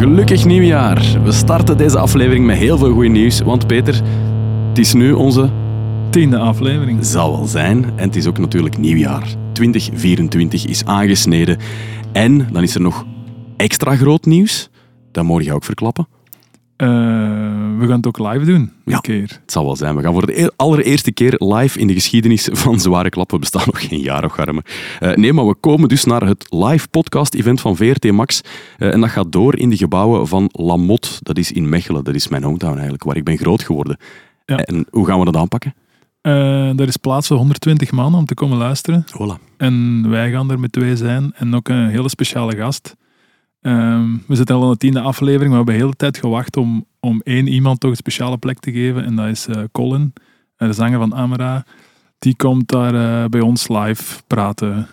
gelukkig nieuwjaar. We starten deze aflevering met heel veel goed nieuws, want Peter, het is nu onze Tiende aflevering. zal wel zijn en het is ook natuurlijk nieuwjaar. 2024 is aangesneden en dan is er nog extra groot nieuws. Dat mogen je ook verklappen. Eh, we gaan het ook live doen. Een Ja. keer. Het zal wel zijn. We gaan voor de allereerste keer live in de geschiedenis van Zware Klappen. We bestaan nog geen jaar, och arme. Eh, nee, maar we komen dus naar het live podcast-event van VRT Max. Eh, en dat gaat door in de gebouwen van Lamot. Dat is in Mechelen. Dat is mijn hometown eigenlijk, waar ik ben groot geworden. Ja. En hoe gaan we dat aanpakken? Er is plaats voor 120 man om te komen luisteren. Voilà. En wij gaan er met twee zijn. En ook een hele speciale gast. Ehm, we zitten al aan de tiende aflevering. Maar we hebben de hele tijd gewacht om, om één iemand toch een speciale plek te geven. En dat is eh, Colin, eh, de zanger van Amara. Die komt daar eh, bij ons live praten.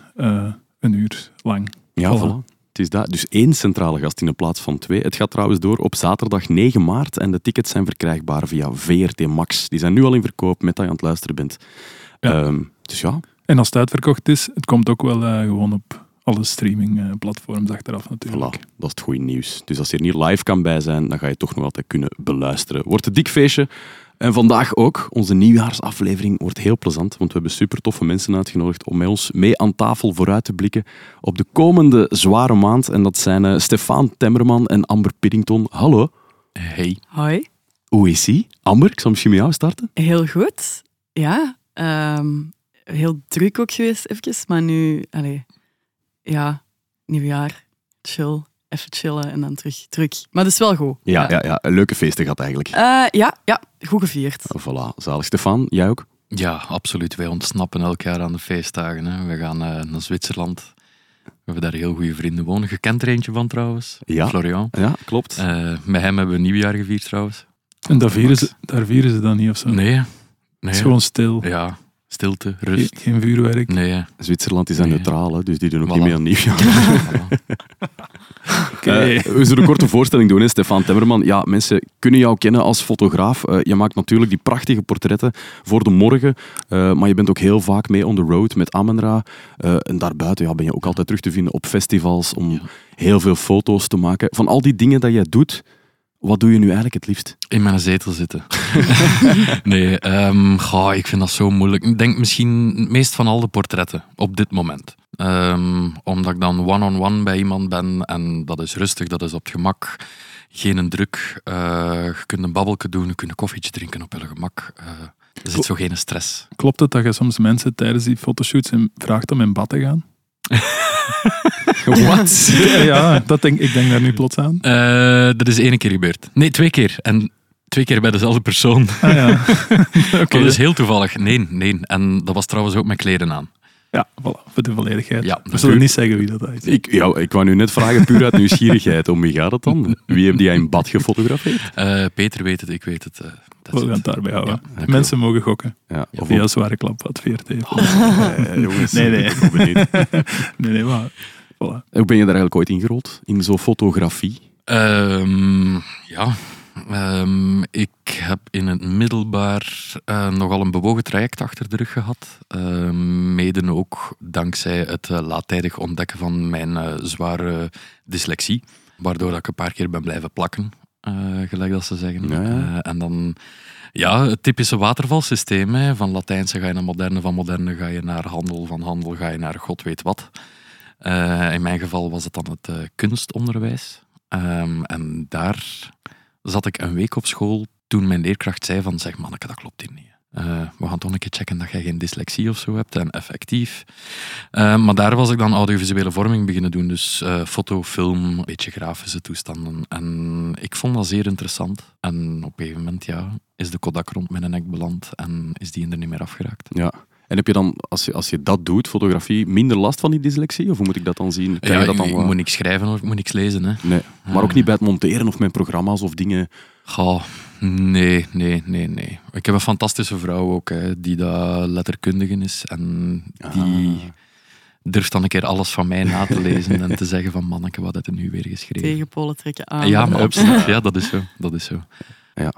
een uur lang. Ja, Voilà. voilà. Het is dat. Dus één centrale gast in de plaats van twee. Het gaat trouwens door op zaterdag 9 maart en de tickets zijn verkrijgbaar via VRT Max. Die zijn nu al in verkoop met dat je aan het luisteren bent. Ja. Ehm, dus ja, En als het uitverkocht is, het komt ook wel gewoon op alle streamingplatforms achteraf natuurlijk. Voilà, dat is het goede nieuws. Dus als je er niet live kan bij zijn, dan ga je toch nog altijd kunnen beluisteren. Wordt een dik feestje. En vandaag ook, onze nieuwjaarsaflevering wordt heel plezant, want we hebben super toffe mensen uitgenodigd om met ons mee aan tafel vooruit te blikken op de komende zware maand. En dat zijn eh, Stefan Temmerman en Amber Piddington. Hallo, Hey. Hoi, hoe is ie? Amber, ik zal misschien met jou starten. heel goed. Ja, ehm, heel druk ook geweest even, maar nu, allee, ja, nieuwjaar, chill, even chillen en dan terug druk. Maar dat is wel goed. Ja, ja, ja een leuke feesten gehad eigenlijk. Eh, ja, ja, goed gevierd. Voilà, zalig. Stefan, jij ook? Ja, absoluut. Wij ontsnappen elk jaar aan de feestdagen. Hè. We gaan eh, naar Zwitserland. We hebben daar heel goede vrienden wonen. Je kent er eentje van trouwens. Ja. Florian. Ja, klopt. Eh, met hem hebben we nieuwjaar gevierd trouwens. En daar vieren, ze, daar vieren ze dan niet of zo. Nee. Het nee. is gewoon stil. Ja, stilte, rust. geen vuurwerk. Nee. Zwitserland is Nee. neutraal, hè, dus die doen ook Voilà. niet mee aan nieuwjaar. Oké. Eh, we zullen een korte voorstelling doen, hè, Stefan Temmerman. Ja, mensen kunnen jou kennen als fotograaf. Eh, je maakt natuurlijk die prachtige portretten voor de morgen, eh, maar je bent ook heel vaak mee on the road met Amenra. Eh, en daarbuiten ja, ben je ook altijd terug te vinden op festivals om Ja. heel veel foto's te maken. Van al die dingen dat jij doet, wat doe je nu eigenlijk het liefst? In mijn zetel zitten. nee, ehm, goh, ik vind dat zo moeilijk. Ik denk misschien het meest van al de portretten op dit moment. Ehm, omdat ik dan one-on-one bij iemand ben en dat is rustig, dat is op het gemak. Geen druk. eh, je kunt een babbelke doen, je kunt een koffietje drinken op je gemak. Eh, er zit zo geen stress. Klopt het dat je soms mensen tijdens die fotoshoots vraagt om in bad te gaan? Wat? ja, dat denk, ik denk daar nu plots aan. Eh, dat is één keer gebeurd. Nee, twee keer. En twee keer bij dezelfde persoon. Ah, ja. Oké. Dat is heel toevallig. Nee, nee. En dat was trouwens ook met kleden aan. Ja, voilà, voor de volledigheid. Ja, We zullen niet zeggen wie dat is. Ik, ja, ik wou nu net vragen, puur uit nieuwsgierigheid. Om wie gaat het dan? Wie heb jij in bad gefotografeerd? Eh, Peter weet het, ik weet het. eh, that's We gaan het daarbij houden. Ja, Mensen mogen gokken. Ja, of Via zware klap wat heeft. Eh, jongens, Nee, nee. ik ben benieuwd. Nee, nee, maar... Voilà. Hoe ben je daar eigenlijk ooit ingerold? In zo'n fotografie? Ehm, ja, Ehm, ik heb in het middelbaar eh, nogal een bewogen traject achter de rug gehad. Ehm, mede ook dankzij het eh, laattijdig ontdekken van mijn eh, zware dyslexie. Waardoor dat ik een paar keer ben blijven plakken, eh, gelijk dat ze zeggen. Ja, ja. Eh, en dan ja, het typische watervalsysteem. Hè. Van Latijnse ga je naar moderne, van moderne ga je naar handel, van handel ga je naar god weet wat. Eh, in mijn geval was het dan het eh, kunstonderwijs. Ehm, en daar zat ik een week op school toen mijn leerkracht zei van zeg manneke, dat klopt hier niet. Eh, we gaan toch een keer checken dat jij geen dyslexie of zo hebt en effectief. Eh, maar daar was ik dan audiovisuele vorming beginnen doen. Dus eh, foto, film, een beetje grafische toestanden. En ik vond dat zeer interessant. En op een gegeven moment ja, is de Kodak rond mijn nek beland en is die er niet meer afgeraakt. Ja. En heb je dan, als je, als je dat doet, fotografie, minder last van die dyslexie? Of hoe moet ik dat dan zien? Kan Ja, je dat dan ik wel- moet niks schrijven of ik moet niks lezen. Hè. Nee. Maar ook niet bij het monteren of met programma's of dingen. Goh, nee, nee, nee, nee. Ik heb een fantastische vrouw ook, hè, die dat letterkundige is. En die Ah. durft dan een keer alles van mij na te lezen en te zeggen van manneke, wat heb je nu weer geschreven? Tegenpolen trekken aan. Ja, maar absoluut. Ja, dat is zo. Dat is zo. Ja.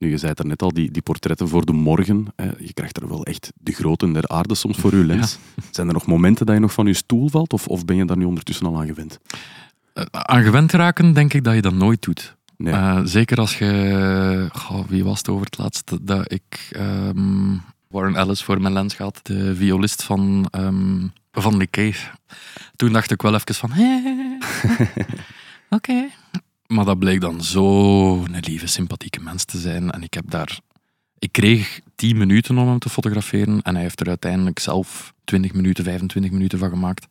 Nu, je zei het er net al, die, die portretten voor de morgen. Hè, je krijgt er wel echt de groten der aarde soms voor je lens. Zijn er nog momenten dat je nog van je stoel valt? Of, of ben je daar nu ondertussen al aan gewend? Eh, aan gewend raken, denk ik dat je dat nooit doet. Nee. Eh, zeker als je... Goh, wie was het over het laatst dat ik ehm, Warren Ellis voor mijn lens had? De violist van, ehm van Nick Cave. Toen dacht ik wel even van... hé, Oké. Maar dat bleek dan zo een lieve, sympathieke mens te zijn. En ik heb daar... Ik kreeg 10 minuten om hem te fotograferen. En hij heeft er uiteindelijk zelf 20 minuten, 25 minuten van gemaakt.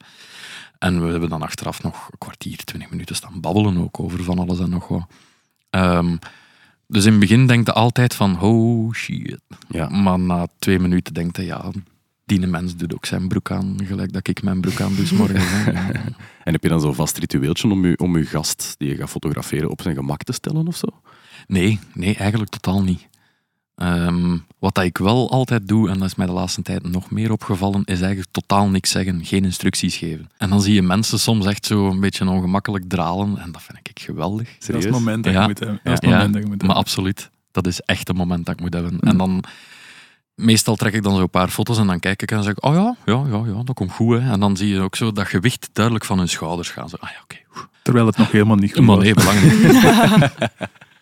En we hebben dan achteraf nog een kwartier, 20 minuten staan babbelen ook over van alles en nog wat. Ehm, dus in het begin denk je altijd van, oh shit. ja. Maar na twee minuten denk je, ja, die mens doet ook zijn broek aan, gelijk dat ik mijn broek aan doe hè. En heb je dan zo'n vast ritueeltje om je, om je gast die je gaat fotograferen op zijn gemak te stellen of zo? Nee, nee, eigenlijk totaal niet. Ehm, wat dat ik wel altijd doe, en dat is mij de laatste tijd nog meer opgevallen, is eigenlijk totaal niks zeggen, geen instructies geven. En dan zie je mensen soms echt zo een beetje ongemakkelijk dralen, en dat vind ik geweldig. Dat is Serieus? het moment dat je Ja. moet hebben. Dat is het Ja, moment dat je moet Maar hebben. absoluut, dat is echt een moment dat ik moet hebben. En dan, meestal trek ik dan zo een paar foto's en dan kijk ik en dan zeg ik, oh ja, ja, ja, ja dat komt goed. Hè. En dan zie je ook zo dat gewicht duidelijk van hun schouders gaan. Zo, ah ja, oké. Terwijl het nog helemaal niet goed Maar nee, belangrijk.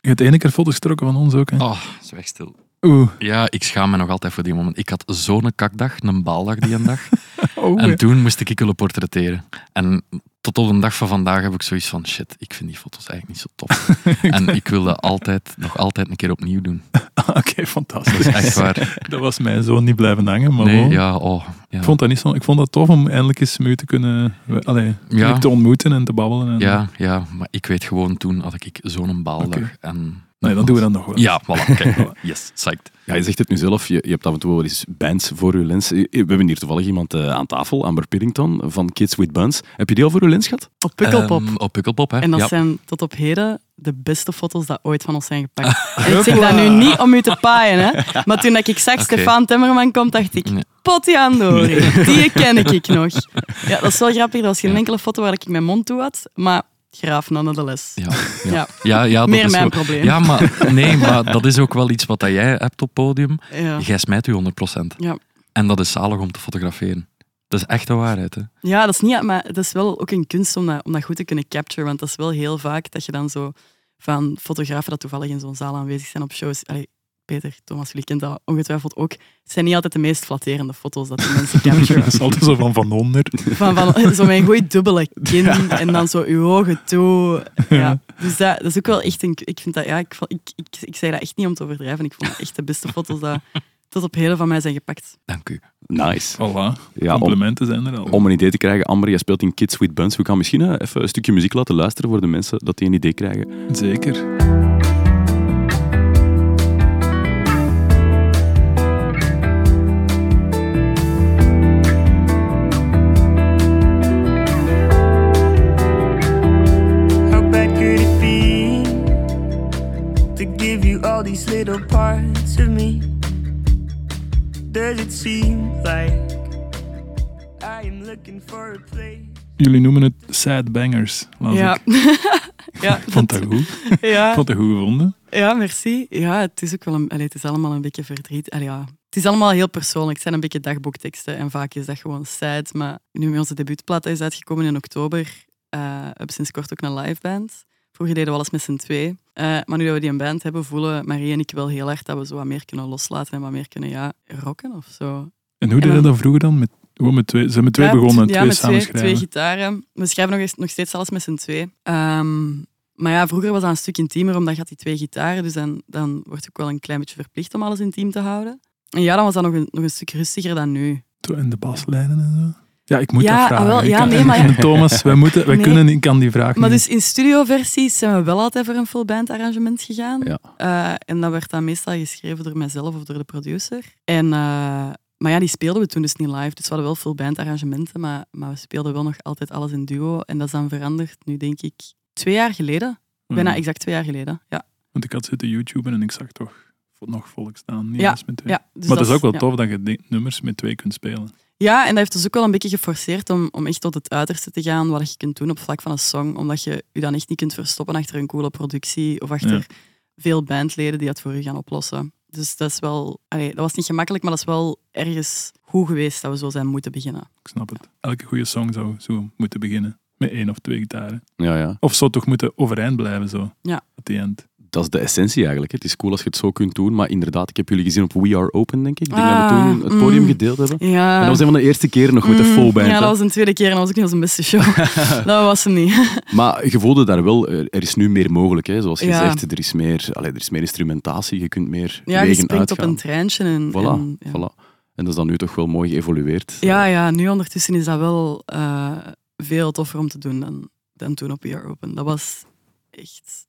Je hebt ene keer foto's getrokken van ons ook. Hè? Oh, zwijg stil. Oeh. Ja, ik schaam me nog altijd voor die moment. Ik had zo'n kakdag, een baaldag die een dag. Oh, En toen moest ik willen portretteren. En tot op de dag van vandaag heb ik zoiets van, shit, ik vind die foto's eigenlijk niet zo tof. en ik wil dat altijd, nog altijd een keer opnieuw doen. Oké, fantastisch. Dat is echt waar. Dat was mijn zoon niet blijven hangen, maar Nee, ja, oh. Ja. Ik vond dat niet zo. Ik vond dat tof om eindelijk eens met u te kunnen, allee, Ja. te ontmoeten en te babbelen. En, Ja, ja, maar ik weet gewoon, toen had ik zo'n baaldag. En Nee, dan doen we dat nog wel. Ja, voilà. Kijk, yes, psyched. Ja, je zegt het nu zelf, je, je hebt af en toe wel eens bands voor je lens. We hebben hier toevallig iemand eh, aan tafel, Amber Piddington van Kids with Buns. Heb je die al voor je lens gehad? Op Pukkelpop. Ehm, op Pukkelpop, hè. en dat ja. zijn tot op heden de beste foto's dat ooit van ons zijn gepakt. en ik zeg dat nu niet om u te paaien, hè. Maar toen dat ik zag. Stefan Timmerman komt, dacht ik... Nee. Potjandori, die ken ik nog. Ja, dat is wel grappig. Er was geen enkele foto waar ik mijn mond toe had. Maar graaf nonetheless. Ja, ja. Ja. Ja, ja, dat Meer is mijn zo- probleem. Ja, maar, nee, maar dat is ook wel iets wat dat jij hebt op podium. Ja. Jij smijt u 100%. Ja. En dat is zalig om te fotograferen. Dat is echt de waarheid. Hè. Ja, dat is niet, maar het is wel ook een kunst om dat, om dat goed te kunnen capturen. Want dat is wel heel vaak dat je dan zo van fotografen dat toevallig in zo'n zaal aanwezig zijn op shows. Allee, Peter, Thomas, jullie kent dat ongetwijfeld ook. Het zijn niet altijd de meest flatterende foto's dat die mensen capturen. Dat is altijd zo van van onder. Van, van, zo een goeie dubbele kin en dan zo uw ogen toe. Ja. Dus dat, dat is ook wel echt een... Ik vind dat, ja, ik, ik, ik, ik zei dat echt niet om te overdrijven. Ik vond dat echt de beste foto's dat tot op heden van mij zijn gepakt. Dank u. Nice. Voilà. Ja, om, Complimenten zijn er al. om een idee te krijgen, Amber, jij speelt in Kids with Buns. We gaan misschien eh, even een stukje muziek laten luisteren voor de mensen, dat die een idee krijgen. Zeker. These little parts of me? Does it seem like I am looking for a place? Jullie noemen het sad bangers. las Ja. ik. ja, vond dat goed. Ja. vond dat goed gevonden. Ja, merci. Ja, het is ook wel een, allee, het is allemaal een beetje verdriet. Allee, ja. Het is allemaal heel persoonlijk. Het zijn een beetje dagboekteksten en vaak is dat gewoon sad. Maar nu met onze debuutplaat is uitgekomen in oktober, eh we hebben sinds kort ook een liveband. Vroeger deden we alles met z'n twee. Eh, maar nu dat we die een band hebben, voelen Marie en ik wel heel hard dat we zo wat meer kunnen loslaten en wat meer kunnen ja, rocken of zo. En hoe deed je dat vroeger dan? Met, gewoon met twee, zijn met twee Ja, begonnen en ja, twee met twee, samenschrijven. twee gitaren. We schrijven nog, eens- nog steeds alles met z'n twee. Ehm, maar ja, vroeger was dat een stuk intiemer, omdat je had die twee gitaren. Dus dan, dan word je ook wel een klein beetje verplicht om alles intiem te houden. En ja, dan was dat nog een, nog een stuk rustiger dan nu. En de baslijnen en zo. Ja, ik moet Ja, dat vragen. ah, wel, ja, kan- nee, maar- Thomas, wij, moeten, wij Nee. kunnen, ik kan die vraag Maar niet. dus in studioversies zijn we wel altijd voor een full band arrangement gegaan. Ja. Eh, en dat werd dan meestal geschreven door mijzelf of door de producer. En, eh, maar ja, die speelden we toen dus niet live. Dus we hadden wel full band arrangementen, maar, maar we speelden wel nog altijd alles in duo. En dat is dan veranderd nu, denk ik, twee jaar geleden. Bijna Ja. exact twee jaar geleden. Ja, Want ik had zitten YouTuben en ik zag toch nog volk staan. Niet Ja, met twee. ja, dus maar het is ook wel tof dat je nummers met twee kunt spelen. Ja, en dat heeft ons ook wel een beetje geforceerd om, om echt tot het uiterste te gaan wat je kunt doen op vlak van een song. Omdat je je dan echt niet kunt verstoppen achter een coole productie of achter Ja. veel bandleden die het voor u gaan oplossen. Dus dat is wel... allee, dat was niet gemakkelijk, maar dat is wel ergens goed geweest dat we zo zijn moeten beginnen. Ik snap het. Elke goede song zou zo moeten beginnen. Met één of twee gitaren. Ja, ja. Of zou toch moeten overeind blijven zo. Ja. At the end. Dat is de essentie eigenlijk. Het is cool als je het zo kunt doen, maar inderdaad, ik heb jullie gezien op We Are Open, denk ik. Ik denk dat we Ah, toen het podium mm. gedeeld hebben. Ja. En dat was een van de eerste keren nog met de Mm, full band. Ja, dat was een tweede keer en dat was ook niet onze beste show. dat was hem niet. Maar je voelde daar wel, eh, er is nu meer mogelijk. Hè. Zoals je Ja. zegt, er is, meer, allee, er is meer instrumentatie, je kunt meer Ja, je springt op een treintje. En, Voilà, en, ja. voilà. En dat is dan nu toch wel mooi geëvolueerd. Ja, ja, nu ondertussen is dat wel eh, veel toffer om te doen dan, dan toen op We Are Open. Dat was echt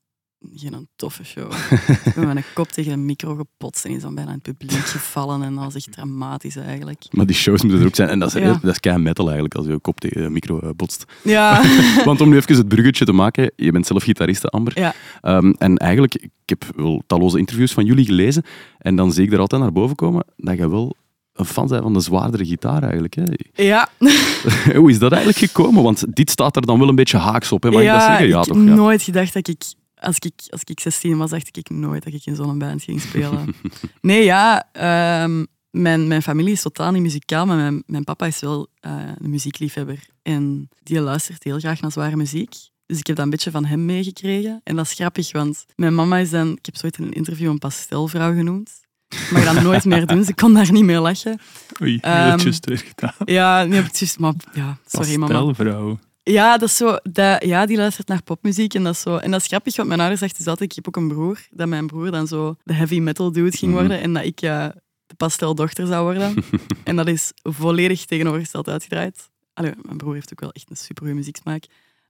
geen toffe show. ik ben met een kop tegen een micro gepotst en is dan bijna in het publiek gevallen. En dat was echt dramatisch eigenlijk. Maar die shows moeten er ook zijn. En dat is, Ja. dat is kei metal eigenlijk, als je je kop tegen de micro eh, botst. Ja, Want om nu even het bruggetje te maken, je bent zelf gitariste, Amber. Ja. Ehm, en eigenlijk, ik heb wel talloze interviews van jullie gelezen. En dan zie ik er altijd naar boven komen dat je wel een fan bent van de zwaardere gitaar eigenlijk. Hè. ja. Hoe is dat eigenlijk gekomen? Want dit staat er dan wel een beetje haaks op. Hè? Mag ik dat zeggen? Ja, ik toch? heb Ja. nooit gedacht dat ik als, ik... als ik 16 was, dacht ik nooit dat ik in zo'n band ging spelen. nee, ja. ehm, mijn, mijn familie is totaal niet muzikaal, maar mijn, mijn papa is wel eh, een muziekliefhebber. En die luistert heel graag naar zware muziek. Dus ik heb dat een beetje van hem meegekregen. En dat is grappig, want mijn mama is dan... Ik heb zo ooit in een interview een pastelvrouw genoemd. Ik mag dat nooit meer doen, ze kon daar niet meer lachen. Oei, heb Ehm, het juist. Ja, op het juist, maar ja, sorry mama. Pastelvrouw. Ja, dat is zo, dat, ja, die luistert naar popmuziek en dat is zo. En dat is grappig, want mijn ouders zegt dus altijd, ik heb ook een broer, dat mijn broer dan zo de heavy metal dude ging Mhm. worden en dat ik ja, de pasteldochter zou worden. en dat is volledig tegenovergesteld uitgedraaid. Allee, mijn broer heeft ook wel echt een supergoeie muzieksmaak.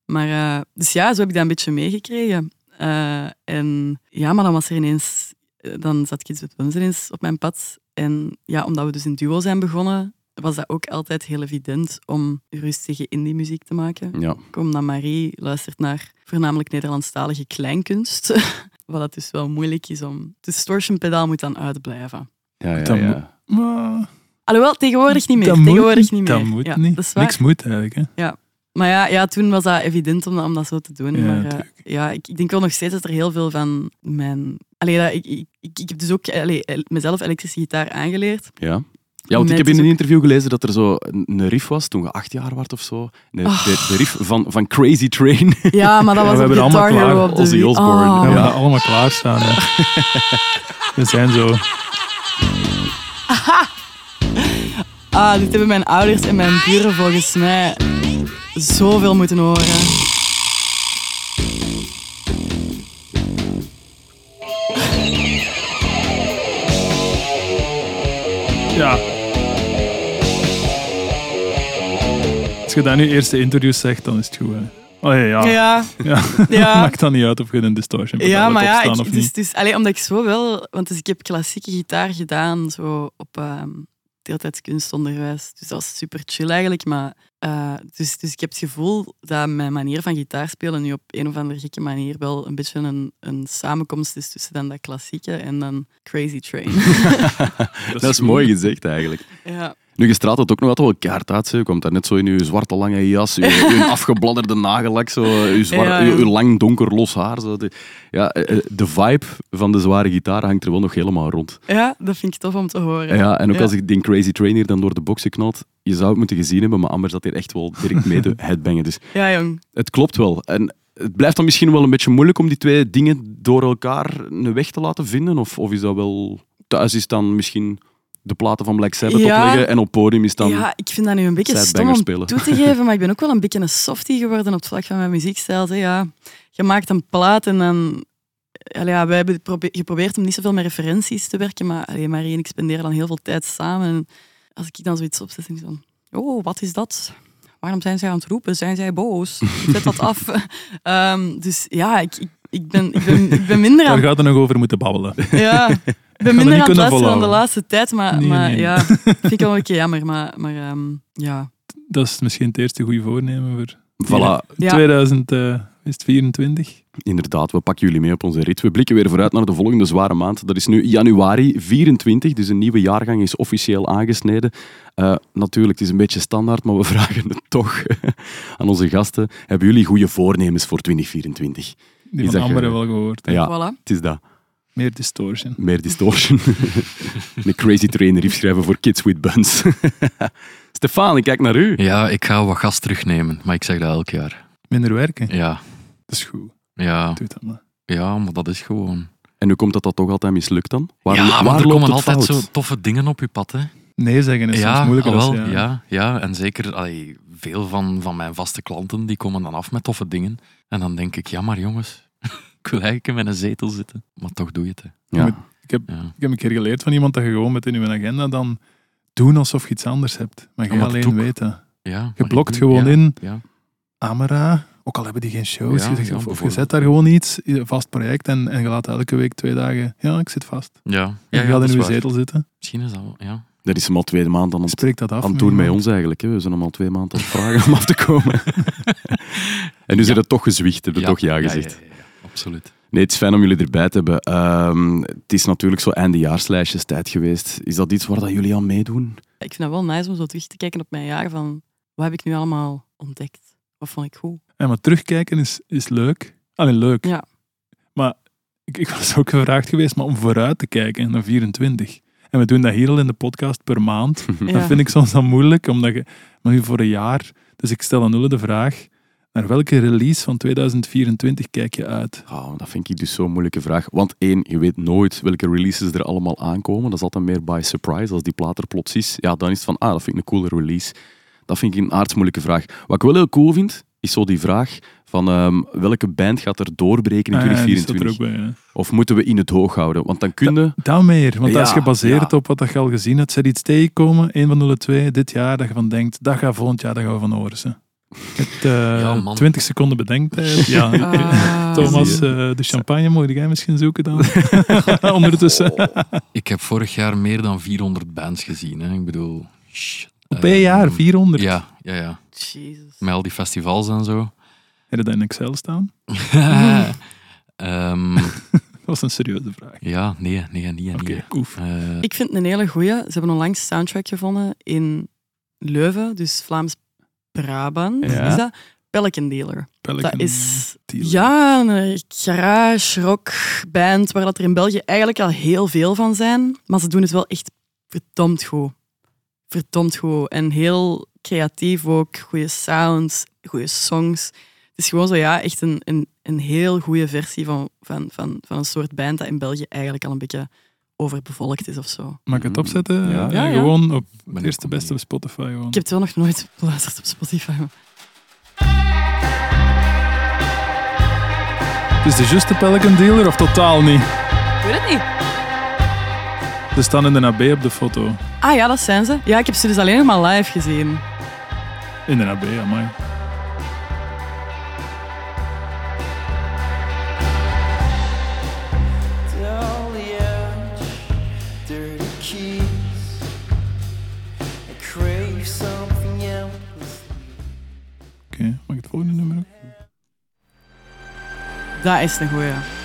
Maar, eh, dus ja, zo heb ik dat een beetje meegekregen. Eh, en ja, maar dan was er ineens, eh, dan zat Kids with Bums ineens op mijn pad. En ja, omdat we dus in duo zijn begonnen, was dat ook altijd heel evident om rustige indie muziek te maken. Ja. Omdat Marie luistert naar voornamelijk Nederlandstalige kleinkunst. Wat dat dus wel moeilijk is om... Het distortion pedaal moet dan uitblijven. Ja, ja, ja. Maar, Alhoewel, tegenwoordig niet meer. dat moet tegenwoordig niet. niet meer. Dat moet ja, niet. Dat is waar. Niks moet eigenlijk. Hè. Maar ja, ja, toen was dat evident om dat, om dat zo te doen. Ja, maar eh, ja, ik, ik denk wel nog steeds dat er heel veel van mijn... Allee, dat, ik, ik, ik, heb dus ook allee, el- mezelf elektrische gitaar aangeleerd. Ja. Ja, want ik heb in een interview gelezen dat er zo een riff was toen je acht jaar werd of zo. Nee, Ah. de, de riff van, van Crazy Train. Ja, maar dat Ja, was we hebben allemaal klaar. op de Ozzy. Osbourne, We hebben Ja. dat allemaal klaarstaan. Hè. We zijn zo. Ah, dit hebben mijn ouders en mijn buren volgens mij zoveel moeten horen. Ja. Je dat nu eerste interviews zegt, dan is het goed. Hè. Oh ja, ja. Ja, ja. ja. Maakt dan niet uit of je een distortion Ja, hebt maar ja, ik, of dus, niet. dus, allee, omdat ik zo wel... Want dus ik heb klassieke gitaar gedaan zo op ehm deeltijds kunstonderwijs. Dus dat was super chill eigenlijk. Maar, eh, dus, dus ik heb het gevoel dat mijn manier van gitaar spelen nu op een of andere gekke manier wel een beetje een, een samenkomst is tussen dan dat klassieke en dan Crazy Train. Dat is goed. mooi gezegd eigenlijk. ja. Nu, je straalt het ook nog altijd wel kaart uit. Je komt daar net zo in je zwarte lange jas, je, je afgebladderde nagellak, zo, je, zwart, Ja, je, ja. je lang donker los haar. Zo. De, ja, eh, eh, de vibe van de zware gitaar hangt er wel nog helemaal rond. ja, dat vind ik tof om te horen. Ja, en ook Ja. als ik die Crazy Train hier dan door de boxen knalt, je zou het moeten gezien hebben, maar Amber zat hier echt wel direct mee te headbangen. Dus Ja, jong. het klopt wel. En het blijft dan misschien wel een beetje moeilijk om die twee dingen door elkaar een weg te laten vinden. Of, of is dat wel... Thuis is dan misschien de platen van Black Sabbath Ja. opleggen en op podium is dan... Ja, ik vind dat nu een beetje stom om spelen. toe te geven, maar ik ben ook wel een beetje een softie geworden op het vlak van mijn muziekstijl. Zeg, ja, je maakt een plaat en dan... Ja, wij hebben probe- geprobeerd om niet zoveel met referenties te werken, maar allee, Marie en ik spenderen dan heel veel tijd samen. En als ik dan zoiets opzet, denk ik van... Oh, wat is dat? Waarom zijn zij aan het roepen? Zijn zij boos? Zet dat af. Ehm, dus ja, ik, ik, ik, ben, ik, ben, ik ben minder Daar aan, gaat er nog over moeten babbelen. ja, ik ben minder aan het luisteren dan de laatste tijd, maar, Nee, maar nee. ja, vind ik wel een keer jammer. Maar, maar ehm, ja, Dat is misschien het eerste goede voornemen voor Voilà, Ja. 2024. inderdaad, we pakken jullie mee op onze rit. We blikken weer vooruit naar de volgende zware maand. Dat is nu januari 24, dus een nieuwe jaargang is officieel aangesneden. Eh, natuurlijk, het is een beetje standaard, maar we vragen het toch aan onze gasten. Hebben jullie goede voornemens voor 2024? Die Is van dat wel gehoord. hè. Ja. voilà. Het is dat. Meer distortion. Meer distortion. een crazy trainer riff schrijven voor Kids with Buns. Stefan, ik kijk naar u. Ja, ik ga wat gas terugnemen, maar ik zeg dat elk jaar. Minder werken. Ja, Dat is goed. ja, Doe dat maar. ja, maar dat is gewoon... En hoe komt dat dat toch altijd mislukt dan? Waar, ja, maar waar er loopt komen altijd fout? zo toffe dingen op je pad, hè. Nee zeggen is soms ja, moeilijker. als- wel, ja. Ja, en zeker allee, veel van, van mijn vaste klanten die komen dan af met toffe dingen. En dan denk ik, ja maar jongens, ik wil eigenlijk in mijn zetel zitten. Maar toch doe je het. Hè. Ja. Ik heb, Ja. ik heb een keer geleerd van iemand dat je gewoon met in je agenda dan doen alsof je iets anders hebt. Maar Ja, dat alleen dat. Ja, Je blokt gewoon ja, in Ja, Amara, ook al hebben die geen shows, Ja, je zegt, ja, of, of je zet daar gewoon iets, een vast project, en, en je laat elke week twee dagen, ja, ik zit vast. ja, ja, En ja, je gaat in je zetel zitten, Misschien is dat wel, ja. Dat is hem al tweede maand aan het, spreek dat af. aan het doen met iemand. ons eigenlijk. Hè. We zijn hem al twee maanden aan het vragen om af te komen. en nu zijn het toch gezwicht, hebben toch ja gezegd. Absoluut. Nee, het is fijn om jullie erbij te hebben. Ehm, het is natuurlijk zo eindejaarslijstjes tijd geweest. Is dat iets waar dat jullie aan meedoen? Ik vind dat wel nice om zo terug te kijken op mijn jaar van wat heb ik nu allemaal ontdekt? Wat vond ik goed? Ja, maar terugkijken is, is leuk. Alleen leuk. Ja. Maar ik, ik was ook gevraagd geweest maar om vooruit te kijken naar 24. En we doen dat hier al in de podcast per maand. Dat Ja. vind ik soms dan moeilijk, omdat je... Maar nu voor een jaar... Dus ik stel aan Nulle de vraag... Naar welke release van 2024 kijk je uit? Oh, dat vind ik dus zo'n moeilijke vraag. Want één, je weet nooit welke releases er allemaal aankomen. Dat is altijd meer by surprise. Als die plaat er plots is, ja, dan is het van, ah, dat vind ik een coole release. Dat vind ik een aardsmoeilijke vraag. Wat ik wel heel cool vind, is zo die vraag van ehm, welke band gaat er doorbreken in Ah, ja, die staat 2024? er ook bij, ja. Of moeten we in het hoog houden? Want dan kun je... Dat meer, want dat is Ja, gebaseerd ja. op wat je al gezien hebt. Zet iets tegenkomen, een van de twee, dit jaar, dat je van denkt, dat gaat volgend jaar, dat gaan we van horen. Eh, Ja, man. 20 seconden bedenktijd. Ja, Ah. Thomas, eh, de champagne, mocht jij misschien zoeken dan? Ondertussen. Ik heb vorig jaar meer dan 400 bands gezien. Hè. Ik bedoel... shit. Op één jaar, Ehm, 400. Ja, ja, ja. Jezus. Met al die festivals en zo. Heb je dat in Excel staan? Ehm, Dat was een serieuze vraag. ja, nee, nee, nee, Oké, nee. oef. Eh, Ik vind het een hele goeie. Ze hebben onlangs een soundtrack gevonden in Leuven, dus Vlaams-Brabant. Ja. Is dat? Pelican Dealer. Pelican Dat is Dealer. ja, een garage rock band waar dat er in België eigenlijk al heel veel van zijn. Maar ze doen het wel echt verdomd goed. Verdomd goed. En heel creatief ook. Goede sounds, goede songs. Het is gewoon zo, ja, echt een, een, een heel goede versie van, van, van, van een soort band dat in België eigenlijk al een beetje overbevolkt is of zo. Mag ik het opzetten? Ja. Ja, ja. Gewoon op het eerste beste op. Spotify. Gewoon. Ik heb het wel nog nooit beluisterd op Spotify. maar- Het is de juiste Pelican Dealer of totaal niet? Ik weet het niet. Ze staan in de AB op de foto. Ah ja, dat zijn ze. Ja, ik heb ze dus alleen nog maar live gezien. In de AB, amai. Dat is een goeie.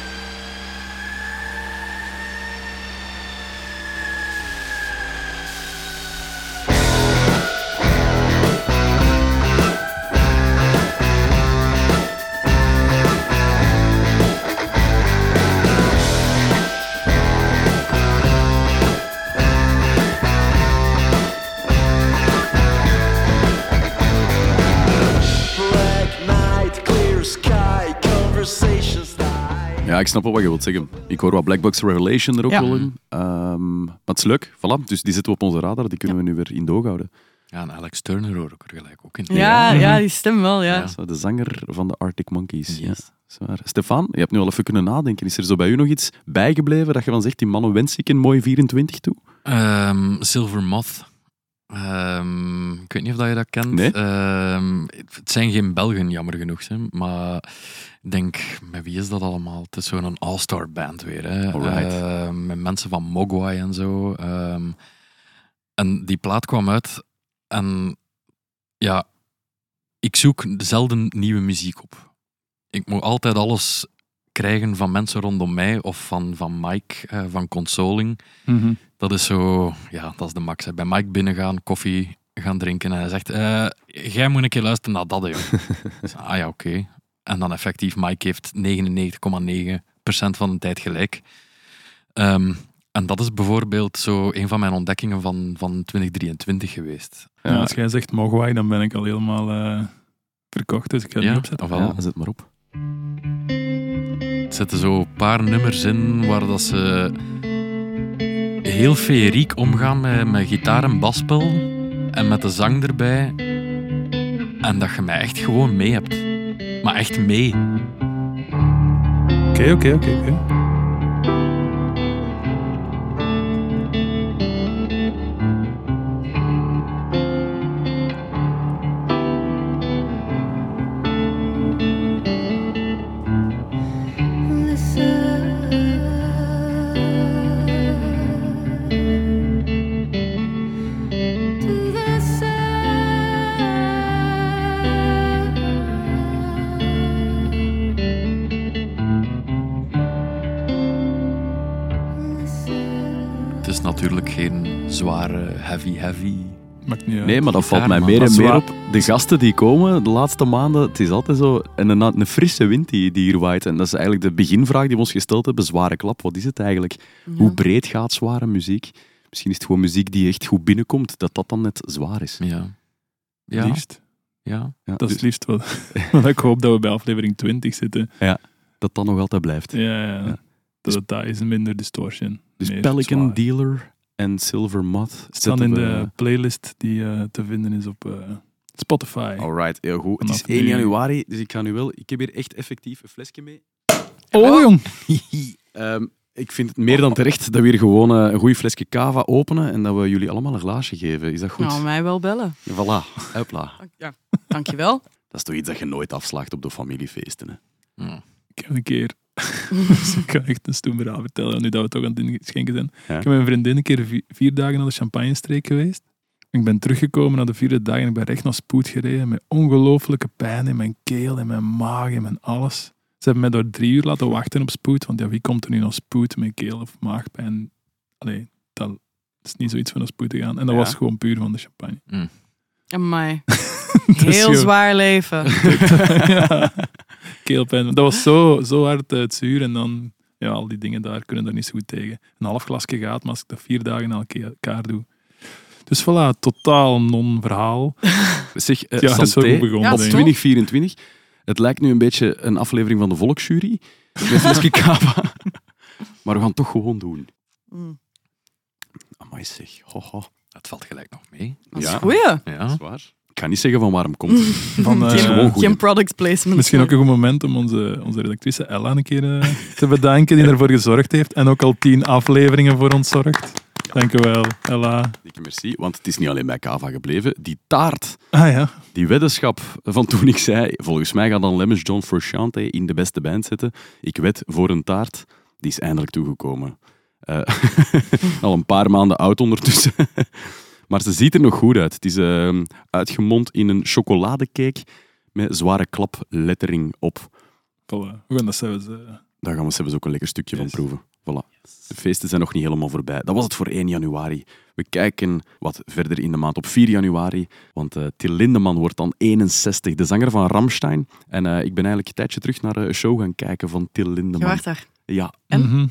Ik snap wel wat je wilt zeggen. Ik hoor wat Black Box Revelation er ook Ja. wel in. Ehm, maar het is leuk, voilà. Dus die zitten we op onze radar, die kunnen we nu weer in doog houden. ja, en Alex Turner hoor ik er gelijk ook in. Ja, Ja. ja, die stem wel, ja. Ja. Zo, de zanger van de Arctic Monkeys. Yes. Ja, zwaar. Stefan, je hebt nu al even kunnen nadenken. Is er zo bij u nog iets bijgebleven dat je dan zegt, die mannen wens ik een mooi 24 toe? Ehm, Silver Moth. Ehm, ik weet niet of dat je dat kent. Nee. Ehm, het zijn geen Belgen, jammer genoeg. Hè, maar ik denk, met wie is dat allemaal? Het is zo'n all-star band weer. Hè. Ehm, met mensen van Mogwai en zo. En die plaat kwam uit. En ja, ik zoek zelden nieuwe muziek op. Ik moet altijd alles krijgen van mensen rondom mij of van, van Mike eh, van Consoling. Mhm. Dat is zo, ja, dat is de max. hè. Bij Mike binnengaan, koffie gaan drinken en hij zegt, eh, jij moet een keer luisteren naar dat, joh. Ah ja, oké. En dan effectief, Mike heeft 99,9% van de tijd gelijk. Ehm, en dat is bijvoorbeeld zo een van mijn ontdekkingen van, van 2023 geweest. Ja, als jij zegt Mogwai, dan ben ik al helemaal... eh, verkocht, dus ik ga het Ja, niet opzetten. ah, wel. Ja, zet maar op. Er zitten zo een paar nummers in waar dat ze heel feeriek omgaan met, met gitaar en baspel en met de zang erbij. En dat je mij echt gewoon mee hebt. Maar echt mee. Oké, oké, oké. oké. Heavy, heavy. Maakt niet uit. Nee, maar dat valt mij meer en Dat meer op. De gasten die komen de laatste maanden, het is altijd zo een, een, een frisse wind die, die hier waait. En dat is eigenlijk de beginvraag die we ons gesteld hebben. Zware klap, wat is het eigenlijk? Hoe breed gaat zware muziek? Misschien is het gewoon muziek die echt goed binnenkomt, dat dat dan net zwaar is. Ja. Ja, Liefst. ja. Ja, Dat is dus het liefst wat, wat ik hoop dat we bij aflevering 20 zitten. dat dat nog altijd blijft. Ja, ja. Ja. Dat het daar is minder distortion. Dus Pelican zwaar. Dealer en Silver Moth staan in we- de playlist die eh, te vinden is op eh, Spotify. Alright, heel goed. Het is Vanaf 1 nu- januari, dus ik ga nu wel... Ik heb hier echt effectief een flesje mee. Oh, jong! Ehm, ik vind het meer dan terecht dat we hier gewoon eh, een goede flesje cava openen en dat we jullie allemaal een glaasje geven. Is dat goed? Nou, mij wel bellen. Voilà, hopla. Ja, dankjewel. Dat is toch iets dat je nooit afslaagt op de familiefeesten. Hè? Ja. Ik heb een keer... dus ik kan echt een stoem verhaal vertellen, nu dat we toch aan het inschenken zijn. Ja. Ik heb met een vriendin een keer vi- vier dagen naar de champagne-streek geweest. Ik ben teruggekomen na de vierde dag en ik ben recht naar spoed gereden met ongelooflijke pijn in mijn keel, in mijn maag, in mijn alles. Ze hebben mij door drie uur laten wachten op spoed, want ja, wie komt er nu naar spoed met keel- of maagpijn? Allee, dat is niet zoiets van naar spoed te gaan. En dat Ja. was gewoon puur van de champagne. Amai. Dus Heel joh, zwaar leven. ja. Keelpijn. Dat was zo, zo hard eh, het zuur en dan, ja, al die dingen daar kunnen daar niet zo goed tegen. Een half glasje gaat, maar als ik dat vier dagen na elkaar doe. Dus voilà, totaal non-verhaal. Zeg, eh, Ja, dat is santé, goed begonnen, Ja, op denk ik. 2024. Het lijkt nu een beetje een aflevering van de Volksjury. Met cava. Maar we gaan het toch gewoon doen. Mm, Amai zeg, ho, ho. Het valt gelijk nog mee. Dat is Ja. goeie. Ja. Zwaar. Ik ga niet zeggen van waarom komt het. Van, eh, Het is gewoon goed. Geen product placement. Misschien ook een goed moment om onze, onze redactrice Ella een keer eh, te bedanken, die ervoor gezorgd heeft. En ook al tien afleveringen voor ons zorgt. Dank u wel, Ella. Dikke merci, want het is niet alleen bij cava gebleven. Die taart, Ah ja, die weddenschap van toen ik zei, volgens mij gaat dan Lemmens John Frusciante in de beste band zetten. Ik wed voor een taart, die is eindelijk toegekomen. Eh, al een paar maanden oud ondertussen. Maar ze ziet er nog goed uit. Het is eh, uitgemond in een chocoladecake met zware klaplettering op. voilà. we gaan dat zelfs... eh, Daar gaan we zelfs ook een lekker stukje Yes. van proeven. Voilà. De feesten zijn nog niet helemaal voorbij. Dat was het voor 1 januari. We kijken wat verder in de maand op 4 januari. Want eh Till Lindemann wordt dan 61, de zanger van Ramstein. En eh, ik ben eigenlijk een tijdje terug naar eh, een show gaan kijken van Till Je Lindemann. waart daar. Ja, En? mhm.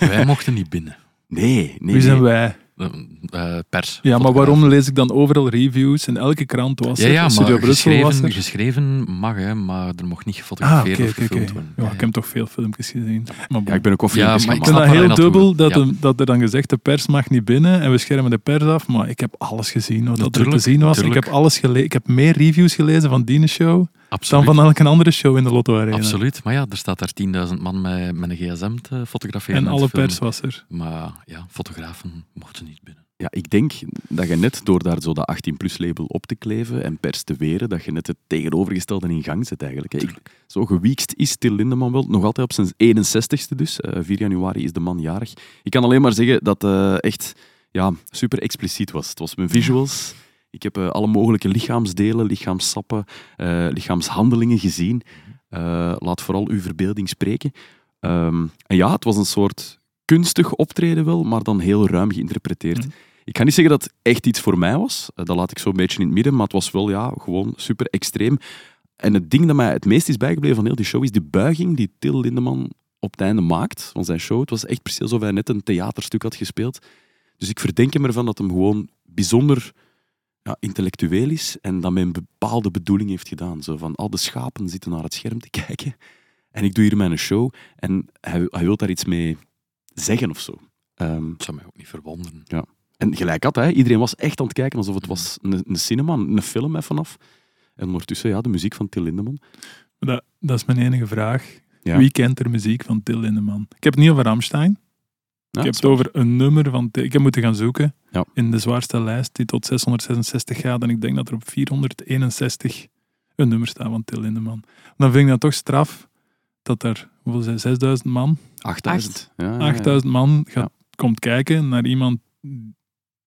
Wij mochten niet binnen. nee, nee. Wie zijn nee. wij? Eh, eh, pers. Ja, maar waarom lees ik dan overal reviews? In elke krant was Ja, er. ja Studio Brussel was er. geschreven mag, hè, maar er mocht niet Ah, gefotografeerd oké, of gefilmd worden. Ja, ik heb toch veel filmpjes gezien. Maar. Ja, ik ben ook Ja, maar ik vind dat heel dubbel dat, Ja. er, dat er dan gezegd de pers mag niet binnen en we schermen de pers af. Maar ik heb alles gezien wat dat er te zien was. Ik heb alles gelezen. Ik heb meer reviews gelezen van die show dan Absoluut. van elke andere show in de Lotto Arena. Absoluut. Maar ja, er staat daar 10.000 man met, met een gsm te fotograferen. En alle pers was er. Maar ja, fotografen mochten niet binnen. Ja, ik denk dat je net door daar zo dat 18-plus label op te kleven en pers te weren, dat je net het tegenovergestelde in gang zet eigenlijk. Ik, zo gewiekst is Till Lindemann wel, nog altijd op zijn 61ste dus. Eh, 4 januari is de man jarig. Ik kan alleen maar zeggen dat het echt ja, super expliciet was. Het was mijn visuals. Ik heb eh, alle mogelijke lichaamsdelen, lichaamssappen, eh, lichaamshandelingen gezien. Eh, laat vooral uw verbeelding spreken. Ehm, en ja, het was een soort kunstig optreden wel, maar dan heel ruim geïnterpreteerd. Mhm. Ik ga niet zeggen dat het echt iets voor mij was. Dat laat ik zo een beetje in het midden, maar het was wel ja, gewoon super extreem. En het ding dat mij het meest is bijgebleven van heel die show is die buiging die Till Lindemann op het einde maakt van zijn show. Het was echt precies alsof hij net een theaterstuk had gespeeld. Dus ik verdenk hem ervan dat hem gewoon bijzonder ja, intellectueel is en dat met een bepaalde bedoeling heeft gedaan. Zo van, al de schapen zitten naar het scherm te kijken en ik doe hier mijn show en hij, hij wil daar iets mee zeggen of zo. Ehm, Dat zou mij ook niet verwonderen. en gelijk had, hè, iedereen was echt aan het kijken alsof het was een, een cinema, een film even vanaf. En ondertussen, ja, de muziek van Till Lindemann. Dat, dat is mijn enige vraag. Ja. Wie kent er muziek van Till Lindemann? Ik heb het niet over Ramstein. Ja, ik heb het over een nummer van... Ik heb moeten gaan zoeken Ja. in de zwaarste lijst die tot 666 gaat. En ik denk dat er op 461 een nummer staat van Till Lindemann. Dan vind ik dat toch straf dat er, hoeveel zijn 6000 man, 8000. Ja, ja, ja. 8000 man gaat, Ja. komt kijken naar iemand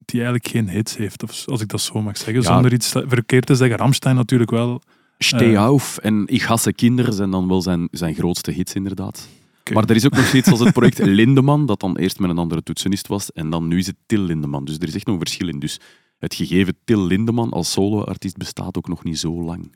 die eigenlijk geen hits heeft, of, als ik dat zo mag zeggen, Ja. zonder iets verkeerd te zeggen. Ramstein natuurlijk wel. Stay Eh. auf en Ik hasse kinderen zijn dan wel zijn, zijn grootste hits, inderdaad. Maar er is ook nog zoiets als het project Lindeman, dat dan eerst met een andere toetsenist was, en dan nu is het Till Lindeman. Dus er is echt nog een verschil in. Dus het gegeven Till Lindeman als solo-artiest bestaat ook nog niet zo lang. Er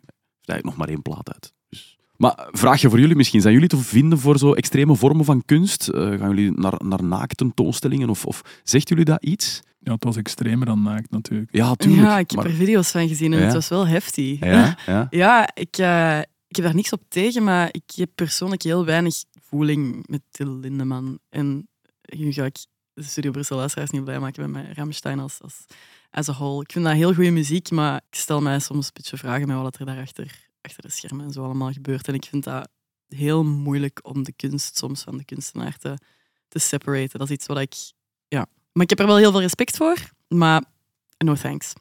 eigenlijk nog maar één plaat uit. Dus. Maar vraagje voor jullie misschien. Zijn jullie te vinden voor zo extreme vormen van kunst? Eh, gaan jullie naar, naar naaktentoonstellingen? Of, of zegt jullie dat iets? Ja, het was extremer dan naakt natuurlijk. Ja, tuurlijk. Ja, ik heb maar- er video's van gezien en Ja. het was wel heftig. ja, ja. Ja, ik, eh, ik heb daar niks op tegen, maar ik heb persoonlijk heel weinig voeling met Till Lindemann. En nu ga ik de Studio Brussel luisteraars niet blij maken met mijn Rammstein als, als as a whole. Ik vind dat heel goede muziek, maar ik stel mij soms een beetje vragen met wat er daarachter achter de schermen en zo allemaal gebeurt. En ik vind dat heel moeilijk om de kunst soms van de kunstenaar te, te separaten. Dat is iets wat ik... Ja. Maar ik heb er wel heel veel respect voor, maar no thanks.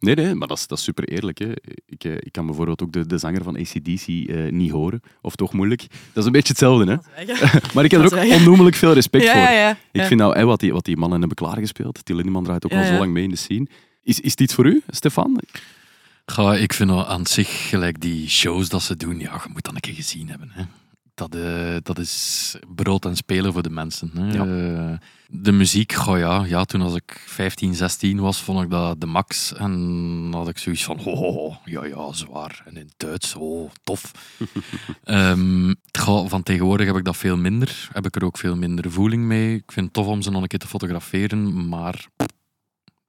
Nee, nee, maar dat is, dat is super eerlijk. Hè. Ik, eh, ik kan bijvoorbeeld ook de, de zanger van ACDC eh, niet horen. Of toch moeilijk. Dat is een beetje hetzelfde. Hè. Maar ik heb er ook onnoemelijk veel respect ja, voor. ja, ja. Ik ja. vind nou, hè, wat, die, wat die mannen hebben klaargespeeld. Till Lindemann draait ook Ja, al zo lang mee in de scene. Is, is het iets voor u, Stefan? Ga, ik vind wel aan zich, gelijk die shows dat ze doen, ja, je moet dat een keer gezien hebben. Hè. Dat, eh, dat is brood en spelen voor de mensen. Hè. Ja. Eh, de muziek, goh, ja, ja, toen als ik 15, 16 was, vond ik dat de max. En had ik zoiets van, oh, oh, oh, ja, ja, zwaar. En in het Duits, oh, tof. Ehm, goh, van tegenwoordig heb ik dat veel minder. Heb ik er ook veel minder voeling mee. Ik vind het tof om ze nog een keer te fotograferen, maar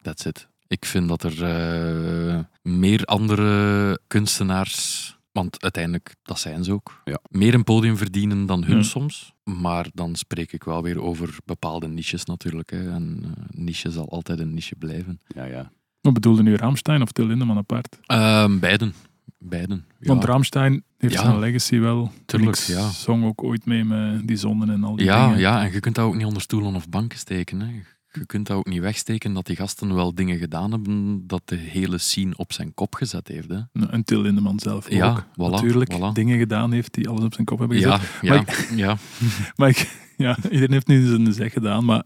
that's it. Ik vind dat er eh, meer andere kunstenaars, want uiteindelijk, dat zijn ze ook, Ja. meer een podium verdienen dan hun Ja. soms. Maar dan spreek ik wel weer over bepaalde niches natuurlijk. Hè. En eh, niche zal altijd een niche blijven. Ja, ja. Wat bedoelde nu Ramstein of Till Lindemann apart? Ehm, beiden. Beiden. Ja. Want Ramstein heeft Ja. zijn legacy wel. Tuurlijk, Ik ja. zong ook ooit mee met die zonnen en al die ja, dingen. ja, en je kunt dat ook niet onder stoelen of banken steken. Hè. Je kunt dat ook niet wegsteken dat die gasten wel dingen gedaan hebben dat de hele scene op zijn kop gezet heeft. Hè. Nou, En Till Lindemann zelf Ja, ook. voilà, Natuurlijk voilà. dingen gedaan heeft die alles op zijn kop hebben gezet. Ja, ja, Maar ja. Maar ik, ja, iedereen heeft nu zijn zeg gedaan, maar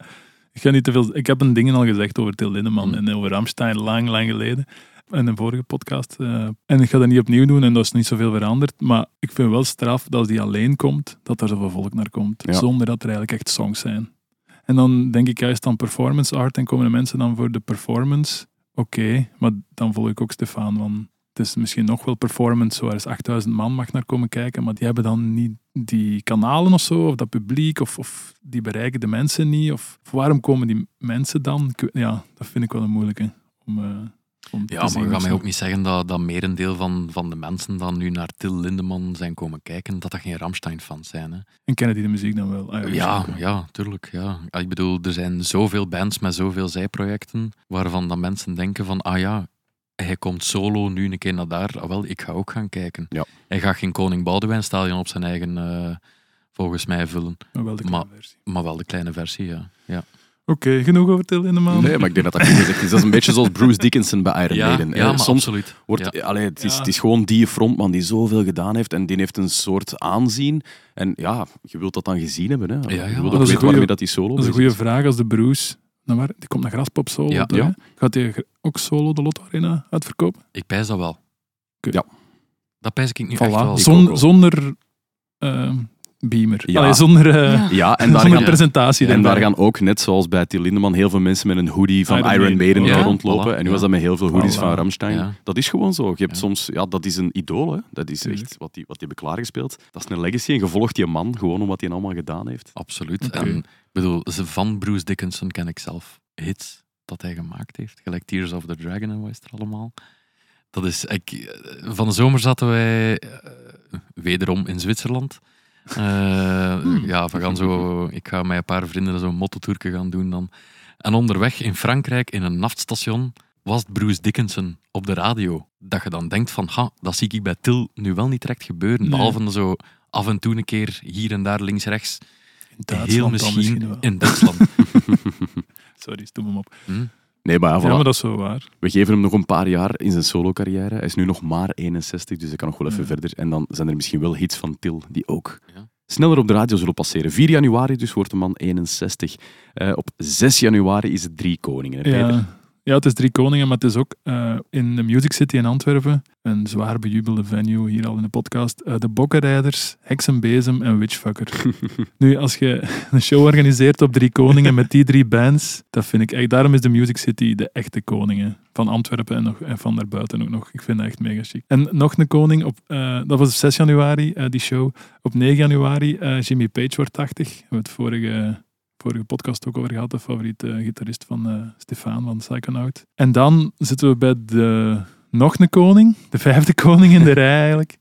ik ga niet te veel... Ik heb een dingen al gezegd over Till Lindemann Mm. en over Ramstein lang, lang geleden. In een vorige podcast. eh, en ik ga dat niet opnieuw doen en dat is niet zoveel veranderd. Maar ik vind wel straf dat als die alleen komt, dat er zoveel volk naar komt. Ja. Zonder dat er eigenlijk echt songs zijn. En dan denk ik juist aan performance art en komen de mensen dan voor de performance. Oké, maar dan volg ik ook Stefan van... Het is misschien nog wel performance, zo er 8000 man mag naar komen kijken, maar die hebben dan niet die kanalen of zo, of dat publiek, of, of die bereiken de mensen niet. Of, waarom komen die mensen dan? Ja, dat vind ik wel een moeilijke. Om, te Ja, maar of gaat mij ook niet zeggen dat, dat merendeel van, van de mensen dan nu naar Till Lindemann zijn komen kijken, dat dat geen Ramstein-fans zijn. Hè. En kennen die de muziek dan wel? Ah, Ja, ja, tuurlijk. Ja. Ik bedoel, er zijn zoveel bands met zoveel zijprojecten waarvan dan mensen denken van, ah ja, hij komt solo nu een keer naar daar. Ah, wel, ik ga ook gaan kijken. Ja. Hij gaat geen Koning Boudewijn stadion op zijn eigen, eh, volgens mij, vullen. Maar wel de Maar- kleine versie. Maar wel de kleine versie, ja. ja. Oké, genoeg over Till Lindemann. Nee, maar ik denk dat dat goed gezegd is. Dat is een beetje zoals Bruce Dickinson bij Iron Ja, Maiden. ja, maar Soms absoluut. wordt, Ja. allee, het, is, Ja. het is gewoon die frontman die zoveel gedaan heeft en die heeft een soort aanzien. En ja, je wilt dat dan gezien hebben. Hè. ja, je dat wilt is ook een weten goeie- waarmee dat die solo Dat is een goede vraag als de Bruce... Nou, waar, die komt naar Graspop solo. Ja. hè? Ja. Gaat hij ook solo de Lotto Arena uitverkopen? Ik pijs dat wel. Ja. Dat pijs ik nu Voilà. echt wel. Zon- zonder eh, beamer. Ja. Allee, zonder, eh, Ja. Ja, en daar, zonder gaan, presentatie. en daar gaan ook, net zoals bij Till Lindemann, heel veel mensen met een hoodie van Iron Iron, Maiden. Maiden Ja, rondlopen. voilà, en nu ja. was dat met heel veel hoodies Voilà. van Ramstein. Ja. Dat is gewoon zo. Je hebt Ja. soms, ja, dat is een idool. Hè. Dat is echt wat die, wat die hebben klaargespeeld. Dat is een legacy en je volgt die man gewoon om wat hij allemaal gedaan heeft. Absoluut. En ik bedoel, ze- van Bruce Dickinson ken ik zelf hits dat hij gemaakt heeft. Gelijk Tears of the Dragon en wat is er allemaal. Dat is, ik, eh, van de zomer zaten wij eh, wederom in Zwitserland. Eh, Ja, we gaan zo, ik ga met een paar vrienden zo'n mottotourke gaan doen dan. En onderweg in Frankrijk, in een naftstation, was het Bruce Dickinson op de radio. Dat je dan denkt van, ha, dat zie ik bij Til nu wel niet direct gebeuren. Nee. Behalve dan zo af en toe een keer hier en daar links-rechts. In Heel misschien wel. in Duitsland. Sorry, stoem hem op. Hm? Nee, maar ja, Ja, voilà. maar dat is zo waar. we geven hem nog een paar jaar in zijn solo-carrière. Hij is nu nog maar 61, dus hij kan nog wel even Ja. verder. En dan zijn er misschien wel hits van Til die ook Ja. sneller op de radio zullen passeren. 4 januari dus wordt de man 61. Eh, op 6 januari is het Drie Koningen, hè, Peter? Ja. het is Drie Koningen, maar het is ook eh, in de Music City in Antwerpen. Een zwaar bejubelde venue, hier al in de podcast. eh, de Bokkenrijders, Heksenbezem en Witchfucker. nu, als je een show organiseert op Drie Koningen met die drie bands, dat vind ik echt... Daarom is de Music City de echte koningen van Antwerpen en, nog, en van daarbuiten ook nog. Ik vind dat echt mega chic. En nog een koning, op, eh, dat was op 6 januari, die show. Op 9 januari, Jimmy Page wordt 80. We hebben het vorige vorige podcast ook over gehad, de favoriete gitarist van eh Stefan van Psychonaut. En dan zitten we bij de nog een koning, de vijfde koning in de rij eigenlijk.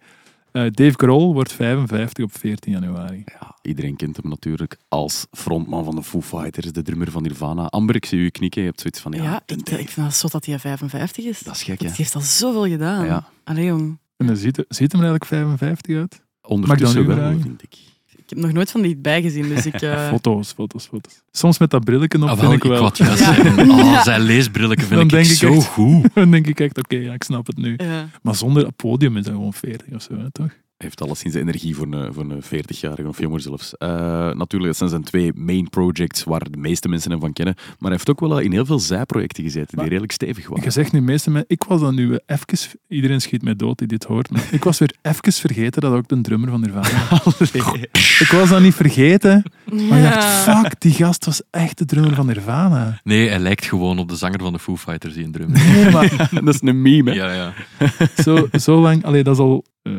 Eh, Dave Grohl wordt 55 op 14 januari. Ja, iedereen kent hem natuurlijk als frontman van de Foo Fighters, de drummer van Nirvana. Amber, ik zie u knikken. Je hebt zoiets van, ja, Ja, ik, Dave. ik vind dat zo dat hij 55 is. Dat is gek, hè? heeft al zoveel gedaan. Ja. Allee, jong. En dan ziet, ziet hem er eigenlijk 55 uit? Ondertussen wel, vind ik. Ik heb nog nooit van die bijgezien, dus ik... eh, Foto's, foto's, foto's. Soms met dat brilletje op Ah, vind wel, ik ik wel. Ja. zeggen. Oh, Ja. zijn leesbrilletje vind Dan ik, denk ik zo echt- goed. Dan denk ik echt, oké, ja, ik snap het nu. ja. Maar zonder het podium is dat gewoon 40 of zo, hè, toch? Heeft alleszins de energie voor een, voor een 40-jarige of jonger zelfs. Eh, natuurlijk, dat zijn zijn twee main projects waar de meeste mensen hem van kennen. Maar hij heeft ook wel in heel veel zijprojecten gezeten die redelijk stevig waren. Je zegt nu meeste mensen, ik was dan nu even, iedereen schiet mij dood die dit hoort, maar ik was weer even vergeten dat ook de drummer van Nirvana was. Ik was dat niet vergeten, maar ik dacht, fuck, die gast was echt de drummer van Nirvana. Nee, hij lijkt gewoon op de zanger van de Foo Fighters die een drum Nee, maar dat is een meme, hè? Ja, ja. zo, zo lang, allee, dat is al eh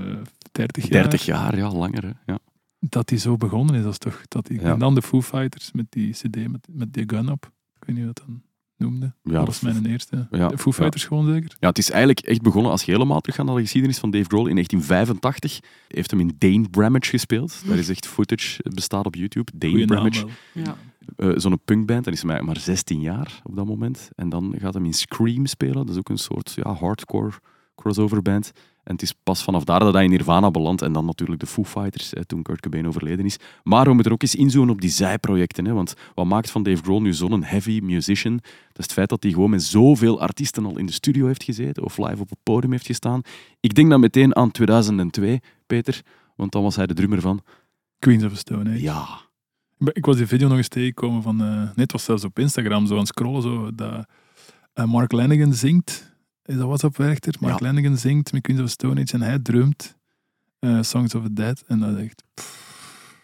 30 jaar 30 jaar, ja, langer. Hè? Ja. dat hij zo begonnen is. Dat is toch, dat die, Ja. En dan de Foo Fighters met die cd, met, met die gun op. Ik weet niet hoe dat dan noemde. Ja, dat was mijn eerste. Ja, De Foo ja. Fighters gewoon zeker? Ja, het is eigenlijk echt begonnen als je helemaal teruggaat naar de geschiedenis van Dave Grohl. In 1985 heeft hem in Dane Bramage gespeeld. Daar is echt footage, het bestaat op YouTube. Dane Goeie Bramage. Ja. Eh, Zo'n punkband, dan is hij maar 16 jaar op dat moment. En dan gaat hem in Scream spelen. Dat is ook een soort ja, hardcore crossover band. En het is pas vanaf daar dat hij in Nirvana belandt. En dan natuurlijk de Foo Fighters, toen Kurt Cobain overleden is. Maar we moeten er ook eens inzoomen op die zijprojecten. Hè? Want wat maakt van Dave Grohl nu zo'n heavy musician? Dat is het feit dat hij gewoon met zoveel artiesten al in de studio heeft gezeten. Of live op het podium heeft gestaan. Ik denk dan meteen aan 2002, Peter. Want dan was hij de drummer van... Queens of the Stone Age. Ja, Ik was die video nog eens tegengekomen van... eh nee, het was zelfs op Instagram zo aan het scrollen. Zo, dat eh, Mark Lanigan zingt. Is dat WhatsApp Werchter? Mark Ja. Lanigan zingt met Queens of the Stone Age en hij drumt eh, Songs of the Dead. En dat is echt... pff,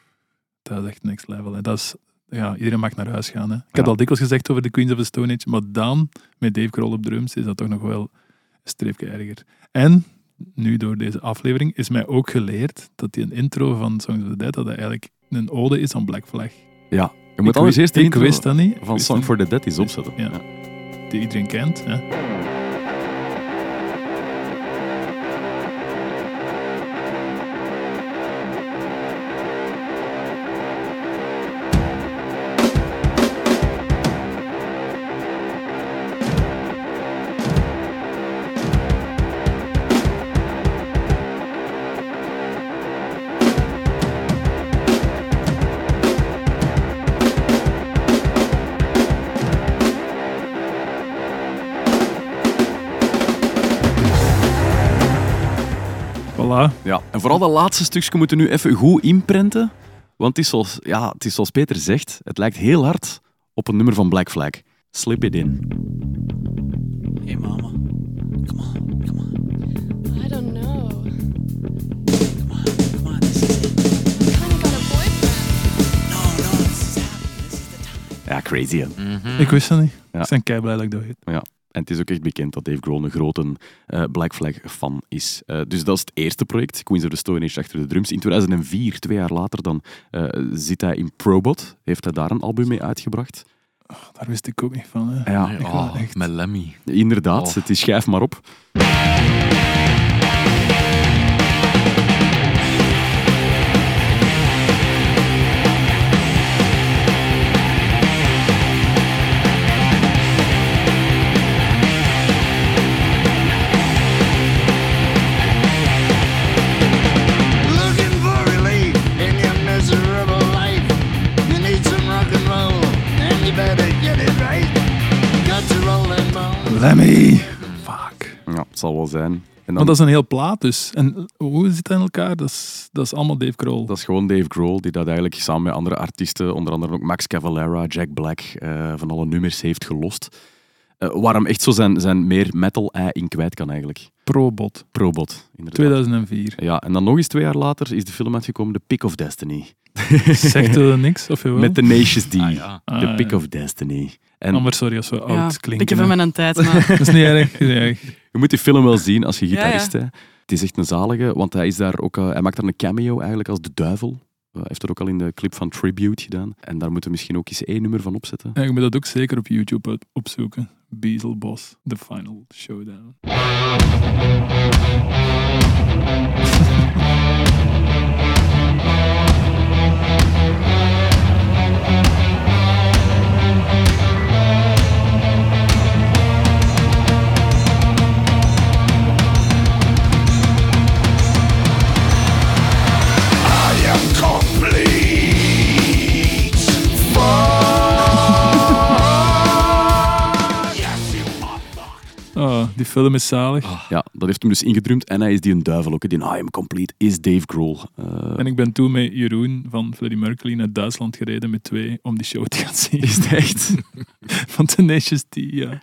dat is echt next level. Hè. Dat is, ja, iedereen mag naar huis gaan. Hè. Ik heb al dikwijls gezegd over de Queens of the Stone Age, maar dan, met Dave Grohl op drums, is dat toch nog wel een streepje erger. En, nu door deze aflevering, is mij ook geleerd dat die een intro van Songs of the Dead, dat dat eigenlijk een ode is aan Black Flag. ja. Je moet ik eerst de Ik wist dat niet. Van Song for the Dead eens opzetten. Ja. Die iedereen kent. Hè. En vooral dat laatste stukje moeten we nu even goed inprenten. Want het is, zoals, ja, het is zoals Peter zegt, het lijkt heel hard op een nummer van Black Flag. Slip it in. Hey mama, come on, come on, I don't know. come on, come on, this is it. Kinda got a boyfriend. No, no, this is happening, this is the time. Ja, crazy hè. Ik wist dat niet. Ja. Ik ben kei blij dat ik dat weet. En het is ook echt bekend dat Dave Grohl een grote eh, Black Flag fan is. Eh, dus dat is het eerste project, Queens of the Stone Age achter de drums. In 2004, twee jaar later, dan eh, zit hij in Probot. Heeft hij daar een album mee uitgebracht. Daar wist ik ook niet van. Hè. Ja, Nee, oh, echt- met Lemmy. inderdaad. Oh. Het is schijf maar op. Lemmy! Fuck. Ja, het zal wel zijn. En dan, Maar dat is een heel plaat dus. En hoe zit dat in elkaar? Dat is, dat is allemaal Dave Grohl. dat is gewoon Dave Grohl, die dat eigenlijk samen met andere artiesten, onder andere ook Max Cavalera, Jack Black, eh, van alle nummers heeft gelost. Eh, waar hem echt zo zijn, zijn meer metal-ei in kwijt kan eigenlijk. Probot. Probot, inderdaad. 2004. Ja, en dan nog eens twee jaar later is de film uitgekomen, The Pick of Destiny. Zegt er niks? Of jawel? Met Tenacious D. Ah, ja. The Ah, Pick ja. of Destiny. En Amber, sorry als we Ja, oud klinken. ik heb hem mijn tijd, maar Dat is niet erg. dat is niet erg. je moet die film wel zien als je Ja, ja. gitarist bent. Het is echt een zalige, want hij, is daar ook, eh, hij maakt daar een cameo eigenlijk als de duivel. Eh, Hij heeft dat ook al in de clip van Tribute gedaan. En daar moeten we misschien ook eens één nummer van opzetten. Ja, je moet dat ook zeker op YouTube opzoeken. Beetle Boss, The Final Showdown. Oh, die film is zalig. Ja, dat heeft hem dus ingedrumd. En hij is die een duivel ook. Die I am complete is Dave Grohl. Eh, En ik ben toen met Jeroen van Freddie Mercury naar Duitsland gereden met twee om die show te gaan zien. is het echt? Van Tenacious D, ja.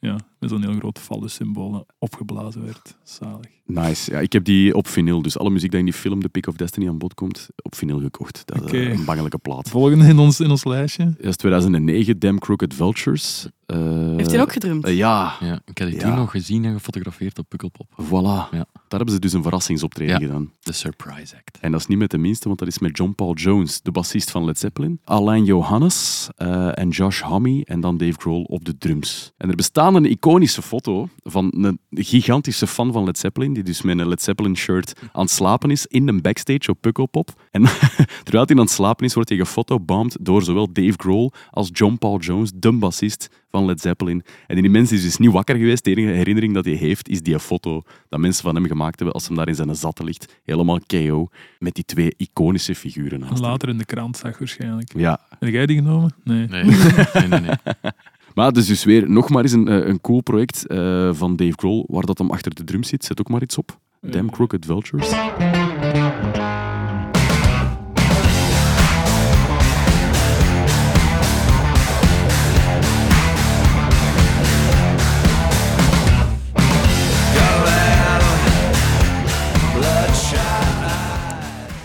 Ja, met zo'n heel groot symbool dat opgeblazen werd. Zalig. Nice. Ja, ik heb die op vinyl. Dus alle muziek die in die film The Pick of Destiny aan bod komt, op vinyl gekocht. Dat is Oké. eh, een bangelijke plaat. Volgende in ons, in ons lijstje. Dat is 2009, Damn Crooked Vultures. Eh, heeft hij ook gedrumd? eh, ja, Ja, ik heb die Ja. toen nog gezien en gefotografeerd op Pukkelpop. voilà. Ja. Daar hebben ze dus een verrassingsoptreden Ja. gedaan. The Surprise Act. En dat is niet met de minste, want dat is met John Paul Jones, de bassist van Led Zeppelin, Alain Johannes eh, en Josh Homme en dan Dave Grohl op de drums. En er bestaat een iconische foto van een gigantische fan van Led Zeppelin, die dus met een Led Zeppelin shirt aan het slapen is in een backstage op Pukkelpop. En terwijl hij aan het slapen is, wordt hij gefotobomd door zowel Dave Grohl als John Paul Jones, de bassist van Led Zeppelin. En die mens is dus niet wakker geweest. De enige herinnering dat hij heeft, is die foto dat mensen van hem gemaakt hebben als hem daar in zijn zatten ligt. Helemaal KO, met die twee iconische figuren naast hem. Later in de krant zag waarschijnlijk. Ja, Heb jij die genomen? Nee. Nee, nee, nee. nee. maar het is dus weer nog maar eens een, eh, een cool project eh, van Dave Grohl, waar dat hem achter de drum zit. Zet ook maar iets op. Damn Crooked Vultures.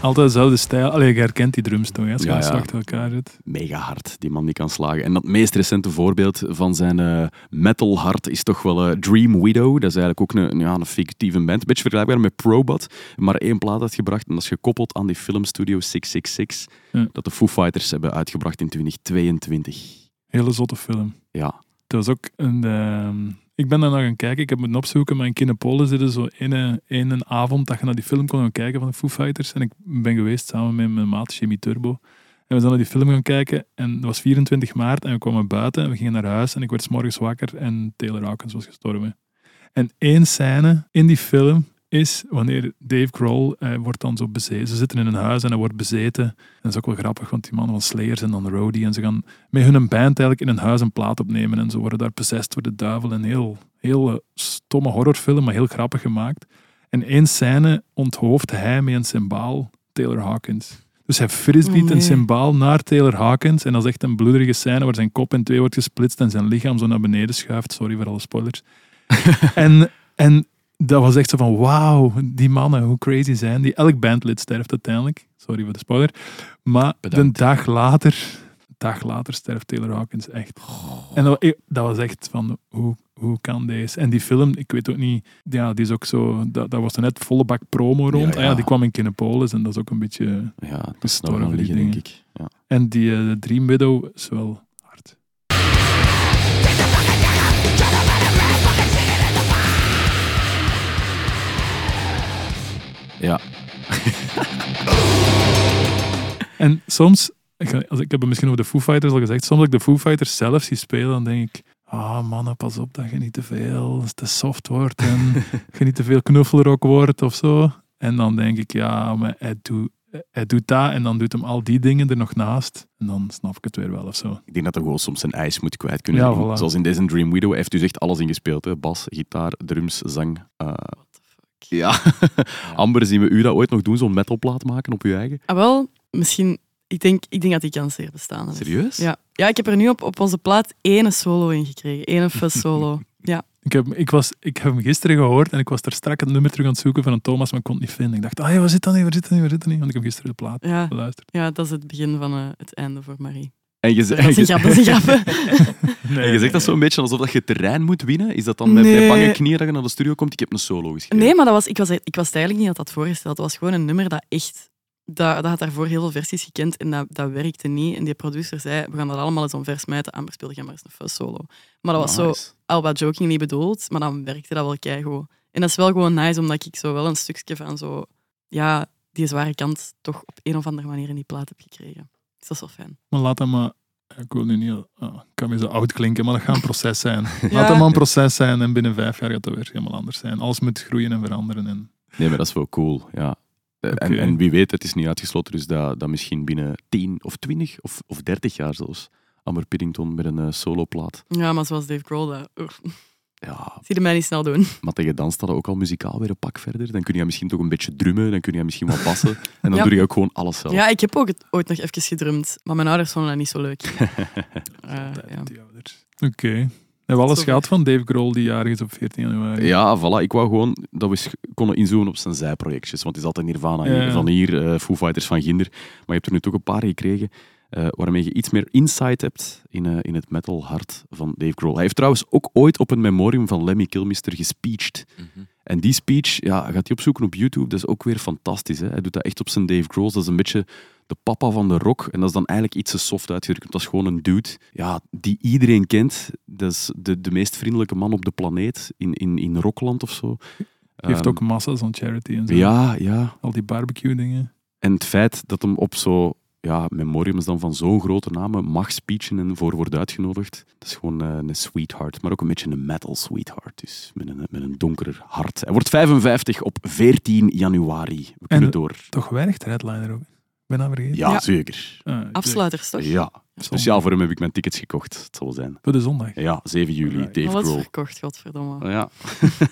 Altijd dezelfde stijl. Allee, je herkent die drums toch, hè, als je Ja, achter elkaar zit. Mega hard, die man die kan slagen. En dat meest recente voorbeeld van zijn eh metal hart is toch wel eh, Dream Widow. Dat is eigenlijk ook een, ja, een fictieve band. Een beetje vergelijkbaar met Probot. Maar één plaat uitgebracht en dat is gekoppeld aan die filmstudio 666. Ja. Dat de Foo Fighters hebben uitgebracht in 2022. Hele zotte film. Ja, Dat was ook een... ehm, ik ben daar naar gaan kijken. Ik heb moeten opzoeken, maar in Kinepolis zitten zo ene, ene avond dat je naar die film kon gaan kijken van de Foo Fighters. En ik ben geweest samen met mijn maat Jimmy Turbo. En we zijn naar die film gaan kijken. En dat was 24 maart en we kwamen buiten en we gingen naar huis. En ik werd 's morgens wakker en Taylor Hawkins was gestorven. En één scène in die film is wanneer Dave Grohl eh, wordt dan zo bezeten. Ze zitten in een huis en hij wordt bezeten. En dat is ook wel grappig, want die mannen van Slayer zijn dan roadie. En ze gaan met hun band eigenlijk in een huis een plaat opnemen. En ze worden daar possessed door de duivel. Een heel, heel eh, stomme horrorfilm, maar heel grappig gemaakt. En één scène onthoofd hij met een symbaal Taylor Hawkins. Dus hij frisbeet Oh, een nee. symbaal naar Taylor Hawkins. En dat is echt een bloederige scène waar zijn kop in twee wordt gesplitst en zijn lichaam zo naar beneden schuift. Sorry voor alle spoilers. en, en dat was echt zo van, wauw, die mannen, hoe crazy zijn die? Elk bandlid sterft uiteindelijk. Sorry voor de spoiler. Maar Bedankt. de dag later, een dag later sterft Taylor Hawkins echt. En dat, wa- dat was echt van, hoe, hoe kan deze? En die film, ik weet ook niet, ja, die is ook zo, dat, dat was er net volle bak promo rond. Ja, Ah ja, die kwam in Kinepolis en dat is ook een beetje... ja dat is nog liggen, denk ik. Ja. En die eh, Dream Widow is wel Ja. En soms, ik, als, ik heb het misschien over de Foo Fighters al gezegd, soms als ik de Foo Fighters zelf zie spelen, dan denk ik, ah mannen, pas op dat je niet te veel te soft wordt en je niet te veel knuffelrock wordt of zo. En dan denk ik, ja, maar hij doet, hij doet dat en dan doet hem al die dingen er nog naast. En dan snap ik het weer wel of zo. Ik denk dat hij gewoon soms zijn ijs moet kwijt kunnen. Ja, voilà. Zoals in deze Dream Widow. Hij heeft dus echt alles ingespeeld. Hè. Bas, gitaar, drums, zang. eh, ja. Amber, zien we u dat ooit nog doen? Zo'n metalplaat maken op uw eigen? Ah, wel, misschien... Ik denk, ik denk dat die kans zeer bestaan. Serieus? Ja. ja, ik heb er nu op, op onze plaat ene solo in gekregen. Ene fuzz solo. Ja. Ik heb, ik, was, ik heb hem gisteren gehoord en ik was er strak het nummer terug aan het zoeken van een Thomas, maar ik kon het niet vinden. Ik dacht, ah ja, waar zit dat niet, waar zit dat niet, waar zit dat niet? Want ik heb gisteren de plaat Ja, geluisterd. ja, dat is het begin van eh, het einde voor Marie. En je, Dat is een grap, dat is een grap. en je zegt dat zo'n beetje alsof dat je terrein moet winnen. Is dat dan met, Nee. met bange knieën dat je naar de studio komt? Ik heb een solo geschreven. Nee, maar dat was, ik, was, ik was eigenlijk niet dat dat voorgesteld. Het was gewoon een nummer dat echt... Dat, dat had daarvoor heel veel versies gekend en dat, dat werkte niet. En die producer zei, we gaan dat allemaal eens omversmijten. Amber speelde jij maar eens een fuzz solo. Maar dat was zo al wat jokingly bedoeld, maar dan werkte dat wel keigoed. En dat is wel gewoon nice, omdat ik zo wel een stukje van zo... Ja, die zware kant toch op een of andere manier in die plaat heb gekregen. Dus dat is wel fijn. Maar laat hem maar... Ik wil nu niet... ah, ik kan weer zo oud klinken, maar dat gaat een proces zijn. Ja. Laat hem maar een proces zijn en binnen vijf jaar gaat het weer helemaal anders zijn. Alles moet groeien en veranderen. En... Nee, maar dat is wel cool. Ja. Eh, En, en wie weet, het is niet uitgesloten, dus dat, dat misschien binnen 10 of 20 of, of 30 jaar zelfs Amber Piddington met een eh, soloplaat. Ja, maar zoals Dave Grohl, dat Ja, zie je mij niet snel doen. maar tegen dan staat dat ook al muzikaal weer een pak verder. Dan kun je misschien toch een beetje drummen, dan kun je misschien wat bassen. En dan Ja. doe je ook gewoon alles zelf. Ja, ik heb ook het ooit nog even gedrumd, maar mijn ouders vonden dat niet zo leuk. Eh, ja. Die ouders. Oké. We hebben alles gehad van Dave Grohl, die jarig is op 14 januari. Ja, voilà. Ik wou gewoon dat we konden inzoomen op zijn zijprojectjes. Want het is altijd Nirvana hier- Ja. van hier, eh, Foo Fighters van Ginder. Maar je hebt er nu toch een paar gekregen eh, waarmee je iets meer insight hebt in, eh, in het metal hart van Dave Grohl. Hij heeft trouwens ook ooit op een memorium van Lemmy Kilmister gespeecht. Mhm. En die speech ja, gaat hij opzoeken op YouTube. Dat is ook weer fantastisch. Hè? Hij doet dat echt op zijn Dave Grohl. Dat is een beetje de papa van de rock. En dat is dan eigenlijk iets te soft uitgedrukt. Dat is gewoon een dude ja, die iedereen kent. Dat is de, de meest vriendelijke man op de planeet in, in, in Rockland of zo. Geeft Ehm, ook massa's aan charity en zo. Ja, ja. Al die barbecue dingen. En het feit dat hem op zo ja, memoriums dan van zo'n grote namen mag speechen en voor wordt uitgenodigd, dat is gewoon eh, een sweetheart. Maar ook een beetje een metal sweetheart. Dus met een, met een donkerer hart. Hij wordt 55 op 14 januari. We kunnen En- door. Toch werkt Redliner ook. Dat vergeten. Ja, Ja. zeker. Ah, Afsluiters, toch? Ja. Speciaal voor hem heb ik mijn tickets gekocht. Het zal zijn. Voor de zondag. Ja, 7 juli, Alright. Dave Grohl. verkocht, godverdomme. Ja.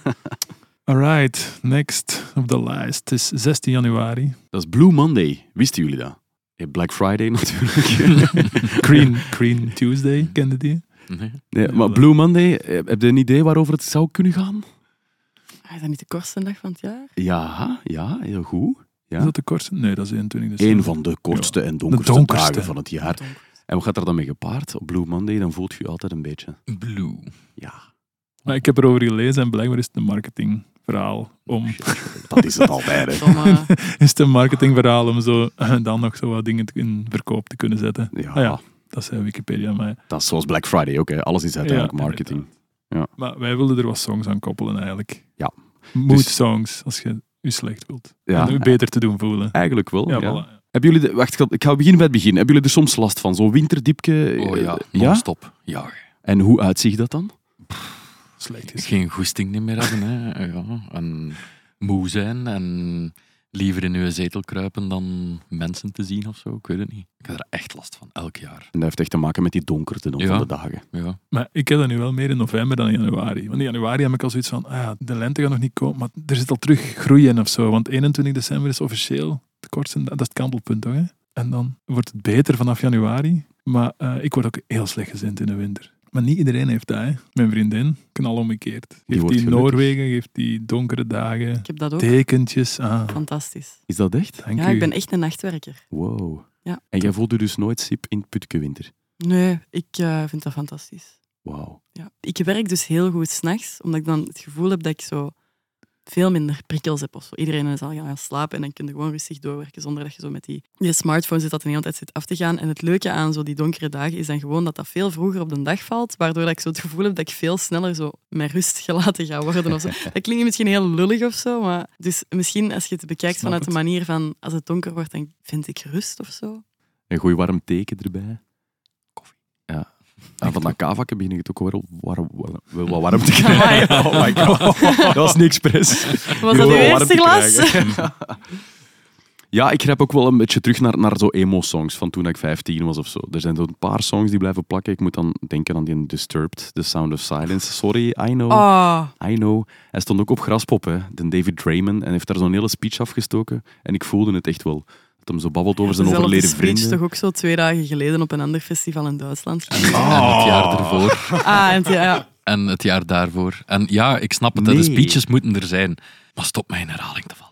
Alright, next op de lijst. Het is 16 januari. Dat is Blue Monday. Wisten jullie dat? Black Friday natuurlijk. Green, Green Tuesday, kende die? Nee. nee, maar Blue Monday, eh, heb je een idee waarover het zou kunnen gaan? Ah, Is dat niet de kortste dag van het jaar? Ja, ja, heel goed. Ja. Is dat de kortste? Nee, dat is 21 december. Een van de kortste en donkerste, donkerste. dagen van het jaar. En wat gaat er dan mee gepaard? Op Blue Monday, dan voelt je je altijd een beetje... Blue. Ja, Maar ik heb erover gelezen en blijkbaar is het een marketingverhaal om... dat is het altijd. Hè. Is het een marketingverhaal om zo, dan nog zo wat dingen in verkoop te kunnen zetten. Ja, Ah ja, dat is Wikipedia. Maar, dat is zoals Black Friday ook. Hè. Alles is uiteindelijk Ja, marketing. maar wij wilden er wat songs aan koppelen eigenlijk. Ja. Mood Dus- songs, als je je slecht wilt. Ja, en u beter te doen voelen. Eigenlijk wel. Ja, Ja, voilà. Hebben jullie de, wacht, ik ga- ik ga beginnen bij het begin. Hebben jullie er soms last van? Zo'n winterdiepje? Oh eh, ja, ja? non-stop. Ja. En hoe uitziet dat dan? Slecht is. Geen goesting niet meer hebben. Hè. Ja. En moe zijn en liever in uw zetel kruipen dan mensen te zien of zo. Ik weet het niet. Ik heb er echt last van, elk jaar. En dat heeft echt te maken met die donkerte Ja. van de dagen. Ja. Maar ik heb dat nu wel meer in november dan in januari. Want in januari heb ik al zoiets van, ah ja, de lente gaat nog niet komen, maar er zit al terug groei in of zo. Want 21 december is officieel de kortste, dat is het kantelpunt toch? Hè? En dan wordt het beter vanaf januari. Maar eh, ik word ook heel slecht gezind in de winter. Maar niet iedereen heeft dat. Hè. Mijn vriendin, knal omgekeerd. Geeft wordt die. Noorwegen, geeft die donkere dagen, Ik heb dat ook. tekentjes. Ah, Fantastisch. Is dat echt? dank Ja, u. ik ben echt een nachtwerker. Wow. Ja. En jij voelt je dus nooit sip in het putke winter? Nee, ik eh, vind dat fantastisch. Wauw. Ja. Ik werk dus heel goed s'nachts, omdat ik dan het gevoel heb dat ik zo veel minder prikkels hebt of zo. Iedereen is al gaan slapen en dan kun je gewoon rustig doorwerken zonder dat je zo met die, je smartphone zit dat de hele tijd zit af te gaan. En het leuke aan zo die donkere dagen is dan gewoon dat dat veel vroeger op de dag valt, waardoor dat ik zo het gevoel heb dat ik veel sneller zo met rust gelaten ga worden of zo. Dat klinkt misschien heel lullig of zo, maar dus misschien als je het bekijkt Snap vanuit de manier van als het donker wordt, dan vind ik rust of zo. Een goed warm teken erbij. En van dat kavakken begin ik het ook wel warm, wat warm te krijgen. Oh my god. Dat was niet expres. Was dat uw eerste te glas? Ja, ik grijp ook wel een beetje terug naar, naar zo emo-songs van toen ik 15 was of zo. Er zijn zo'n paar songs die blijven plakken. Ik moet dan denken aan die Disturbed, The Sound of Silence. Sorry, I know. Oh, I know. Hij stond ook op Graspop, hè, de David Draymond, en heeft daar zo'n hele speech afgestoken. En ik voelde het echt wel. Hem zo babbelt over zijn overleden speech vrienden. toch ook zo twee dagen geleden op een ander festival in Duitsland. En het jaar ervoor. Ah, en ja. En het jaar daarvoor. En ja, ik snap het, hè, de Nee. speeches moeten er zijn. Maar stop mij in herhaling te vallen.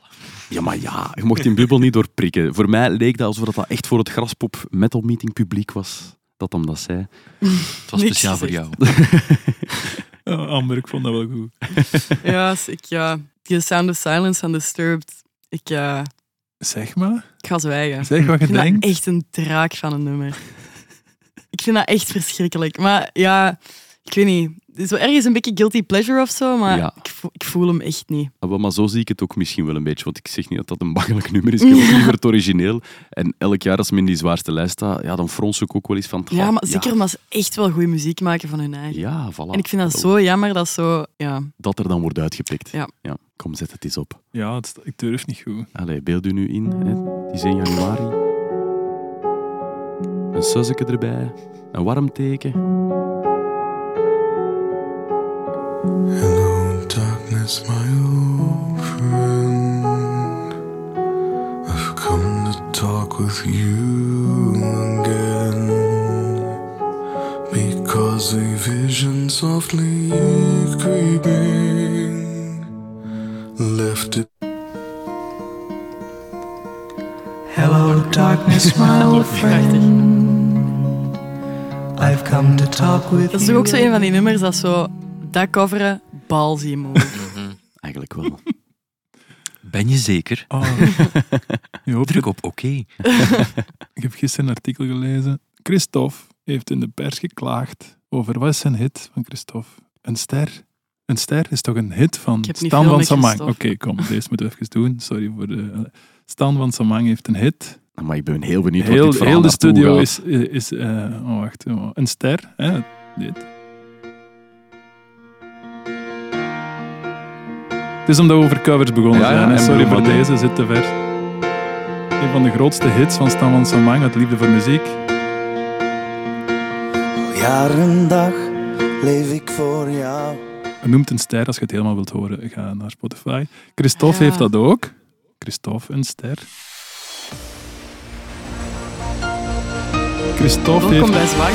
Ja, maar ja, je mocht die bubbel niet doorprikken. Voor mij leek dat alsof dat echt voor het Graspop Metal Meeting publiek was. Dat hem dat zei. Het was Niks speciaal voor jou. Oh, Amber, ik vond dat wel goed. Ja, ik, ja, die Sound of Silence van Disturbed. Ik, ja, Zeg maar. ik ga zwijgen. Zeg wat je ik vind denkt. dat echt een draak van een nummer. ik vind dat echt verschrikkelijk. Maar ja, ik weet niet. Het is wel ergens een beetje guilty pleasure of zo, maar Ja. ik, voel, ik voel hem echt niet. Ah, wel, Maar zo zie ik het ook misschien wel een beetje. Want ik zeg niet dat dat een bangelijk nummer is. Ik heb ook liever het origineel. En elk jaar als men in die zwaarste lijst staat, ja, dan frons ik ook wel eens van... Ja, maar zeker omdat ze echt wel goede muziek maken van hun eigen. Ja, voilà. En ik vind dat zo jammer dat zo... Ja, Dat er dan wordt uitgepikt. Ja. Kom, zet het eens op. Ja, het, ik durf niet goed. Allee, beeld u nu in. Hè. Het is 1 januari. Een suzzeke erbij. Een warm teken. Hello, darkness, my old friend. I've come to talk with you again. Because a vision softly creeping left it. Hello, darkness, my old friend. I've come to talk with dat is you. ook zo een van die nummers dat zo... Dat coveren, ballsy move. Eigenlijk wel. Ben je zeker? Oh. Je hoopt Druk op oké. Ik heb gisteren een artikel gelezen. Christophe heeft in de pers geklaagd over wat is zijn hit van Christophe? Een ster. Een ster is toch een hit van Ik heb niet Stan veel van met Samang. Oké, Christophe. kom, deze moeten we even doen. Sorry voor de... Stan van Samang heeft een hit. Maar ik ben heel benieuwd wat Heel, dit verhaal heel de naartoe studio gaat. is... is eh, oh, wacht. oh, een ster. Hè? Dit. Het is omdat we over covers begonnen Ja, zijn. Sorry voor deze, zit te ver. Een van de grootste hits van Stan van Samang, uit Liefde voor Muziek. Al jaar en dag leef ik voor jou. Noemt een ster, als je het helemaal wilt horen, ga naar Spotify. Christophe Ja. heeft dat ook. Christophe, een ster. Christophe Welkom heeft, bij